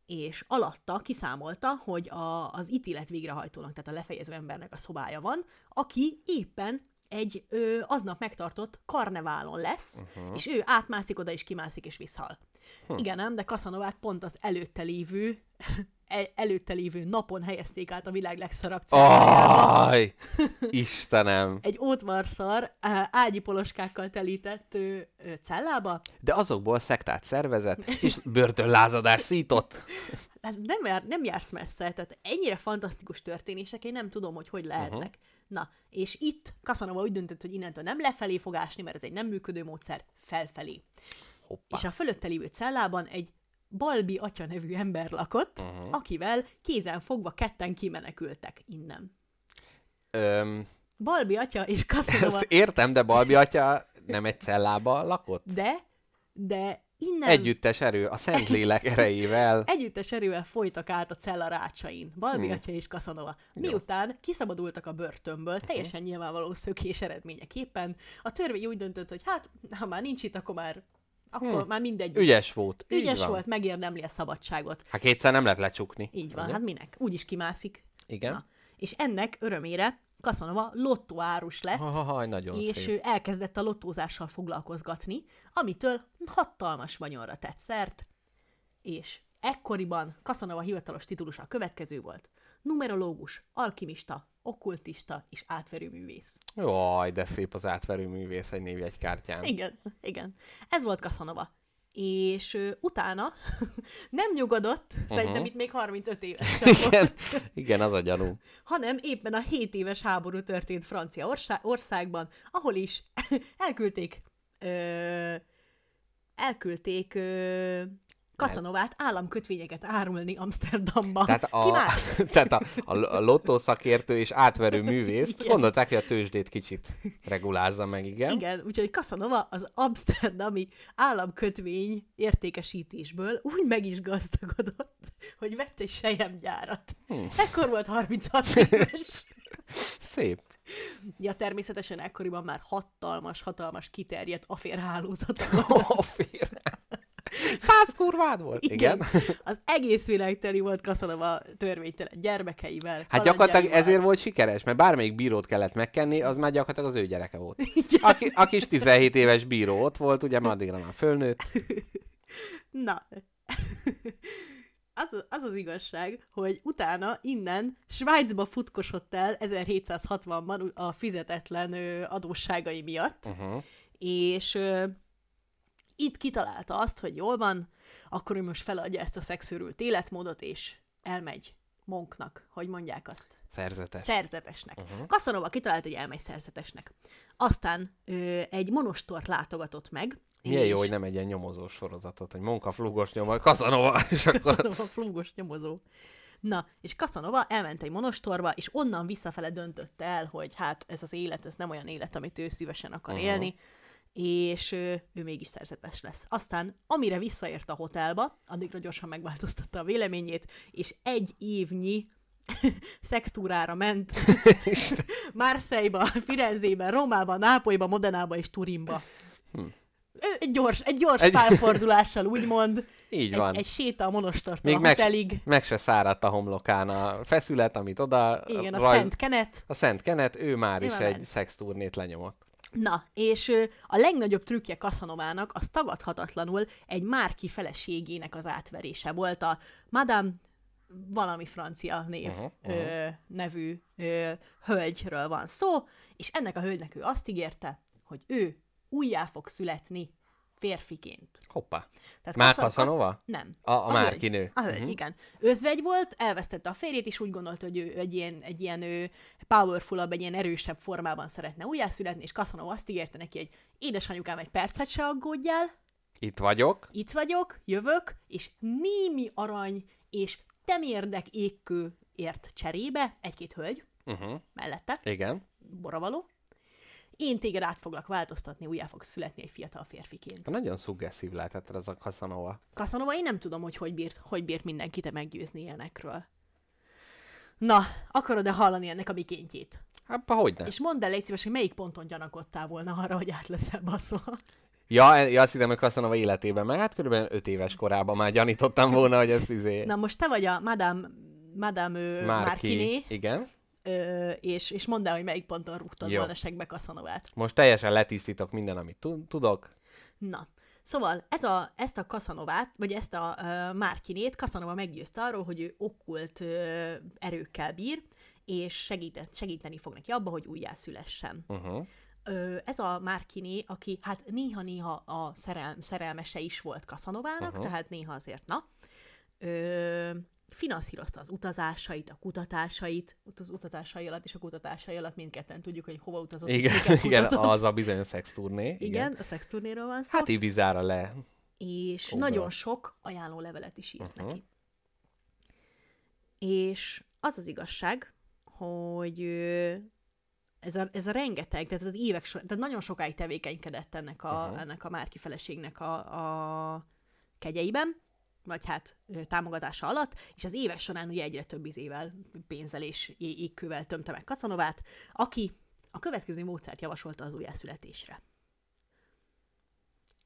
és alatta kiszámolta, hogy a, az ítélet végrehajtónak, tehát a lefejező embernek a szobája van, aki éppen egy ö, aznap megtartott karneválon lesz, uh-huh. és ő átmászik oda, és kimászik, és visszhal. Hm. Igen, nem, de Kaszanovát pont az előtte lévő, előtte lévő napon helyezték át a világ legszarabb Aj, Istenem. egy ótvarszar ágyi poloskákkal telített ö, ö, cellába. De azokból szektát szervezett, és börtönlázadás szított. Hát nem, jár, nem jársz messze, tehát ennyire fantasztikus történések, én nem tudom, hogy hogy lehetnek. Uh-huh. Na, és itt Casanova úgy döntött, hogy innentől nem lefelé fog ásni, mert ez egy nem működő módszer, felfelé. Hoppá. És a fölötte lévő cellában egy Balbi atya nevű ember lakott, uh-huh. akivel kézen fogva ketten kimenekültek innen. Öm, Balbi atya és Casanova, ezt értem, de Balbi atya nem egy cellába lakott? de, de innen... Együttes erő, a Szentlélek erejével. Együttes erővel folytak át a cella rácsain, Balbi Hmm. atya és Kaszanova. Miután kiszabadultak a börtönből, Mhm. teljesen nyilvánvaló szökés eredményeképpen, a törvény úgy döntött, hogy hát, ha már nincs itt, akkor már, akkor Hmm. már mindegy. Ügyes volt. így Ügyes van. volt, megérdemli a szabadságot. Hát kétszer nem lehet lecsukni. Így van, Ugye? hát minek? Úgy is kimászik. Igen. Na. És ennek örömére Casanova lottóárus lett, Ha, ha, ha, nagyon és szép. ő elkezdett a lottózással foglalkozgatni, amitől hatalmas vagyonra tett szert, és ekkoriban Casanova hivatalos titulusa a következő volt. Numerológus, alkimista, okkultista és átverőművész. Jaj, de szép az átverő művész egy névjegykártyán. Igen, igen. Ez volt Casanova. És ö, utána nem nyugodott, uh-huh. szerintem itt még 35 éves Igen, igen, az a gyanú. hanem éppen a 7 éves háború történt Francia orsá- országban, ahol is elküldték ö, elküldték ö, Kaszanovát államkötvényeket árulni Amsterdamba. Tehát Ki a, más? tehát a, a, a lottószakértő és átverő művész gondolták, hogy a tőzsdét kicsit regulázza meg, igen. Igen, úgyhogy Casanova az amsterdami államkötvény értékesítésből úgy meg is gazdagodott, hogy vett egy sejemgyárat. Hm. Ekkor volt 36 éves. Szép. Ja, természetesen ekkoriban már hatalmas, hatalmas kiterjedt aférhálózata volt. A. Száz kurvád volt. Igen. Az egész világ teli volt Casanova törvénytelen gyermekeivel. Hát gyakorlatilag ezért volt sikeres, mert bármelyik bírót kellett megkenni, az már gyakorlatilag az ő gyereke volt. Aki, a kis 17 éves bíró ott volt, ugye már addigra már fölnőtt. Na, az, az az igazság, hogy utána innen Svájcba futkosott el 1760-ban a fizetetlen adósságai miatt, Uh-huh. és itt kitalálta azt, hogy jól van, akkor ő most feladja ezt a szexőrült életmódot, és elmegy monknak, hogy mondják azt. Szerzetes. Szerzetesnek. Uh-huh. Casanova kitalált, hogy elmegy szerzetesnek. Aztán ö, egy monostort látogatott meg. Milyen és- jó, hogy nem egy ilyen nyomozós sorozatot, hogy Monka flugos nyoma, Kazanova, és akkor... Casanova flugos nyomozó. Na, és Casanova elment egy monostorba, és onnan visszafele döntötte el, hogy hát ez az élet, ez nem olyan élet, amit ő szívesen akar uh-huh. élni, és ő, ő mégis szerzetes lesz. Aztán, amire visszaért a hotelba, addigra gyorsan megváltoztatta a véleményét, és egy évnyi szextúrára ment Marseille-ba, Firenzébe, Rómába, Nápolyba, Modenába és Turinba. Ő Egy gyors, egy gyors Egy- pálfordulással, úgymond. Így egy, van. Egy séta a monostortól Még a meg, hotelig. meg se száradt a homlokán a feszület, amit oda... Igen, a rajz- Szent Kenet. A Szent Kenet, ő már Ő is egy ment. szexturnét lenyomott. Na, és a legnagyobb trükkje Cassanovának az tagadhatatlanul egy Márki feleségének az átverése volt a Madame valami francia név Mhm, uh-huh, ö, nevű ö, hölgyről van szó, és ennek a hölgynek ő azt ígérte, hogy ő újjá fog születni férfiként. Hoppá. Tehát Már Cassano- Casanova? Nem. A- a Márki hölgy. nő. A hölgy, Mhm. igen. Özvegy volt, elvesztette a férjét, és úgy gondolta, hogy ő egy ilyen, egy ilyen ő, powerfulabb, egy ilyen erősebb formában szeretne újjászületni, és Casanova azt ígérte neki, hogy édesanyukám, egy percet se aggódjál, Itt vagyok. itt vagyok, jövök, és némi arany és temérdek égkőért cserébe, egy-két hölgy Uh-huh. mellette, Igen. boravaló, én téged át foglak változtatni, újjá fogsz születni egy fiatal férfiként. Nagyon szuggesszív lehetett ez a Casanova. Casanova, én nem tudom, hogy hogy bírt, hogy bírt mindenkit meggyőzni ilyenekről. Na, akarod-e hallani ennek a mikéntjét? Hát, hogy ne? És mondd el, légy szíves, hogy melyik ponton gyanakodtál volna arra, hogy át leszel baszva. Ja, ja, azt hiszem, hogy Casanova életében, meg hát körülbelül 5 éves korában már gyanítottam volna, hogy ezt izé... Na most te vagy a Madame, Madame ö, Márkiné, Igen. Ö, és, és mondd el, hogy melyik ponton rúgtad Jó. volna segbe Casanovát. Most teljesen letisztítok minden, amit tu- tudok. Na, szóval ez a, ezt a Casanovát, vagy ezt a uh, Márkinét Casanova meggyőzte arról, hogy ő okkult uh, erőkkel bír, és segített, segíteni fog neki abba, hogy újjászülessen. Uh-huh. Ö, ez a Márkiné, aki hát néha-néha a szerel, szerelmese is volt Casanovának, Aha. uh-huh. tehát néha azért, na, ö, finanszírozta az utazásait, a kutatásait, ut- az utazásai alatt és a kutatásai alatt mindketten tudjuk, hogy hova utazott. Igen, igen, az a bizonyos szexturné. Igen. igen, a szexturnéról van szó. Hát Ibizára le. és Kóbra. nagyon sok ajánló levelet is írt Uh-huh. neki. És az az igazság, hogy ez a, ez a rengeteg, tehát az évek során, tehát nagyon sokáig tevékenykedett ennek a, uh-huh. ennek a Márki feleségnek a, a kegyeiben, vagy hát támogatása alatt, és az évek során ugye egyre több izével, pénzzel és égkővel tömte meg Kacanovát, aki a következő módszert javasolta az újjászületésre.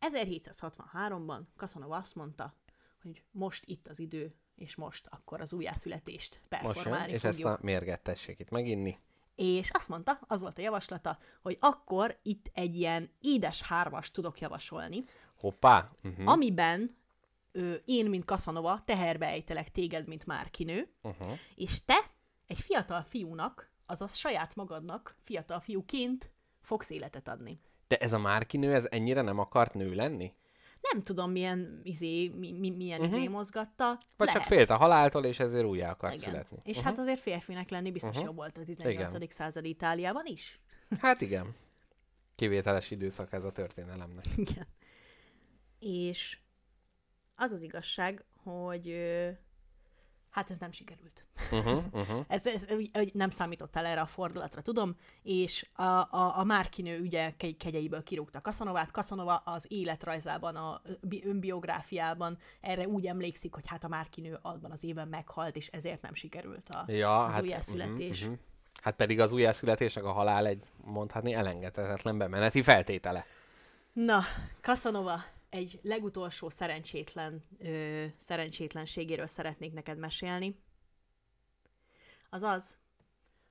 1763-ban Casanova azt mondta, hogy most itt az idő, és most akkor az újjászületést Most jön, performálni és fogjuk. ezt a mérget tessék itt meginni. És azt mondta, az volt a javaslata, hogy akkor itt egy ilyen édes hármas tudok javasolni, Hoppá. Uh-huh. amiben ö, én, mint Kaszanova, teherbe ejtelek téged, mint Márkinő, Uh-huh. és te egy fiatal fiúnak, azaz saját magadnak, fiatal fiúként fogsz életet adni. De ez a Márkinő, ez ennyire nem akart nő lenni? Nem tudom, milyen izé, mi, mi, milyen uh-huh. izé mozgatta. Vagy Lehet. csak félt a haláltól, és ezért újjá akart Igen. születni. És uh-huh. hát azért férfinek lenni biztos uh-huh. jobb volt a 18. Igen. századi Itáliában is. Hát igen. Kivételes időszak ez a történelemnek. Igen. És az az igazság, hogy ö, hát ez nem sikerült. Uh-huh, uh-huh. Ez, ez úgy nem számítottál erre a fordulatra, tudom, és a, a, a Márkinő ügye ke- kegyeiből kirúgta Kaszanovát. Kaszanova az életrajzában, a bi- önbiográfiában erre úgy emlékszik, hogy hát a Márkinő abban az évben meghalt, és ezért nem sikerült a, Ja, az hát, újjászületés. mhm, mhm. Hát pedig az újjászületésnek a halál egy mondhatni elengedhetetlen bemeneti feltétele. Na, Casanova egy legutolsó szerencsétlen ö, szerencsétlenségéről szeretnék neked mesélni. Az az,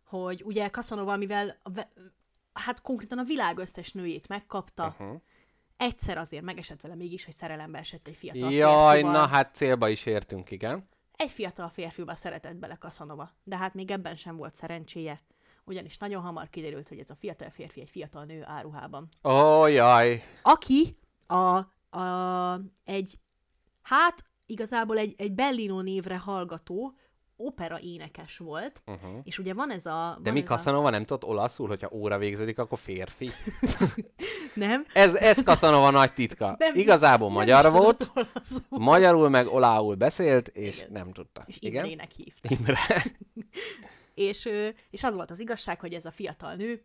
hogy ugye Casanova, mivel a hát konkrétan a világ összes nőjét megkapta, uh-huh. egyszer azért megesett vele mégis, hogy szerelembe esett egy fiatal Jaj, férfival. na hát célba is értünk, igen. Egy fiatal férfiba szeretett bele Casanova, de hát még ebben sem volt szerencséje, ugyanis nagyon hamar kiderült, hogy ez a fiatal férfi egy fiatal nő áruhában Ó, jaj. aki a, a, egy, hát igazából egy, egy Bellino névre hallgató opera énekes volt, uh-huh. és ugye van ez a... De mi Casanova nem tudott olaszul, hogyha óra végződik, akkor férfi? A... Nem? Ez, ez Casanova nagy titka. nem Igazából nem magyar volt, magyarul meg olául beszélt, és Igen. nem tudta. És Igen? Imrének hívta. Imre. És, és az volt az igazság, hogy ez a fiatal nő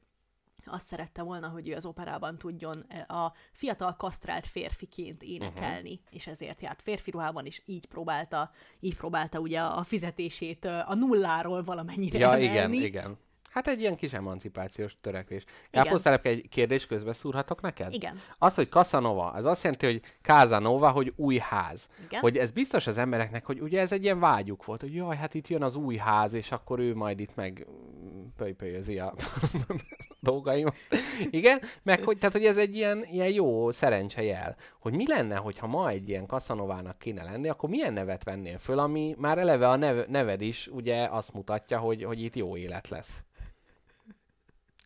azt szerette volna, hogy ő az operában tudjon e, a fiatal kasztrált férfiként énekelni, uh-huh. és ezért járt férfi ruhában, és így próbálta, így próbálta ugye a fizetését a nulláról valamennyire Ja, emelni. igen, igen. Hát egy ilyen kis emancipációs törekvés. Káposztelepke, egy kérdést közbe szúrhatok neked? Igen. Az, hogy Casanova, az azt jelenti, hogy Casanova, hogy új ház. Igen. Hogy ez biztos az embereknek, hogy ugye ez egy ilyen vágyuk volt, hogy jaj, hát itt jön az új ház, és akkor ő majd itt meg mm, pölypölyözi a dolgaimat. Igen? Meg hogy, tehát, hogy ez egy ilyen, ilyen jó szerencsejel. Hogy mi lenne, hogyha ma egy ilyen Casanovának kéne lenni, akkor milyen nevet vennél föl, ami már eleve a nev- neved is ugye azt mutatja, hogy, hogy itt jó élet lesz.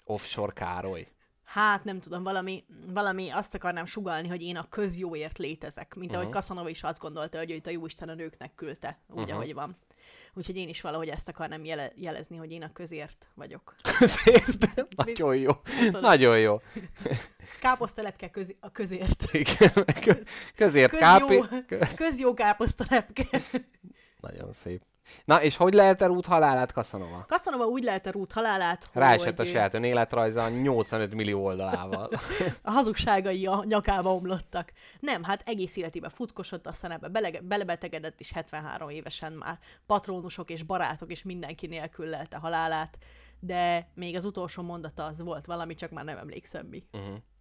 Offshore Károly. Hát nem tudom, valami, valami azt akarnám sugalni, hogy én a közjóért létezek, mint uh-huh. ahogy Casanova is azt gondolta, hogy őt a Jóisten a nőknek küldte, úgy, uh-huh. ahogy van. Úgyhogy én is valahogy ezt akarnám jele- jelezni, hogy én a közért vagyok. Közért. Nagyon jó. Nagyon jó. Káposztelepke köz- a közért. Igen, kö- közért Közjó, kápi... Kö- közjó káposztelepke. Nagyon szép. Na, és hogy lehet el út halálát Casanova? Casanova úgy lehet a rút halálát, hogy Ráesett a saját önéletrajza 85 millió oldalával. a hazugságai a nyakába omlottak. Nem, hát egész életében futkosott, aztán ebbe bele, belebetegedett, és 73 évesen már patronusok és barátok és mindenki nélkül lelte halálát, de még az utolsó mondata az volt valami, csak már nem emlékszem mi.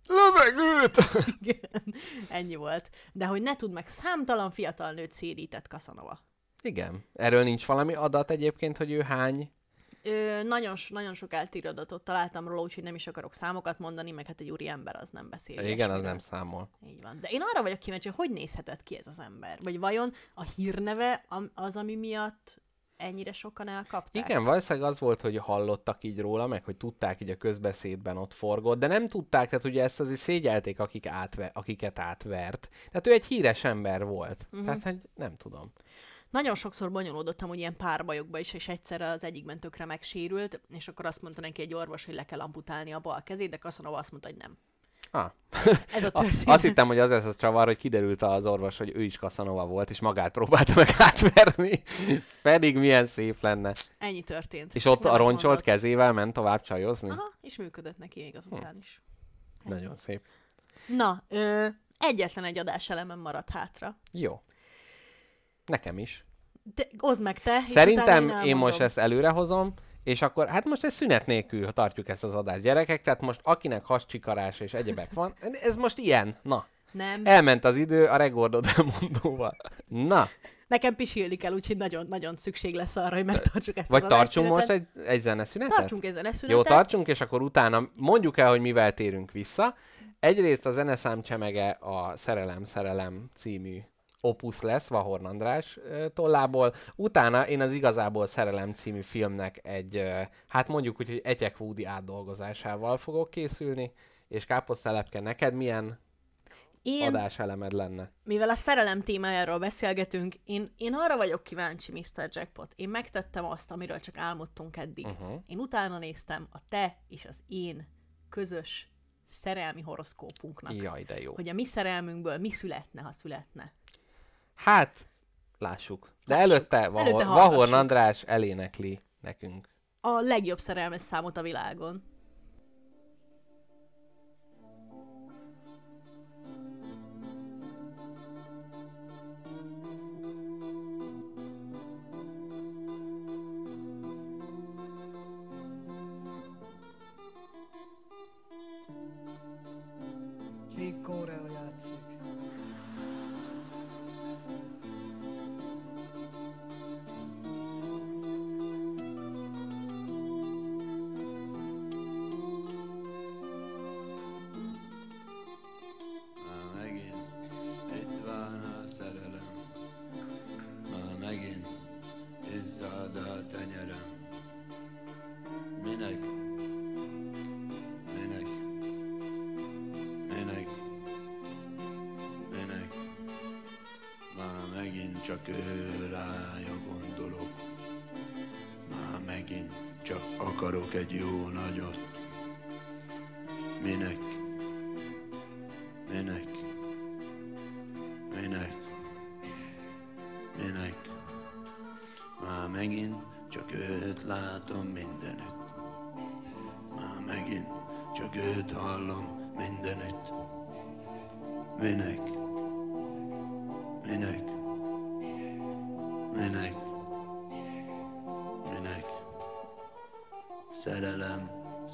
Lövegőt! Igen, ennyi volt. De hogy ne tud meg, számtalan fiatal nőt szérített Casanova. Igen. Erről nincs valami adat egyébként, hogy ő hány? Ö, nagyon, nagyon sok eltérő adatot találtam róla, úgyhogy nem is akarok számokat mondani, meg hát egy úri ember az nem beszél. Igen, az nem számol. Így van. De én arra vagyok kíváncsi, hogy hogy nézhetett ki ez az ember? Vagy vajon a hírneve az, ami miatt ennyire sokan elkapták? Igen, valószínűleg az volt, hogy hallottak így róla, meg hogy tudták így a közbeszédben ott forgott, de nem tudták, tehát ugye ezt azért szégyelték, akik átve, akiket átvert. Tehát ő egy híres ember volt. Uh-huh. Tehát, hogy nem tudom. Nagyon sokszor bonyolódottam, hogy ilyen párbajokba is, és egyszer az egyikben tökre megsérült, és akkor azt mondta neki egy orvos, hogy le kell amputálni a bal kezét, de Casanova azt mondta, hogy nem. Ah. Ez a történet. azt hittem, hogy az ez a csavar, hogy kiderült az orvos, hogy ő is Casanova volt, és magát próbálta meg átverni. Pedig milyen szép lenne. Ennyi történt. És ott Nem a roncsolt mondott. kezével ment tovább csajozni? Aha, és működött neki még azután is. Nagyon szép. Na, ö, egyetlen egy adás elemen maradt hátra. Jó. Nekem is. De, hozd meg te, Szerintem utána én, most ezt előrehozom, és akkor, hát most ez szünet nélkül tartjuk ezt az adást, gyerekek, tehát most akinek hascsikarás és egyebek van, ez most ilyen, na. Nem, Elment az idő a Regordod elmondóval. Na, Nekem pisilni kell, úgyhogy nagyon-nagyon szükség lesz arra, hogy megtartsuk ezt Vagy az tartsunk most egy, egy zeneszünetet? Tartsunk egy zeneszünetet. Jó, tartsunk, és akkor utána mondjuk el, hogy mivel térünk vissza. Egyrészt a zeneszám csemege a Szerelem, Szerelem című opusz lesz Vahorn András tollából. Utána én az igazából Szerelem című filmnek egy, hát mondjuk úgy, hogy Etyek Woody átdolgozásával fogok készülni. És Káposztelepke, neked milyen Én, adáselemed lenne? mivel a szerelem témájáról beszélgetünk, én, én arra vagyok kíváncsi, Mr. Jackpot. Én megtettem azt, amiről csak álmodtunk eddig. Uh-huh. Én utána néztem a te és az én közös szerelmi horoszkópunknak. Jaj, de jó. Hogy a mi szerelmünkből mi születne, ha születne. Hát, lássuk. De Lássuk. előtte Vahor, Előtte Vahorn. András elénekli nekünk. A legjobb szerelmes számot a világon.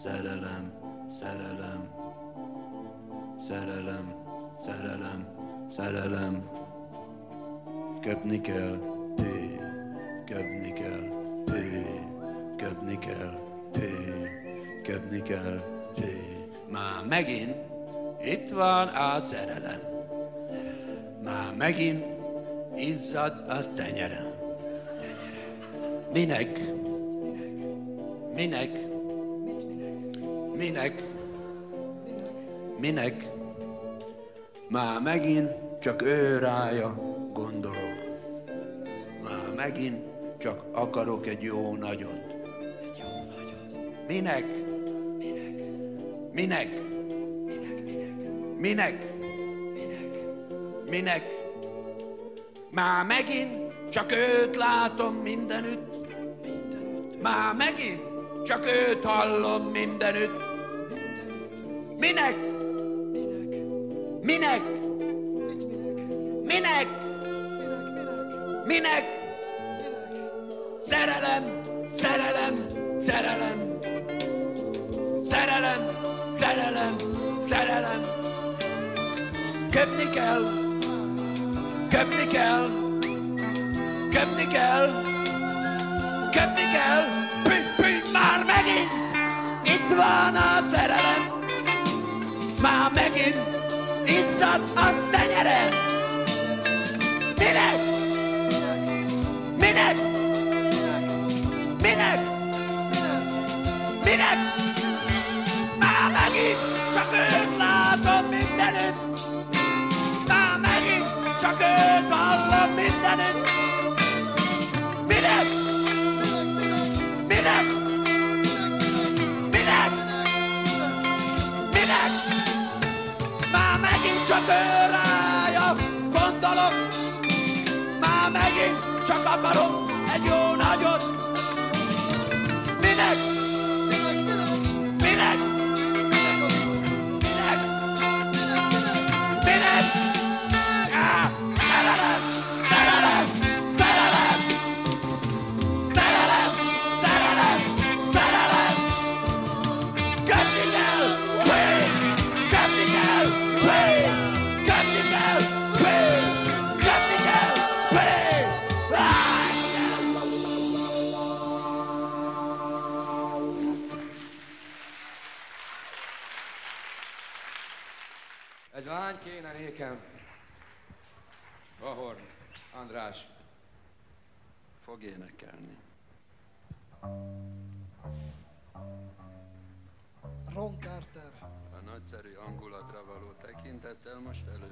Szerelem, szerelem, szerelem. Szerelem, szerelem. Köpni kell, pé, köpni kell, pé, köpni kell, pé, köpni kell, pé. Már megint itt van a szerelem. Már megint izzad a tenyerem. Minek? Minek? Minek? Minek? Már megint csak ő rája gondolok. Már megint csak akarok egy jó nagyot. Minek? Minek? Minek? Minek? Már megint csak őt látom mindenütt. Már megint csak őt hallom mindenütt. Minek?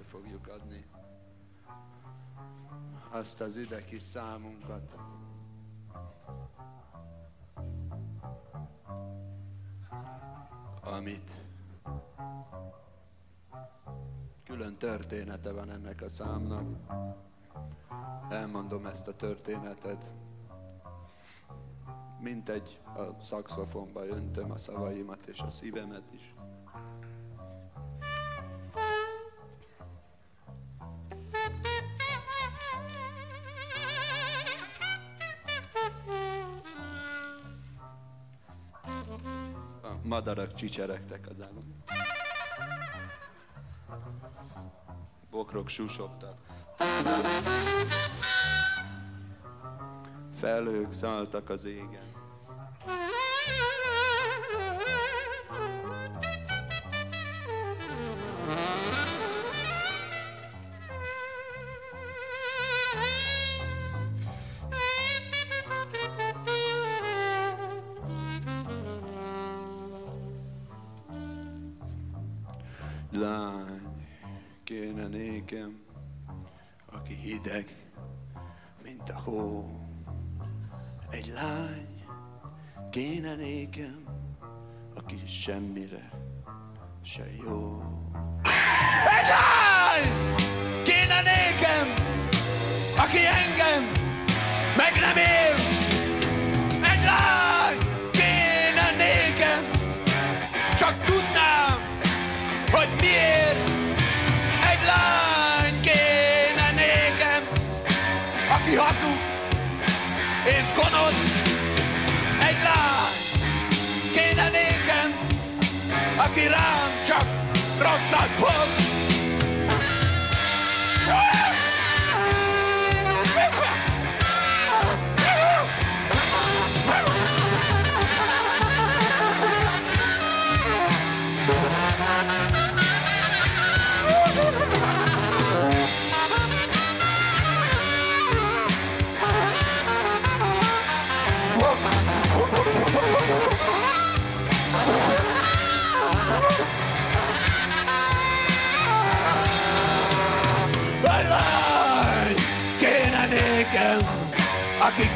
Fogjuk adni azt az üde kis számunkat. Amit külön története van ennek a számnak. Elmondom ezt a történetet. Mint egy a szaxofonba öntöm a szavaimat és a szívemet is. Madarak csicseregtek az állam. Bokrok susogtak. Felhők szálltak az égen. Lány nékem, aki hideg, mint a hó. Egy lány kéne nékem, aki semmire se jó. Egy lány kéne nékem, aki engem meg nem ér. Whoa.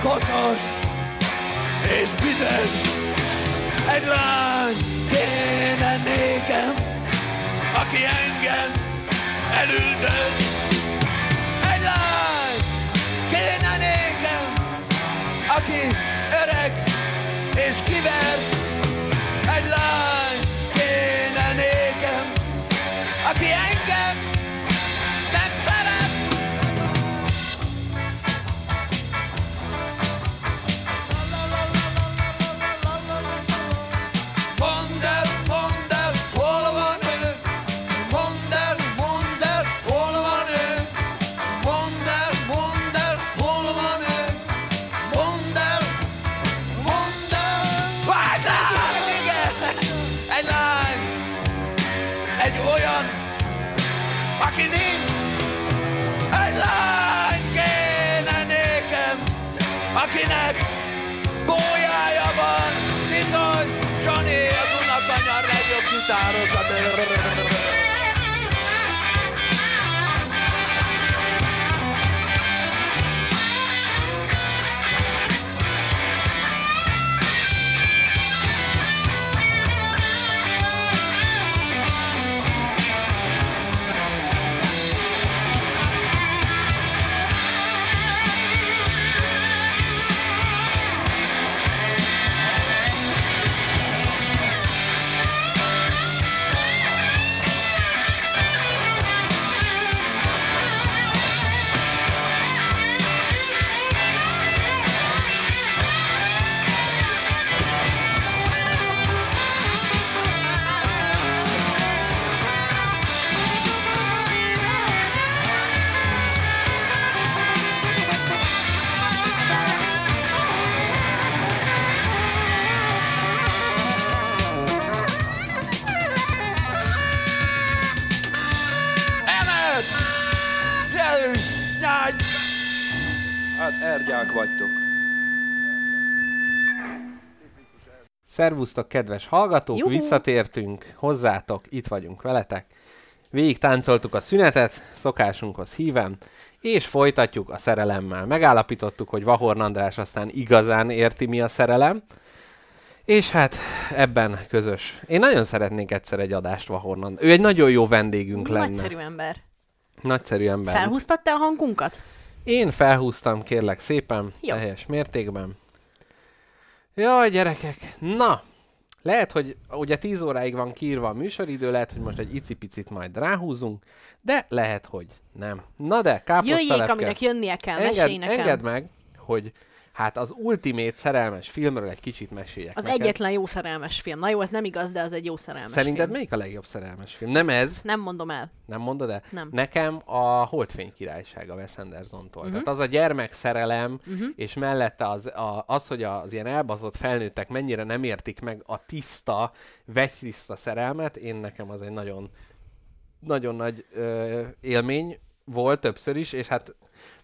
Koszos és büdös. Egy lány kéne nékem, aki engem elüldöz. Egy lány kéne nékem, aki öreg és kiver. Szervusztok, kedves hallgatók, Juhu! visszatértünk hozzátok, itt vagyunk veletek. Végig táncoltuk a szünetet, szokásunkhoz híven, és folytatjuk a szerelemmel. Megállapítottuk, hogy Vahorn András aztán igazán érti, mi a szerelem, és hát ebben közös. Én nagyon szeretnék egyszer egy adást Vahorn András. Ő egy nagyon jó vendégünk lenne. Nagyszerű ember. Nagyszerű ember. Felhúztad te a hangunkat? Én felhúztam, kérlek szépen, Jó. teljes mértékben. Jaj, gyerekek, na, lehet, hogy ugye 10 óráig van kiírva a műsoridő, lehet, hogy most egy icipicit majd ráhúzunk, de lehet, hogy nem. Na de, Jöjjék, káposztalepke, aminek jönnie kell, enged, engedd meg, hogy hát az ultimate szerelmes filmről egy kicsit meséljek Az neked. egyetlen jó szerelmes film. Na jó, ez nem igaz, de az egy jó szerelmes Szerinted film. melyik a legjobb szerelmes film? Nem ez, Nem mondom el. nem mondod el? Nem. Nekem a Holdfény királyság a Wes Anderson-tól. Mhm. Tehát az a gyermek szerelem, Uh-huh. és mellette az, a, az, hogy az ilyen elbazott felnőttek mennyire nem értik meg a tiszta, vegytiszta szerelmet, én nekem az egy nagyon, nagyon nagy ö, élmény volt többször is, és hát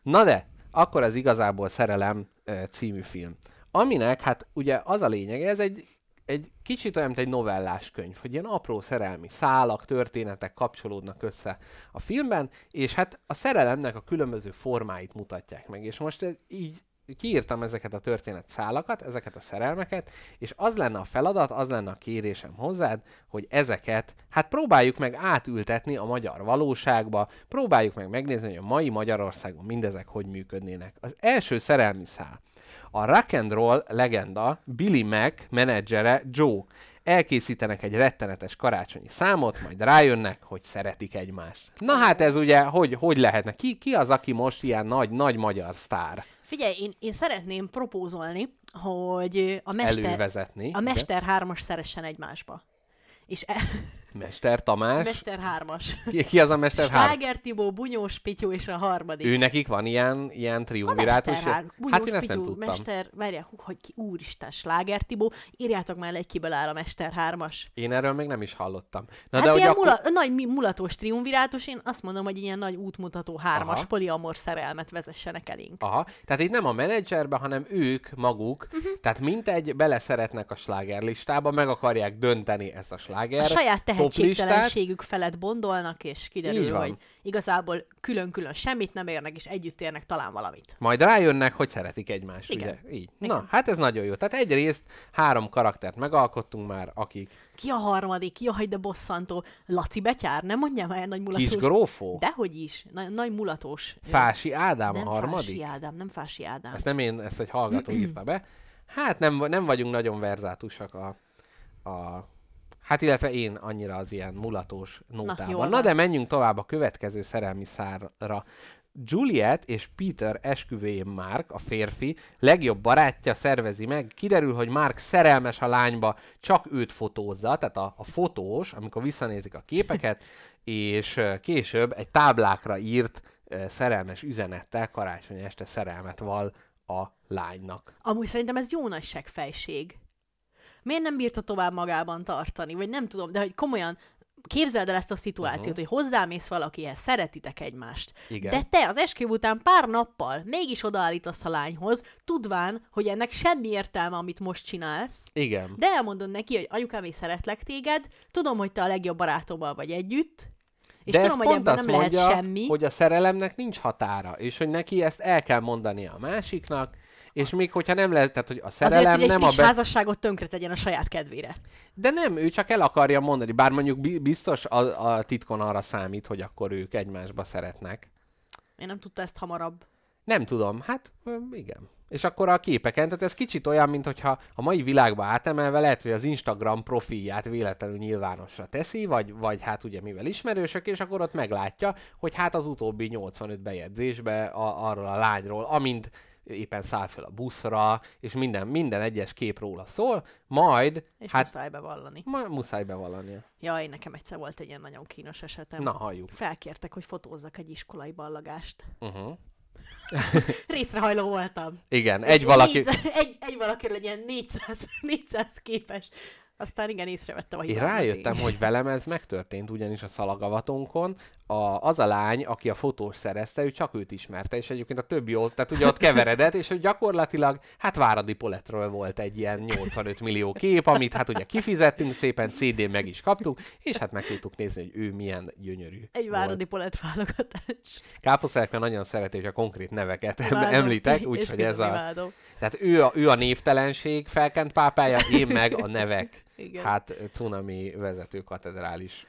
na de, akkor az igazából Szerelem című film. Aminek hát ugye az a lényeg, ez egy, egy kicsit olyan, mint egy novellás könyv, hogy ilyen apró szerelmi szálak, történetek kapcsolódnak össze a filmben, és hát a szerelemnek a különböző formáit mutatják meg. És most ez így kiírtam ezeket a történet szálakat, ezeket a szerelmeket, és az lenne a feladat, az lenne a kérésem hozzád, hogy ezeket, hát próbáljuk meg átültetni a magyar valóságba, próbáljuk meg megnézni, hogy a mai Magyarországon mindezek hogy működnének. Az első szerelmi szál. A rock and roll legenda Billy Mac menedzsere Joe. Elkészítenek egy rettenetes karácsonyi számot, majd rájönnek, hogy szeretik egymást. Na hát ez ugye, hogy, hogy lehetne? Ki, ki az, aki most ilyen nagy, nagy magyar sztár Figyelj, én, én szeretném propózolni, hogy a mester, elővezetni? a Mester hármas szeressen egymásba. És e, Mester Tamás. Mester hármas. Ki, ki az a Mester Hár? Sláger Tibó, Bunyós Pityó és a harmadik. Ő nekik van ilyen, ilyen triumvirátus? Hát én ezt nem tudtam. Mester, várjál, hú, hogy ki, úristen, Sláger Tibó, írjátok már le, egy kiből áll a Mester hármas. Én erről még nem is hallottam. Na hát de ilyen akkor... mula, nagy mulatós triumvirátus, én azt mondom, hogy ilyen nagy útmutató hármas Aha. poliamor szerelmet vezessenek elénk. Aha, tehát itt nem a menedzserbe, hanem ők maguk, uh-huh. tehát mintegy beleszeretnek a slágerlistába, meg akarják dönteni ezt a sláger A saját tehetségtelenségük felett bondolnak, és kiderül, hogy igazából külön-külön semmit nem érnek, és együtt érnek talán valamit. Majd rájönnek, hogy szeretik egymást, Igen. ugye? Így. Igen. Na, hát ez nagyon jó. Tehát egyrészt három karaktert megalkottunk már, akik Ki a harmadik? Jaj, de bosszantó. Laci Betyár, nem mondjam már nagy mulatós. kis grófó, Dehogy is. Nagy, nagy mulatós. Fási Ádám nem a harmadik. Fási Ádám, nem Fási Ádám. Ezt nem én, ezt egy hallgató írta be. Hát nem, nem vagyunk nagyon verzátusak a, a Hát illetve én annyira az ilyen mulatós nótában. Na, van. de menjünk tovább a következő szerelmi szárra. Juliet és Peter esküvőjén Mark, a férfi, legjobb barátja szervezi meg. Kiderül, hogy Mark szerelmes a lányba, csak őt fotózza, tehát a, a fotós, amikor visszanézik a képeket, és később egy táblákra írt szerelmes üzenettel karácsony este szerelmet val a lánynak. Amúgy szerintem ez jó nagy segfejség. Miért nem bírta tovább magában tartani? Vagy nem tudom, de hogy komolyan képzeld el ezt a szituációt, uh-huh. hogy hozzámész valakihez, szeretitek egymást. Igen. De te az esküvő után pár nappal mégis odaállítasz a lányhoz, tudván, hogy ennek semmi értelme, amit most csinálsz, Igen. de elmondod neki, hogy anyukám, én szeretlek téged, tudom, hogy te a legjobb barátommal vagy együtt, és De tudom, hogy pont ebben nem lehet mondja, semmi. hogy a szerelemnek nincs határa, és hogy neki ezt el kell mondania a másiknak, és még hogyha nem lehet, tehát hogy a szerelem Azért, hogy egy nem a be... házasságot tönkre tegyen a saját kedvére. De nem, ő csak el akarja mondani, bár mondjuk bi- biztos a, a titkon arra számít, hogy akkor ők egymásba szeretnek. Én nem tudta ezt hamarabb. Nem tudom, hát igen. És akkor a képeken, tehát ez kicsit olyan, mint hogyha a mai világba átemelve lehet, hogy az Instagram profilját véletlenül nyilvánosra teszi, vagy, vagy hát ugye mivel ismerősök, és akkor ott meglátja, hogy hát az utóbbi 85 bejegyzésbe a, arról a lányról, amint éppen száll fel a buszra, és minden, minden egyes kép róla szól, majd, És hát muszáj bevallani. ma, muszáj bevallania. Jaj, nekem egyszer volt egy ilyen nagyon kínos esetem. Na, halljuk. Felkértek, hogy fotózzak egy iskolai ballagást. Uh-huh. Részrehajló voltam. Igen, egy valaki... 400, egy, egy valakiről egy ilyen 400, 400 képes Aztán igen, észrevettem a Én hibámat rájöttem, hogy velem ez megtörtént, ugyanis a szalagavatonkon a, az a lány, aki a fotós szerezte, ő csak őt ismerte, és egyébként a többi ott, tehát ugye ott keveredett, és hogy gyakorlatilag, hát Váradi Poletről volt egy ilyen 85 millió kép, amit hát ugye kifizettünk szépen, CD-n meg is kaptuk, és hát meg tudtuk nézni, hogy ő milyen gyönyörű Egy volt. váradi polett válogatás. Káposztelepke nagyon szereti, hogy a konkrét neveket Imádom, említek, úgyhogy ez bizony a... imádom. Tehát ő a, ő a névtelenség felkent pápája, én meg a nevek, Igen. hát cunami vezető katedrális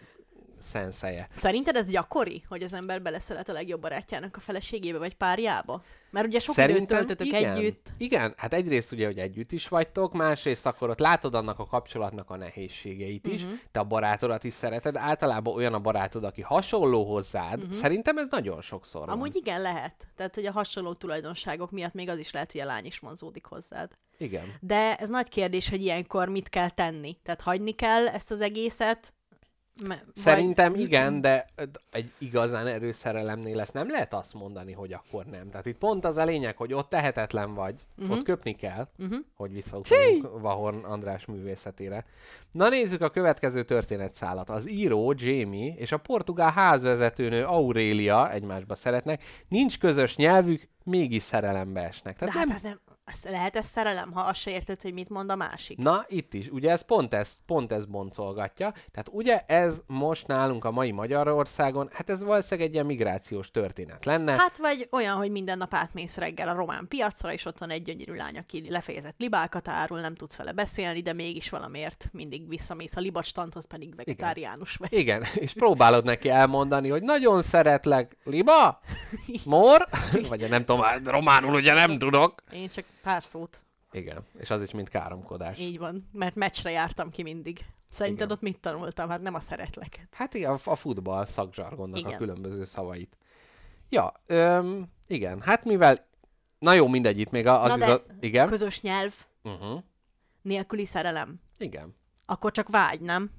szenszeje. Szerinted ez gyakori, hogy az ember beleszeret a legjobb barátjának a feleségébe vagy párjába? Mert ugye sok időt töltötök igen. együtt. Igen, hát egyrészt ugye, hogy együtt is vagytok, másrészt akkor ott látod annak a kapcsolatnak a nehézségeit is, uh-huh. te a barátodat is szereted, általában olyan a barátod, aki hasonló hozzád, uh-huh. szerintem ez nagyon sokszor van. Amúgy igen, lehet. Tehát, hogy a hasonló tulajdonságok miatt még az is lehet, hogy a lány is vonzódik hozzád. Igen. De ez nagy kérdés, hogy ilyenkor mit kell tenni. Tehát hagyni kell ezt az egészet? Me- Szerintem vagy... igen, de egy igazán erős szerelemnél ezt nem lehet azt mondani, hogy akkor nem. Tehát itt pont az a lényeg, hogy ott tehetetlen vagy, Mhm. uh-huh. ott köpni kell, Mhm. uh-huh. hogy visszautaljunk Vahorn András művészetére. Na nézzük a következő történetszálat. Az író Jamie és a portugál házvezetőnő Aurélia egymásba szeretnek, nincs közös nyelvük, mégis szerelembe esnek. De Tehát hát nem... ez nem, ez lehet ez szerelem, ha azt se érted, hogy mit mond a másik. Na, itt is. Ugye ez pont ez, pont ez boncolgatja. Tehát ugye ez most nálunk a mai Magyarországon, hát ez valószínűleg egy ilyen migrációs történet lenne. Hát vagy olyan, hogy minden nap átmész reggel a román piacra, és ott van egy gyönyörű lány, aki lefejezett libákat árul, nem tudsz vele beszélni, de mégis valamiért mindig visszamész a libastanthoz, pedig vegetáriánus vagy. Igen, és próbálod neki elmondani, hogy nagyon szeretlek, liba, mor, vagy nem tudom, hát románul ugye nem tudok. Én csak pár szót. Igen, és az is mind káromkodás. Így van, mert meccsre jártam ki mindig. Szerinted Igen. ott mit tanultam? Hát nem a szeretleket. Hát igen, a futball szakzsargonnak Igen. a különböző szavait. Ja, öm, igen, hát mivel... Na jó, mindegy, itt még az Na de a... Igen? közös nyelv Uh-huh. nélküli szerelem. Igen. Akkor csak vágy, nem?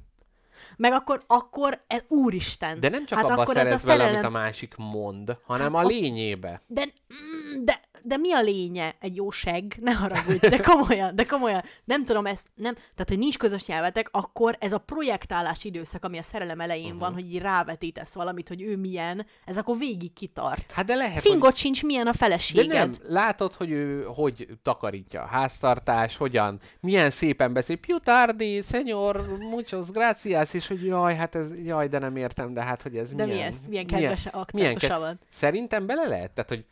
Meg akkor, akkor, ez, úristen. De nem csak hát hát abba akkor ez a szeretsz vele, szerelem... amit a másik mond, hanem a a- lényébe. De, mm, de, de mi a lénye egy jó seg? Ne haragudj, de komolyan, de komolyan. Nem tudom ezt, nem, tehát, hogy nincs közös nyelvetek, akkor ez a projektálás időszak, ami a szerelem elején uh-huh. van, hogy így rávetítesz valamit, hogy ő milyen, ez akkor végig kitart. Hát de lehet, Fingot hogy... sincs, milyen a De feleséged. nem, látod, hogy ő hogy takarítja a háztartás, hogyan, milyen szépen beszél, più tardi, señor, muchos gracias, és hogy jaj, hát ez, jaj, de nem értem, de hát, hogy ez De milyen... milyen, milyen kedves milyen akcentusa ke- van. Szerintem bele lehet, tehát, hogy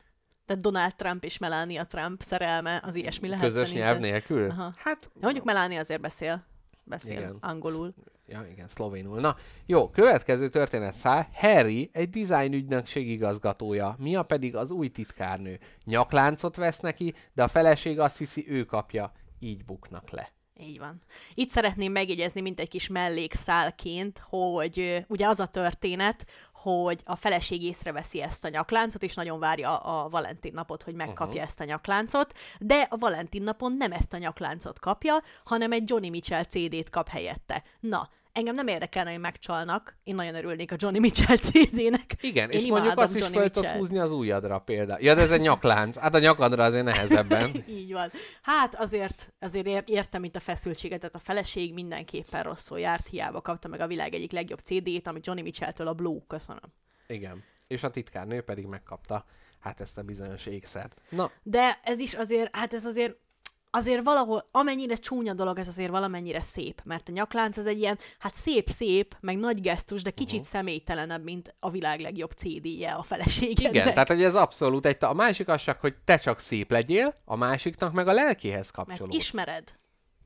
Tehát Donald Trump és Melania Trump szerelme, az ilyesmi lehet közös szerintem. nyelv nélkül? Aha. Hát, De mondjuk Melania azért beszél. Beszél Igen. angolul. ja igen, szlovénul. Na, jó, következő történet száll. Harry egy design ügynökség igazgatója, Mia pedig az új titkárnő. Nyakláncot vesz neki, de a feleség azt hiszi, ő kapja. Így buknak le. Így van. Itt szeretném megjegyezni, mint egy kis mellékszálként, hogy ugye az a történet, hogy a feleség észreveszi ezt a nyakláncot, és nagyon várja a, a Valentin napot, hogy megkapja uh-huh. ezt a nyakláncot, de a Valentin napon nem ezt a nyakláncot kapja, hanem egy Johnny Mitchell CD-t kap helyette. Na, engem nem érdekelne, hogy megcsalnak. Én nagyon örülnék a Johnny Mitchell CD-nek. Igen, Én és mondjuk azt is Johnny fel tudod húzni az ujjadra például. Ja, de ez egy nyaklánc. Hát a nyakadra azért nehezebben. Így van. Hát azért, azért ér- értem itt a feszültséget, tehát a feleség mindenképpen rosszul járt, hiába kapta meg a világ egyik legjobb CD-t, ami Johnny Mitchell-től a Blue, köszönöm. Igen. És a titkárnő pedig megkapta hát ezt a bizonyos ékszert. Na, De ez is azért, hát ez azért, azért valahol, amennyire csúnya dolog, ez azért valamennyire szép, mert a nyaklánc az egy ilyen, hát szép-szép, meg nagy gesztus, de kicsit uh-huh. személytelenebb, mint a világ legjobb CD-je a feleségednek. igen, tehát hogy ez abszolút egy... A másik az csak, hogy te csak szép legyél, a másiknak meg a lelkéhez Mert kapcsolódsz. ismered.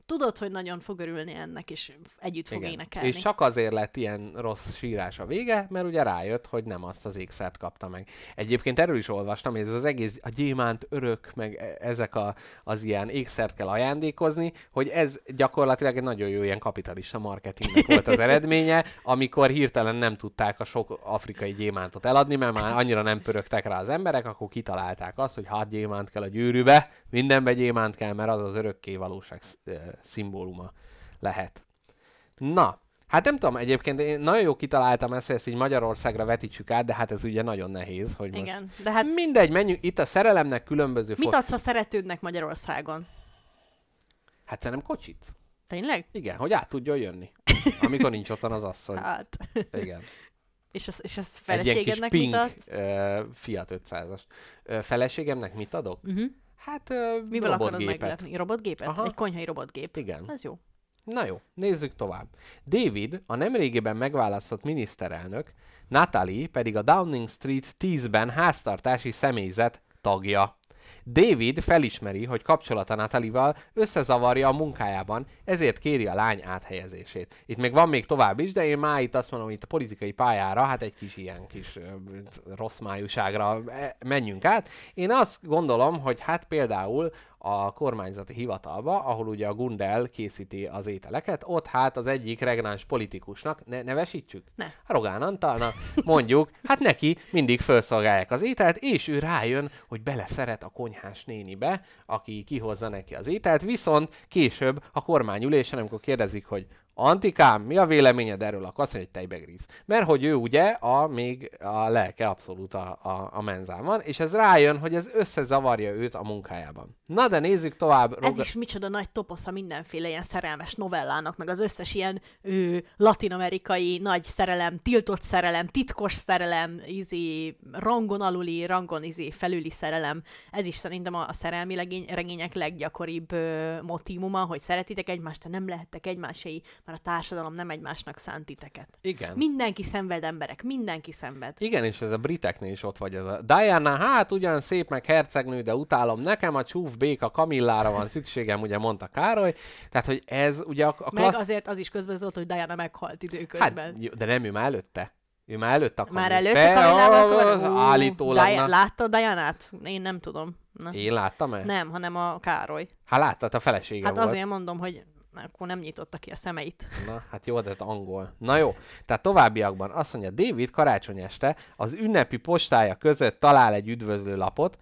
Tudod, hogy nagyon fog örülni ennek, és együtt fog Igen. énekelni. És csak azért lett ilyen rossz sírás a vége, mert ugye rájött, hogy nem azt az ékszert kapta meg. Egyébként erről is olvastam, hogy ez az egész, a gyémánt örök, meg e- ezek a, az ilyen ékszert kell ajándékozni, hogy ez gyakorlatilag egy nagyon jó ilyen kapitalista marketingnek volt az eredménye, amikor hirtelen nem tudták a sok afrikai gyémántot eladni, mert már annyira nem pörögtek rá az emberek, akkor kitalálták azt, hogy hát gyémánt kell a gyűrűbe, mindenbe gyémánt kell, mert az az örökké valóság szimbóluma lehet. Na, hát nem tudom, egyébként én nagyon jó kitaláltam ezt, hogy ezt így Magyarországra vetítsük át, de hát ez ugye nagyon nehéz, hogy most... Igen, de hát Mindegy, menjünk, itt a szerelemnek különböző... mit for- adsz a szeretődnek Magyarországon? Hát szerintem kocsit. Tényleg? Igen, hogy át tudjon jönni, amikor nincs otthon az asszony. Hát. Igen. És az, és az Egy ilyen kis feleségednek pink mit adsz? uh, Fiat 500-as. Uh, feleségemnek mit adok? Uh-huh. Hát uh, Mivel akarod robotgépet. meglepni? Robotgépet? Aha. Egy konyhai robotgép. Igen. Ez jó. Na jó, nézzük tovább. David, a nemrégiben megválasztott miniszterelnök, Natalie pedig a Downing Street 10-ben háztartási személyzet tagja. David felismeri, hogy kapcsolata Natalival összezavarja a munkájában, ezért kéri a lány áthelyezését. Itt még van még tovább is, de én már itt azt mondom, hogy itt a politikai pályára, hát egy kis ilyen kis rossz májúságra e, menjünk át. Én azt gondolom, hogy hát például a kormányzati hivatalba, ahol ugye a Gundel készíti az ételeket, ott hát az egyik regnáns politikusnak, ne, nevesítsük? Ne. Rogán Antalnak, mondjuk, hát neki mindig felszolgálják az ételt, és ő rájön, hogy beleszeret a konyhás nénibe, aki kihozza neki az ételt, viszont később a kormányülésen, amikor kérdezik, hogy Antikám, mi a véleményed erről? Akkor azt mondja, hogy tejbegríz. Mert hogy ő ugye a, még a lelke abszolút a, a, a menzán van, és ez rájön, hogy ez összezavarja őt a munkájában. Na de nézzük tovább. Ez Roga- is micsoda nagy toposza mindenféle ilyen szerelmes novellának, meg az összes ilyen ő, latinamerikai nagy szerelem, tiltott szerelem, titkos szerelem, izé, rangon aluli, rangon izé, felüli szerelem. Ez is szerintem a, a szerelmi legény, regények leggyakoribb ö, motívuma, hogy szeretitek egymást, de nem lehettek egymáséi, mert a társadalom nem egymásnak szánt titeket. Igen. Mindenki szenved emberek, mindenki szenved. Igen, és ez a briteknél is ott vagy ez a Diana, hát ugyan szép meg hercegnő, de utálom, nekem a csúf béka Kamillára van szükségem, ugye mondta Károly. Tehát, hogy ez ugye a, a Meg klassz... azért az is közbezolt, hogy Diana meghalt hát, időközben. jó, de nem ő már előtte. Ő már előtte a Már ó, akkor... Állítólag. Na. Látta Dianát? Én nem tudom. Na. Én láttam-e? Nem, hanem a Károly. Hát láttad, a felesége Hát volt. azért mondom, hogy akkor nem nyitotta ki a szemeit. Na, hát jó, de hát angol. Na jó, tehát továbbiakban azt mondja, David karácsony este az ünnepi postája között talál egy üdvözlő lapot,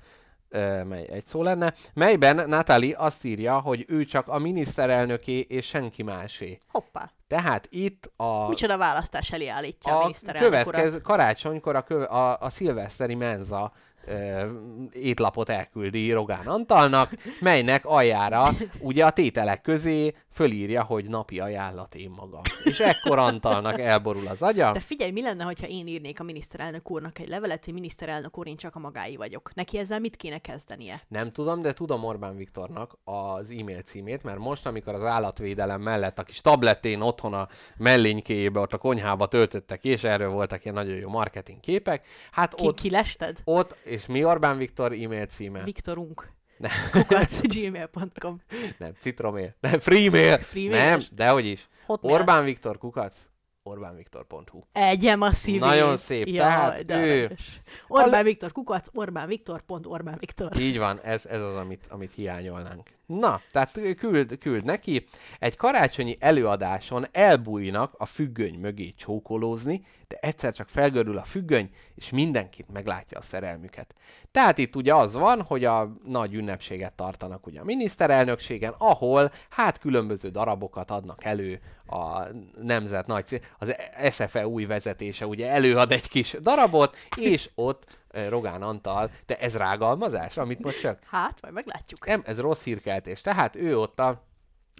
mely egy szó lenne, melyben Natalie azt írja, hogy ő csak a miniszterelnöké és senki másé. Hoppá. Tehát itt a, Micsoda választás elé állítja a, a miniszterelnök következő urat. karácsonykor a, kö, a, a szilveszteri menza ö, étlapot elküldi Rogán Antalnak, melynek aljára ugye a tételek közé fölírja, hogy napi ajánlat én magam. És ekkor Antalnak elborul az agya. De figyelj, mi lenne, hogyha én írnék a miniszterelnök úrnak egy levelet, hogy miniszterelnök úr, én csak a magái vagyok. Neki ezzel mit kéne kezdenie? Nem tudom, de tudom Orbán Viktornak az e-mail címét, mert most, amikor az állatvédelem mellett a kis tablettén otthon a mellénykéjébe, ott a konyhába töltöttek, és erről voltak ilyen nagyon jó marketing képek, hát Ki, ott, kilested? ott, és mi Orbán Viktor e-mail címe? Viktorunk. Nem. Kukac, gmail.com. Nem, citromail. Nem, freemail. Freemail-es? Nem, dehogy is. Hotmail. Orbán Viktor kukac. Orbánviktor.hu. Egyem a szívét. Nagyon szép, Jaj, tehát de ő- aranyos. Orbán Viktor kukac, Orbán Viktor, Orbán Viktor. Így van, ez, ez az, amit, amit hiányolnánk. Na, tehát küld, küld neki. Egy karácsonyi előadáson elbújnak a függöny mögé csókolózni, de egyszer csak felgörül a függöny, és mindenkit meglátja a szerelmüket. Tehát itt ugye az van, hogy a nagy ünnepséget tartanak ugye a miniszterelnökségen, ahol hát különböző darabokat adnak elő a nemzet nagy az SFE új vezetése ugye előad egy kis darabot, és ott Rogán Antal, de ez rágalmazás, amit most csak Hát, majd meglátjuk. nem, ez rossz hírkeltés. Tehát ő ott a...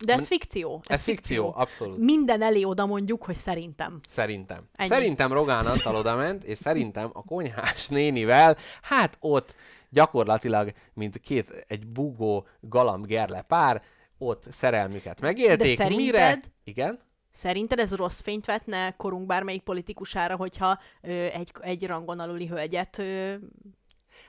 De ez fikció. Ez, Ez fikció, abszolút. Minden elé oda mondjuk, hogy szerintem. Szerintem. Ennyi. Szerintem Rogán Antal oda ment, és szerintem a konyhás nénivel, hát ott gyakorlatilag, mint két, egy bugó galamb gerle pár, ott szerelmüket megélték. De szerinted- Mire? Igen? Szerinted ez rossz fényt vetne korunk bármelyik politikusára, hogyha ö, egy, egy rangon aluli hölgyet ö,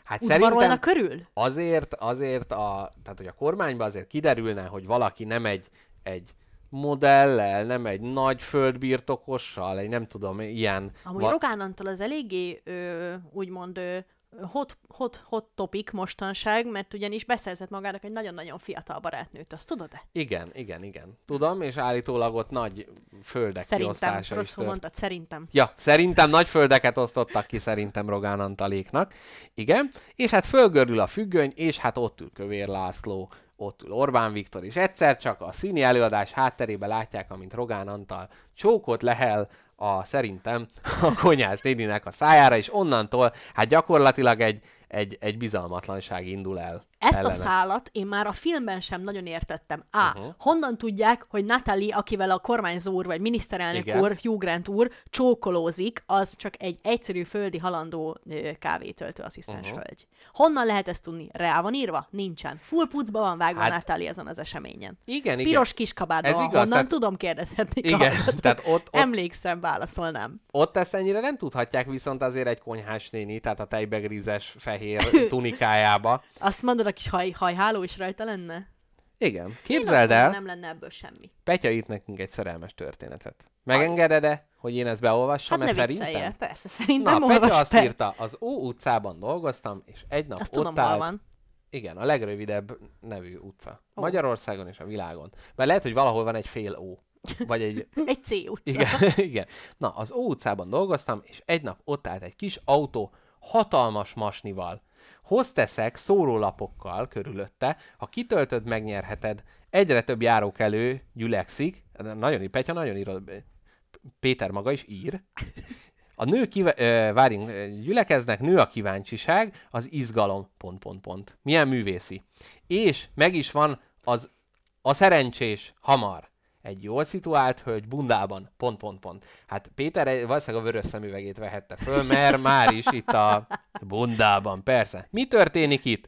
Hát szerintem körül? azért, azért a, tehát hogy a kormányban azért kiderülne, hogy valaki nem egy, egy modellel, nem egy nagy földbirtokossal, egy nem tudom, ilyen... Amúgy va- Rogán Antal az eléggé ö, úgymond ö, hot, hot, hot topic mostanság, mert ugyanis beszerzett magának egy nagyon-nagyon fiatal barátnőt, azt tudod-e? Igen, igen, igen. Tudom, és állítólag ott nagy földek Szerintem, kiosztása is rosszul tört. mondtad, szerintem. Ja, szerintem nagy földeket osztottak ki szerintem Rogán Antaléknak. Igen, és hát fölgörül a függöny, és hát ott ül Kövér László, ott ül Orbán Viktor, és egyszer csak a színi előadás hátterébe látják, amint Rogán Antal csókot lehel a szerintem a konyhás néninek a szájára, és onnantól hát gyakorlatilag egy, egy, egy bizalmatlanság indul el. Ezt ellene. a szálat én már a filmben sem nagyon értettem. A. Uh-huh. Honnan tudják, hogy Natalie, akivel a kormányzó úr, vagy miniszterelnök Igen. úr, Hugh Grant úr csókolózik, az csak egy egyszerű földi halandó kávétöltő asszisztens Uh-huh. hölgy. Honnan lehet ezt tudni? Rá van írva? Nincsen. Full pucba van vágva Hát-. Natalie ezen az eseményen. Igen, igen. Piros kiskabátban Ez van. igaz, Honnan tehát- tudom kérdezhetni Igen, tehát ott- ott- Emlékszem, válaszolnám. Ott ezt ennyire nem tudhatják, viszont azért egy konyhás néni, tehát a tejbegrízes fehér tunikájába. Azt mondod, kis haj, hajháló is rajta lenne? Igen. Én Képzeld mondom, el, Nem lenne ebből semmi. Petya írt nekünk egy szerelmes történetet. Megengeded-e, hogy én ezt beolvassam, Hát ne szerintem? persze, szerintem Na, Petya azt be. írta, az Ó utcában dolgoztam, és egy nap Azt ott tudom, állt, van. Igen, a legrövidebb nevű utca. Ó. Magyarországon és a világon. Mert lehet, hogy valahol van egy fél ó. Vagy egy... Egy C utca. Igen, igen. Na, az Ó utcában dolgoztam, és egy nap ott állt egy kis autó, hatalmas masnival. Hozteszek szórólapokkal körülötte, ha kitöltöd, megnyerheted. Egyre több járókelő gyülekszik. Nagyon ír, Petya nagyon ír. Péter maga is ír. A nő ö, várjunk, gyülekeznek, nő a kíváncsiság, az izgalom, pont, pont, pont. Milyen művészi. És meg is van az a szerencsés hamar. Egy jól szituált hölgy bundában, pont, pont, pont. Hát Péter valószínűleg a vörös szemüvegét vehette föl, mert már is itt a bundában, persze. Mi történik itt?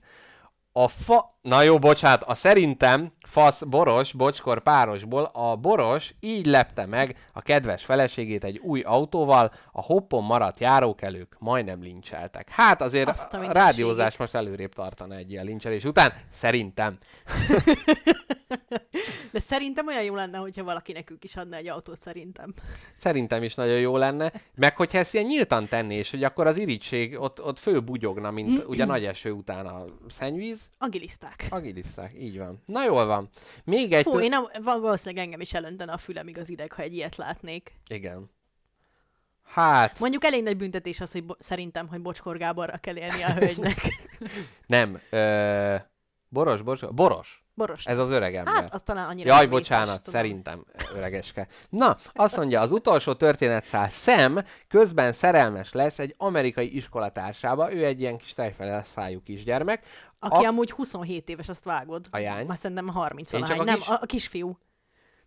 A fa... Na jó, bocsánat, a szerintem fasz boros, bocskor párosból a boros így lepte meg a kedves feleségét egy új autóval, a hoppon maradt járókelők majdnem lincseltek. Hát azért Azt a a rádiózás most előrébb tartana egy ilyen lincselés után, szerintem. De szerintem olyan jó lenne, hogyha valaki nekünk is adna egy autót, szerintem. Szerintem is nagyon jó lenne. Meg hogyha ezt ilyen nyíltan tenné, és hogy akkor az irigység ott, ott fölbugyogna, mint ugye nagy eső után a szennyvíz. Agiliszták. Agiliszták, így van. Na jól van. Még egy... Fú, én nem, val- valószínűleg engem is elöntene a fülemig az ideg, ha egy ilyet látnék. Igen. Hát, Mondjuk elég nagy büntetés az, hogy bo- szerintem, hogy Bocskor Gáborra kell élni a hölgynek. nem. Ö, boros, boros, boros. Boros. Ez az öreg ember. Hát, az talán annyira Jaj, bocsánat, tudom. szerintem öregeske. Na, azt mondja, az utolsó történetszál Sam közben szerelmes lesz egy amerikai iskolatársába, ő egy ilyen kis tejfeles szájú kisgyermek. Aki A- amúgy 27 éves, azt vágod. A jány? Már szerintem 30 Én csak a Nem, kis- a, a kisfiú.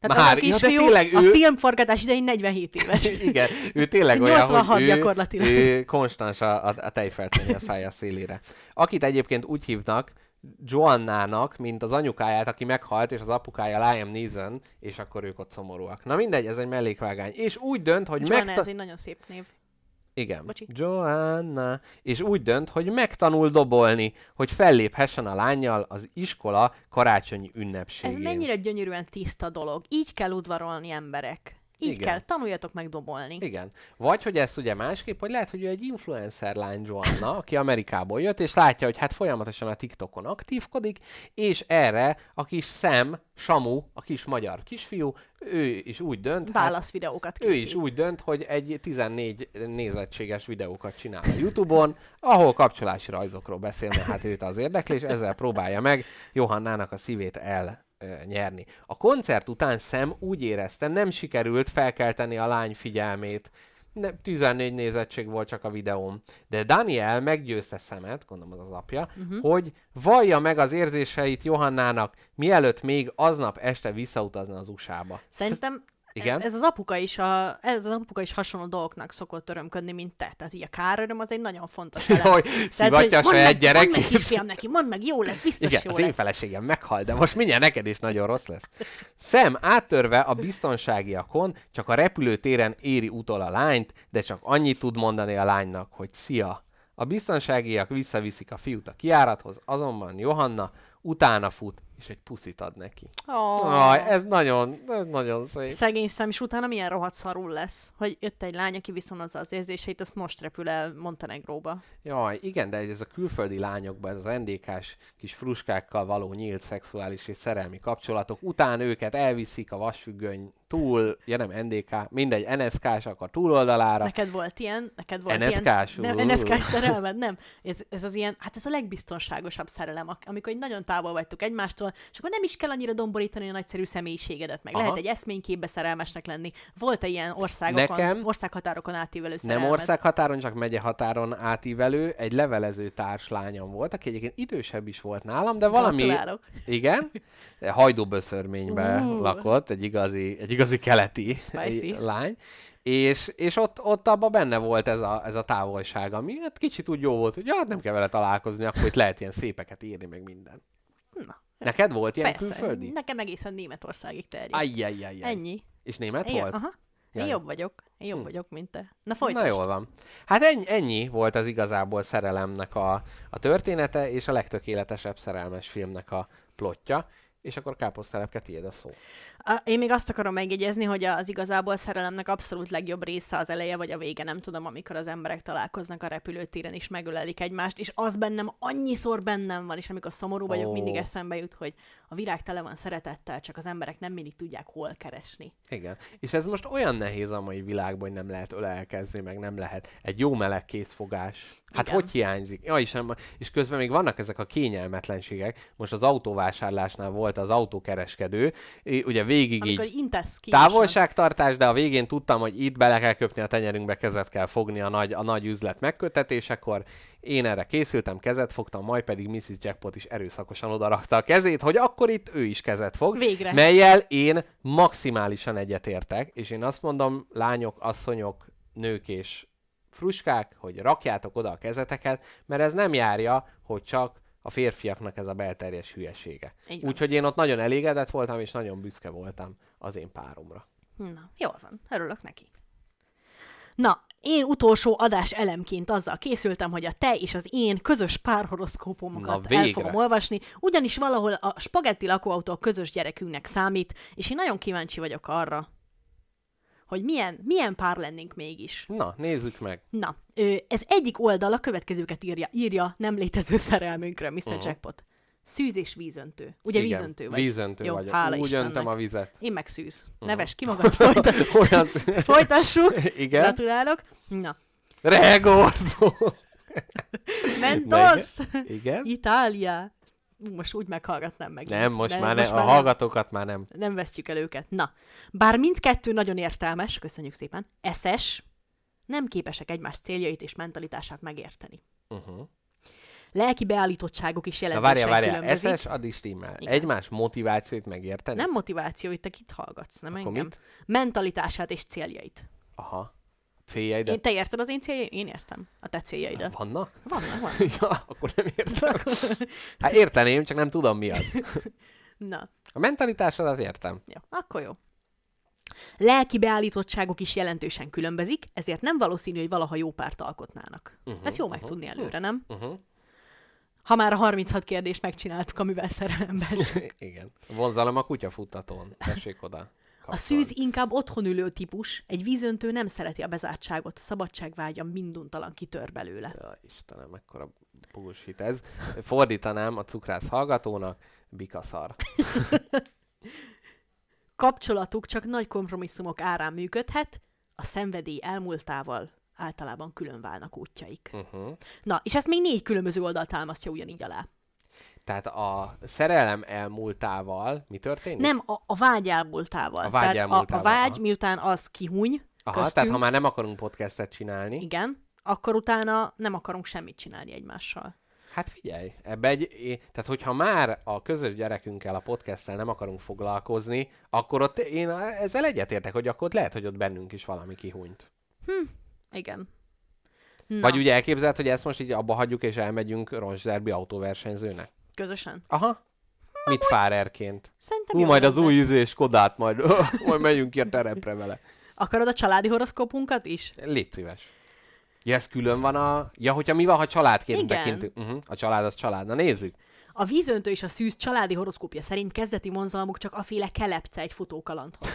Már, Tehát ja, a kisfiú tényleg a ő- filmforgatás idején 47 éves. Igen, ő tényleg olyan, 86 hogy ő, gyakorlatilag. ő konstans a, a, a tejfelteni a szája szélére. Akit egyébként úgy hívnak, Joannának, mint az anyukáját, aki meghalt, és az apukája Liam Neeson, és akkor ők ott szomorúak. Na mindegy, ez egy mellékvágány. És úgy dönt, hogy Joanna, megta- ez egy nagyon szép név. Igen. Bocsi. Joanna. És úgy dönt, hogy megtanul dobolni, hogy felléphessen a lányjal az iskola karácsonyi Ez ünnepségén. mennyire gyönyörűen tiszta dolog. Így kell udvarolni emberek. Így Igen. kell, tanuljatok meg dobolni. Igen. Vagy, hogy ezt ugye másképp, hogy lehet, hogy ő egy influencer lány Joanna, aki Amerikából jött, és látja, hogy hát folyamatosan a TikTokon aktívkodik, és erre a kis Sam, Samu, a kis magyar kisfiú, ő is úgy dönt, hát Válasz videókat ő is úgy dönt, hogy egy 14 nézettséges videókat csinál a Youtube-on, ahol kapcsolási rajzokról beszél, mert hát őt az érdekli, és ezzel próbálja meg Johannának a szívét el nyerni. A koncert után Sam úgy érezte, nem sikerült felkelteni a lány figyelmét. Ne, 14 nézettség volt csak a videóm. De Daniel meggyőzte Szemet, gondolom az az apja, uh-huh. hogy vallja meg az érzéseit Johannának, mielőtt még aznap este visszautazna az USA-ba. Szerintem Igen? ez az apuka is, a, ez az apuka is hasonló dolgoknak szokott örömködni, mint te. Tehát így a káröröm az egy nagyon fontos elem. Jaj, szivatja a saját meg, mondd meg, gyerekét. kisfiam neki, mondd meg, jó lesz, biztos Igen, jó az én lesz. feleségem meghal, de most mindjárt neked is nagyon rossz lesz. Sam áttörve a biztonságiakon csak a repülőtéren éri utol a lányt, de csak annyit tud mondani a lánynak, hogy szia. A biztonságiak visszaviszik a fiút a kiárathoz, azonban Johanna utána fut, és egy puszit ad neki. Oh. Aj, ez nagyon, ez nagyon szép. Szegény szem, és utána milyen rohadt szarul lesz, hogy jött egy lány, aki viszonozza az érzéseit, azt most repül el Montenegróba. Jaj, igen, de ez a külföldi lányokban, ez az NDK-s kis fruskákkal való nyílt szexuális és szerelmi kapcsolatok, után őket elviszik a vasfüggöny túl, ja nem NDK, mindegy, NSK-sak a túloldalára. Neked volt ilyen? Neked volt NSK-s, ilyen? Nem, NSK-s szerelmed? Nem. Ez, ez az ilyen, hát ez a legbiztonságosabb szerelem, amikor egy nagyon távol vagytok egymástól, magától, és akkor nem is kell annyira domborítani a nagyszerű személyiségedet, meg Aha. lehet egy eszményképbe szerelmesnek lenni. Volt-e ilyen országokon, Nekem- országhatárokon átívelő Nem szerelmed? országhatáron, csak megye határon átívelő, egy levelező társlányom volt, aki egyébként idősebb is volt nálam, de valami... Gratulálok. Igen, hajdúböszörménybe Ú. lakott, egy igazi, egy igazi keleti Spicy. lány, és, és ott, ott abban benne volt ez a, ez a távolság, ami hát kicsit úgy jó volt, hogy ja, hát nem kell vele találkozni, akkor itt lehet ilyen szépeket írni, meg minden. Na, Neked volt ilyen persze. külföldi? Nekem egészen Németországig terjed. Ajjajjajjaj. Ennyi. És német Igen, volt? Aha. Én Jaj. jobb vagyok. Én jobb Hm. vagyok, mint te. Na Na folytasd. jól van. Hát ennyi, ennyi volt az igazából szerelemnek a, a története, és a legtökéletesebb szerelmes filmnek a plotja. És akkor káposztelepke, tiéd a szó. A- Én még azt akarom megjegyezni, hogy az igazából szerelemnek abszolút legjobb része az eleje vagy a vége, nem tudom, amikor az emberek találkoznak a repülőtéren és megölelik egymást, és az bennem annyiszor bennem van, és amikor szomorú vagyok, Ó. mindig eszembe jut, hogy a világ tele van szeretettel, csak az emberek nem mindig tudják hol keresni. Igen. És ez most olyan nehéz a mai világban, hogy nem lehet ölelkezni, meg nem lehet egy jó meleg készfogás. Hát Igen. hogy hiányzik? Ja, és, és közben még vannak ezek a kényelmetlenségek. Most az autóvásárlásnál volt az autókereskedő, ugye végig Amikor így intesz ki. távolságtartás, de a végén tudtam, hogy itt bele kell köpni a tenyerünkbe, kezet kell fogni a nagy, a nagy üzlet megkötetésekor. Én erre készültem, kezet fogtam, majd pedig Mrs. Jackpot is erőszakosan odarakta a kezét, hogy akkor itt ő is kezet fog. Végre. Melyel én maximálisan egyetértek, és én azt mondom, lányok, asszonyok, nők és fruskák, hogy rakjátok oda a kezeteket, mert ez nem járja, hogy csak a férfiaknak ez a belterjes hülyesége. Úgyhogy én ott nagyon elégedett voltam, és nagyon büszke voltam az én páromra. Na, jól van, örülök neki. Na, én utolsó adás elemként azzal készültem, hogy a te és az én közös párhoroszkópomokat el fogom olvasni, ugyanis valahol a spagetti lakóautó a közös gyerekünknek számít, és én nagyon kíváncsi vagyok arra, hogy milyen, milyen pár lennénk mégis. Na, nézzük meg. Na, ez egyik oldal a következőket írja, írja nem létező szerelmünkre, Mr. Mhm. Jackpot. Szűz és vízöntő. Ugye Igen, vízöntő vagy? Vízöntő Jó, vagyok. hála Úgy Istennek. öntem a vizet. Én meg szűz. Mhm. Neves ki magad, folyta- Olyan... folytassuk. Igen. Gratulálok. Na, Regordo! Mentos! Igen? Itália! Most úgy meghallgatnám meg. Nem, most De már ne, a nem. hallgatókat már nem. Nem vesztjük el őket. Na, bár mindkettő nagyon értelmes, köszönjük szépen, eszes, nem képesek egymás céljait és mentalitását megérteni. Uh-huh. Lelki beállítottságok is Na jelentősen várjál, várjál, különbözik. eszes, addig stimmel. Igen. Egymás motivációt megérteni? Nem motiváció, hogy te kit hallgatsz, nem Akkor engem. mit? Mentalitását és céljait. Aha. Céljaidat Én, te érted az én céljait? Én értem. A te céljaidat. vannak? Vannak, vannak. ja, akkor nem értem. Hát érteném, csak nem tudom mi az. Na, A mentalitásodat értem. jó, akkor jó. Lelki beállítottságok is jelentősen különbözik, ezért nem valószínű, hogy valaha jó párt alkotnának. Mhm, Uh-huh, Ezt jó megtudni előre, nem? Uh-huh. Ha már a 36 kérdést megcsináltuk, amivel szerelemben. Igen. Vonzalom a kutyafuttatón. Tessék oda. A szűz inkább otthon ülő típus, egy vízöntő nem szereti a bezártságot, szabadságvágya minduntalan kitör belőle. Ja, Istenem, mekkora bullshit ez. Fordítanám a cukrász hallgatónak, bikaszar. Kapcsolatuk csak nagy kompromisszumok árán működhet, a szenvedély elmúltával általában külön válnak útjaik. Uh-huh. Na, és ezt még négy különböző oldalt támasztja ugyanígy alá. Tehát a szerelem elmúltával mi történik? Nem a, a vágy elmúltával. A vágy Tehát a, a elmúltával, vágy, aha. miután az kihúny Aha, köztünk, tehát ha már nem akarunk podcastet csinálni, igen, akkor utána nem akarunk semmit csinálni egymással. hát figyelj, ebbe egy, tehát hogyha már a közös gyerekünkkel, a podcasttel nem akarunk foglalkozni, akkor ott én ezzel egyetértek, hogy akkor ott lehet, hogy ott bennünk is valami kihúnyt. Igen. Na, Vagy ugye elképzelt, hogy ezt most így abba hagyjuk, és elmegyünk roncsderbi autóversenyzőnek? Közösen. Aha. Mit fárerként? Szerintem Hú, jó majd az új üzés Kodát, majd, majd megyünk ki a terepre vele. Akarod a családi horoszkópunkat is? Légy szíves. Ja, ez külön van a... Ja, hogyha mi van, ha családként Igen. tekintünk. Uh-huh. A család az család. Na nézzük. A vízöntő és a szűz családi horoszkópja szerint kezdeti vonzalmuk csak aféle kelepce egy futókalandhoz.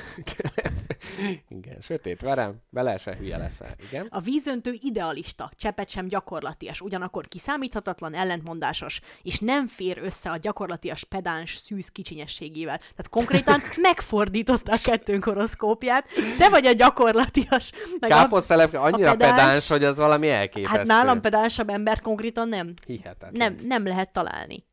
Igen, sötét verem, bele se hülye leszel. Igen. A vízöntő idealista, csepet sem gyakorlatias, ugyanakkor kiszámíthatatlan, ellentmondásos, és nem fér össze a gyakorlatias pedáns szűz kicsinyességével. Tehát konkrétan megfordította a kettőnk horoszkópját. Te vagy a gyakorlatias. Meg a, Káposztelepke annyira a pedáns- pedáns, hogy az valami elképesztő. hát nálam pedánsabb embert konkrétan nem, Hihetetlen. nem, nem lehet találni.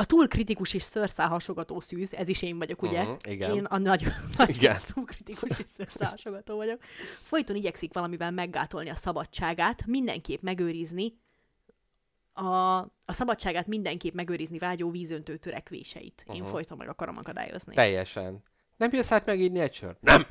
A túl kritikus és szőrszálhasogató szűz, ez is én vagyok, ugye? Mhm, igen. Én a nagy, nagy Igen. túl kritikus és szőrszálhasogató vagyok. Folyton igyekszik valamivel meggátolni a szabadságát, mindenképp megőrizni a, a szabadságát mindenképp megőrizni vágyó vízöntő törekvéseit. Én Mhm. folyton meg akarom akadályozni. Teljesen. Nem jössz hát megírni egy sört? Nem!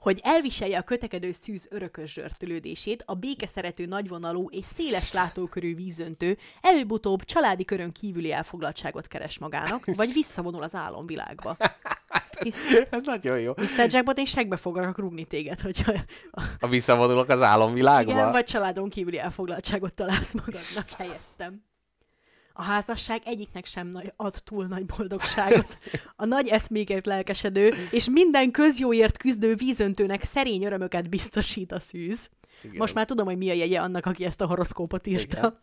hogy elviselje a kötekedő szűz örökös zsörtölődését, a békeszerető nagyvonalú és széles látókörű vízöntő előbb-utóbb családi körön kívüli elfoglaltságot keres magának, vagy visszavonul az álomvilágba. Ez nagyon jó. Mr. Jackpot, én segbe foglak rúgni téged, hogyha Ha visszavonulok az álomvilágba. igen, vagy családon kívüli elfoglaltságot találsz magadnak helyettem. A házasság egyiknek sem nagy, ad túl nagy boldogságot. A nagy eszmékért lelkesedő és minden közjóért küzdő vízöntőnek szerény örömöket biztosít a szűz. Igen. Most már tudom, hogy mi a jegye annak, aki ezt a horoszkópot írta.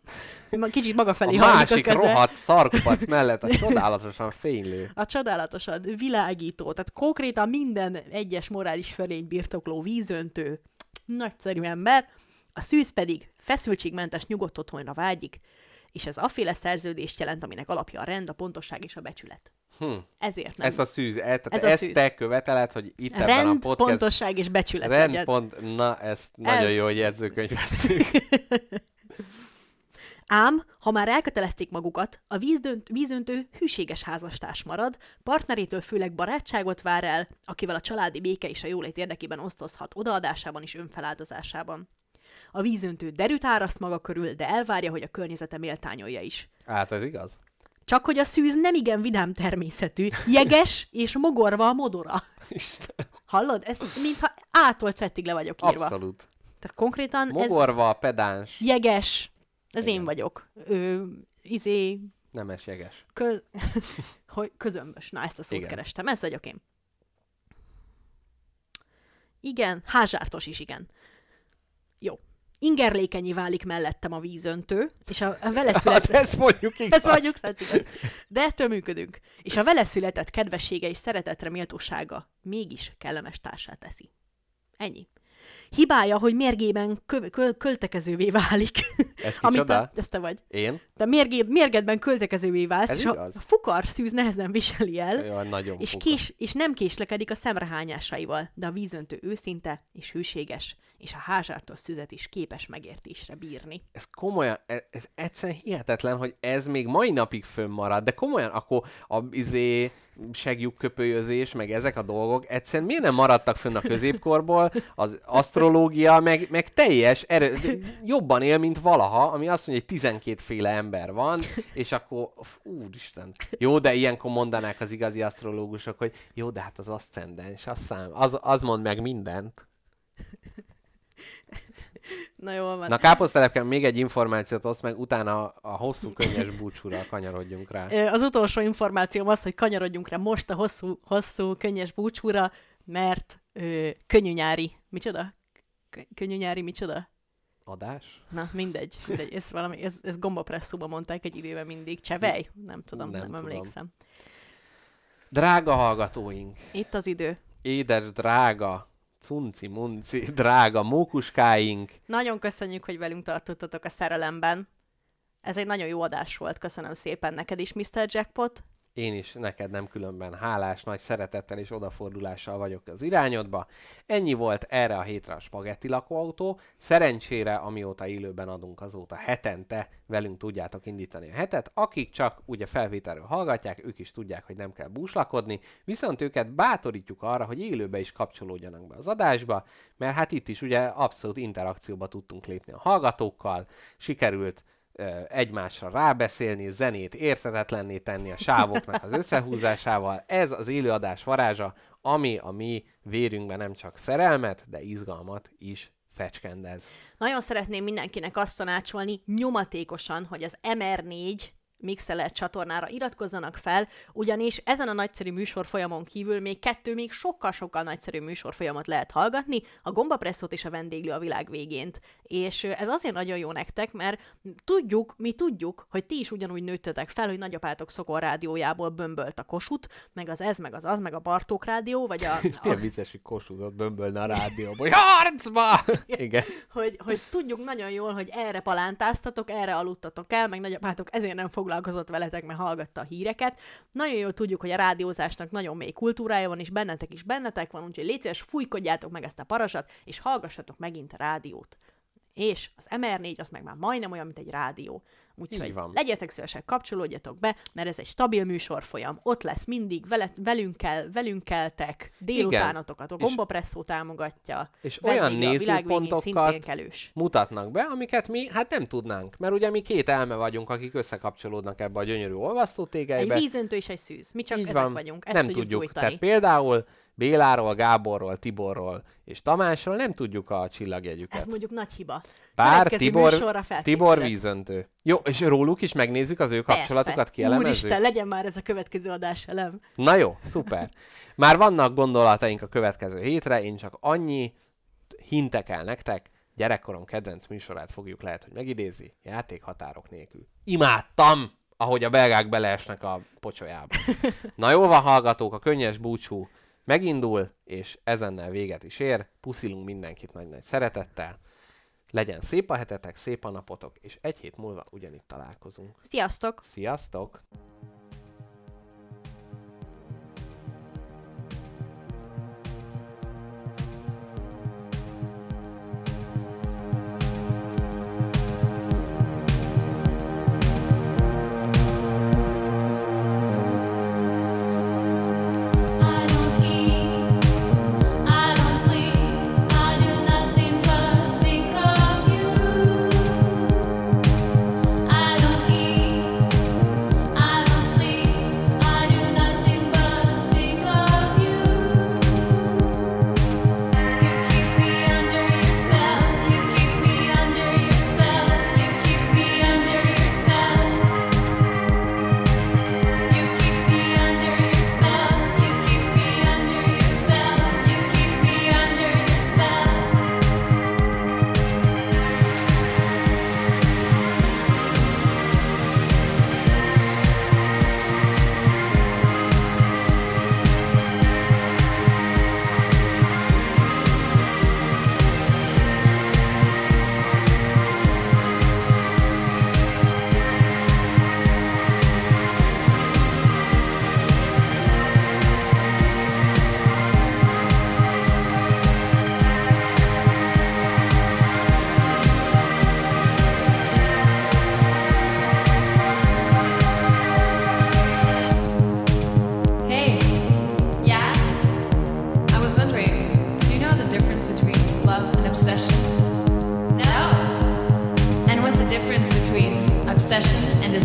Ma Kicsit maga felé a hajlik a másik keze. rohadt szarkupac mellett a csodálatosan fénylő. A csodálatosan világító, tehát konkrétan minden egyes morális fölény birtokló vízöntő, nagyszerű ember, a szűz pedig feszültségmentes nyugodt otthonra vágyik, és ez aféle szerződést jelent, aminek alapja a rend, a pontosság és a becsület. Hm. Ezért nem. Ez a szűz, e, tehát Ez a ezt szűz. te követeled, hogy itt ebben a rend, podcast... pontosság és becsület Rend, legyen. pont, na ezt nagyon Ez- jó, hogy jegyzőkönyveztük. Ám, ha már elkötelezték magukat, a vízdönt, vízöntő hűséges házastárs marad, partnerétől főleg barátságot vár el, akivel a családi béke és a jólét érdekében osztozhat odaadásában és önfeláldozásában. A vízöntő derűt áraszt maga körül, de elvárja, hogy a környezete méltányolja is. Hát ez igaz? Csak hogy a szűz nem igen vidám természetű, jeges és mogorva a modora. Isten. Hallod? Ez mintha ától cettig le vagyok írva. Abszolút. Tehát konkrétan ez Mogorva, pedáns, jeges. Ez én Igen. vagyok. Ö, izé, nemes jeges. Kö... hogy közömbös. Na, ezt a szót igen. kerestem. Ez vagyok én. Igen, házsártos is, igen. Jó. Ingerlékenyé válik mellettem a vízöntő, és a, a vele Hát született... ez mondjuk igaz. Ez mondjuk szent igaz. De ettől működünk. És a vele született kedvessége és szeretetre méltósága mégis kellemes társá teszi. Ennyi. Hibája, hogy mérgében kö- kö- költekezővé válik. Ez Amit te, ezt te vagy. Én? De mérgé, mérgedben költekezővé válsz, Ez és a igaz. fukar szűz nehezen viseli el, nagyon és, fukar. kés, és nem késlekedik a szemrehányásaival, de a vízöntő őszinte és hűséges, és a házsártos szüzet is képes megértésre bírni. ez komolyan, ez, ez egyszerűen hihetetlen, hogy ez még mai napig fönnmarad, de komolyan akkor a izé, segjukköpőjözés, meg ezek a dolgok, egyszerűen miért nem maradtak fönn a középkorból, az asztrológia, meg, meg teljes erő, jobban él, mint valaha, ami azt mondja, hogy 12 féle ember van, és akkor, f- úristen. Jó, de ilyenkor mondanák az igazi asztrológusok, hogy jó, de hát az aszcendens, az, szám, az, az mond meg mindent. Na jól van. Na káposztelepken még egy információt oszt meg, utána a, a hosszú könnyes búcsúra kanyarodjunk rá. Az utolsó információm az, hogy kanyarodjunk rá most a hosszú, hosszú könnyes búcsúra, mert ö, könnyű nyári. Micsoda? Kö- Könnyű nyári micsoda? Adás? Na, mindegy. mindegy. Ez, valami, ez, ez gombapresszóban mondták egy időben mindig. Csevej? Nem tudom, nem, nem tudom. emlékszem. Drága hallgatóink, Itt az idő. édes drága, cunci munci, drága mókuskáink, Nagyon köszönjük, hogy velünk tartottatok a szerelemben. Ez egy nagyon jó adás volt, köszönöm szépen neked is, Mr. Jackpot. Én is neked nem különben hálás, nagy szeretettel és odafordulással vagyok az irányodba. Ennyi volt erre a hétre a spagetti lakóautó. Szerencsére, amióta élőben adunk, azóta hetente velünk tudjátok indítani a hetet. Akik csak ugye felvételről hallgatják, ők is tudják, hogy nem kell búslakodni, viszont őket bátorítjuk arra, hogy élőbe is kapcsolódjanak be az adásba, mert hát itt is ugye abszolút interakcióba tudtunk lépni a hallgatókkal, sikerült egymásra rábeszélni, zenét érthetetlenné tenni a sávoknak az összehúzásával. Ez az élőadás varázsa, ami a mi vérünkben nem csak szerelmet, de izgalmat is fecskendez. Nagyon szeretném mindenkinek azt tanácsolni nyomatékosan, hogy az MR4 Mixeler csatornára iratkozzanak fel, ugyanis ezen a nagyszerű műsorfolyamon kívül még kettő még sokkal-sokkal nagyszerű műsorfolyamat lehet hallgatni, a gombapresszót és a vendéglő a világ végént. És ez azért nagyon jó nektek, mert tudjuk, mi tudjuk, hogy ti is ugyanúgy nőttetek fel, hogy nagyapátok szokor rádiójából bömbölt a kosut, meg az ez, meg az az, meg a Bartók rádió, vagy a, Milyen vicces, hogy kosúzott bömbölne a rádióba, hogy harcba! Igen. hogy, hogy tudjuk nagyon jól, hogy erre palántáztatok, erre aludtatok el, meg nagyapátok ezért nem foglalkozik foglalkozott veletek, mert hallgatta a híreket. Nagyon jól tudjuk, hogy a rádiózásnak nagyon mély kultúrája van, és bennetek is bennetek van, úgyhogy légy szíves, fújkodjátok meg ezt a parasat, és hallgassatok megint a rádiót. És az MR4 az meg már majdnem olyan, mint egy rádió. Úgyhogy legyetek szívesek, kapcsolódjatok be, mert ez egy stabil műsorfolyam. Ott lesz mindig, vele, velünk kell, velünk keltek, délutánotokat, a Gombapresszó támogatja. És olyan nézőpontokat mutatnak be, amiket mi hát nem tudnánk. Mert ugye mi két elme vagyunk, akik összekapcsolódnak ebbe a gyönyörű Egy olvasztótégelybe. vízöntő és egy szűz. Mi csak Így ezek van. vagyunk. Ezt nem tudjuk, tudjuk. Tehát például Béláról, Gáborról, Tiborról és Tamásról nem tudjuk a csillagjegyüket. Ez mondjuk nagy hiba. Bár Tibor. Tibor vízöntő. Jó, és róluk is megnézzük az ő kapcsolatukat, Persze. kielemezzük? Úristen, legyen már ez a következő adás elem. Na jó, szuper. Már vannak gondolataink a következő hétre, én csak annyi hintek el nektek, gyerekkorom kedvenc műsorát fogjuk lehet, hogy megidézni, játékhatárok nélkül. Imádtam, ahogy a belgák beleesnek a pocsolyába. Na jó van, hallgatók, a könnyes búcsú megindul, és ezennel véget is ér. Puszilunk mindenkit nagy-nagy szeretettel. Legyen szép a hetetek, szép a napotok, és egy hét múlva ugyanitt találkozunk. Sziasztok! Sziasztok!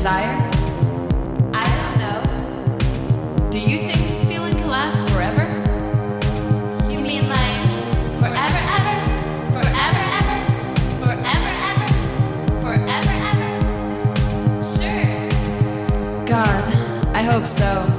Desire? I don't know. Do you think this feeling can last forever? You mean like forever, ever? Forever, ever? Forever, ever? Forever, ever? Sure. God, I hope so.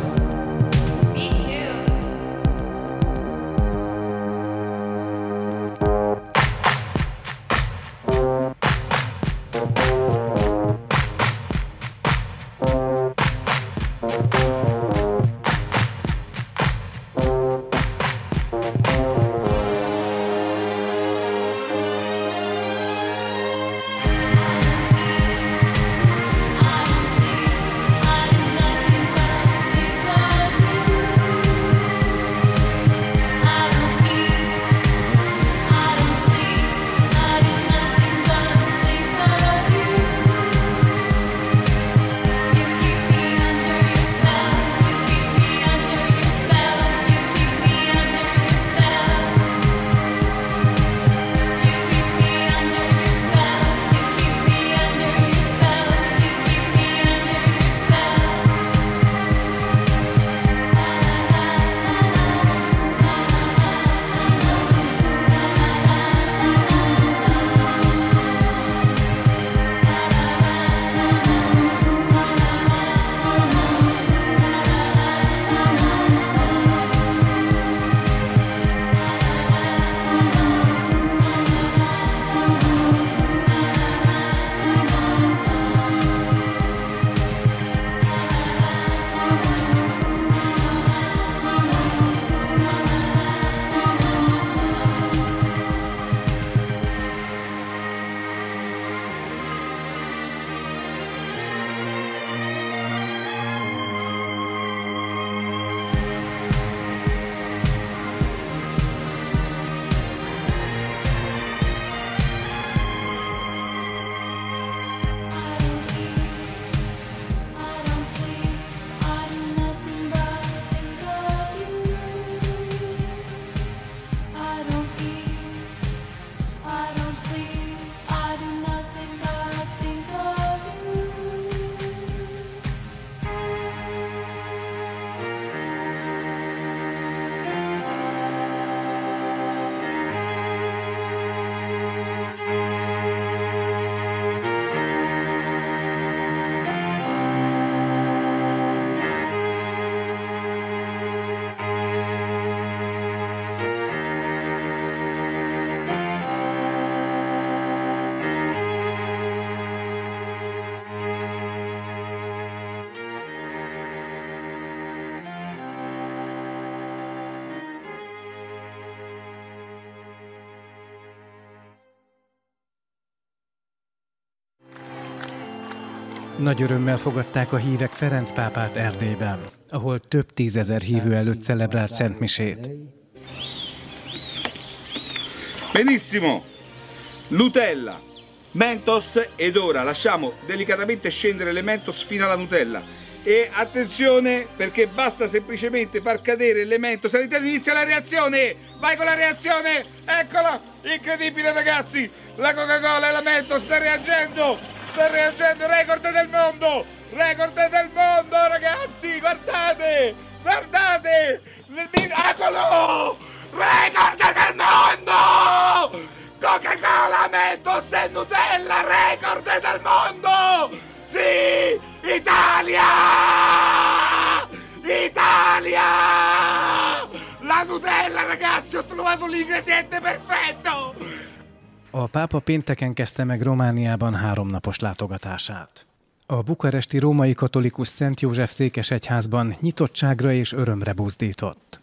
Nagy örömmel fogadták a hívek Ferenc pápát Erdélyben, ahol több tízezer hívő előtt celebrált Szentmisét. Benissimo. Nutella, Mentos ed ora lasciamo delicatamente scendere le Mentos fino alla Nutella. E attenzione perché basta semplicemente far cadere le Mentos all'interno inizia la reazione. Vai con la reazione. Eccola. Incredibile ragazzi. La Coca-Cola e la Mentos sta reagendo. Sta reagendo. Record del mondo. Record del mondo ragazzi. Guardate. Guardate. Eccolo. Record del mondo. Coca-Cola, Mentos e Nutella, record del mondo! Sì! Italia! Italia! La Nutella, ragazzi, ho trovato l'ingrediente perfetto! A pápa pénteken kezdte meg Romániában háromnapos látogatását. A bukaresti római katolikus Szent József székesegyházban nyitottságra és örömre buzdított.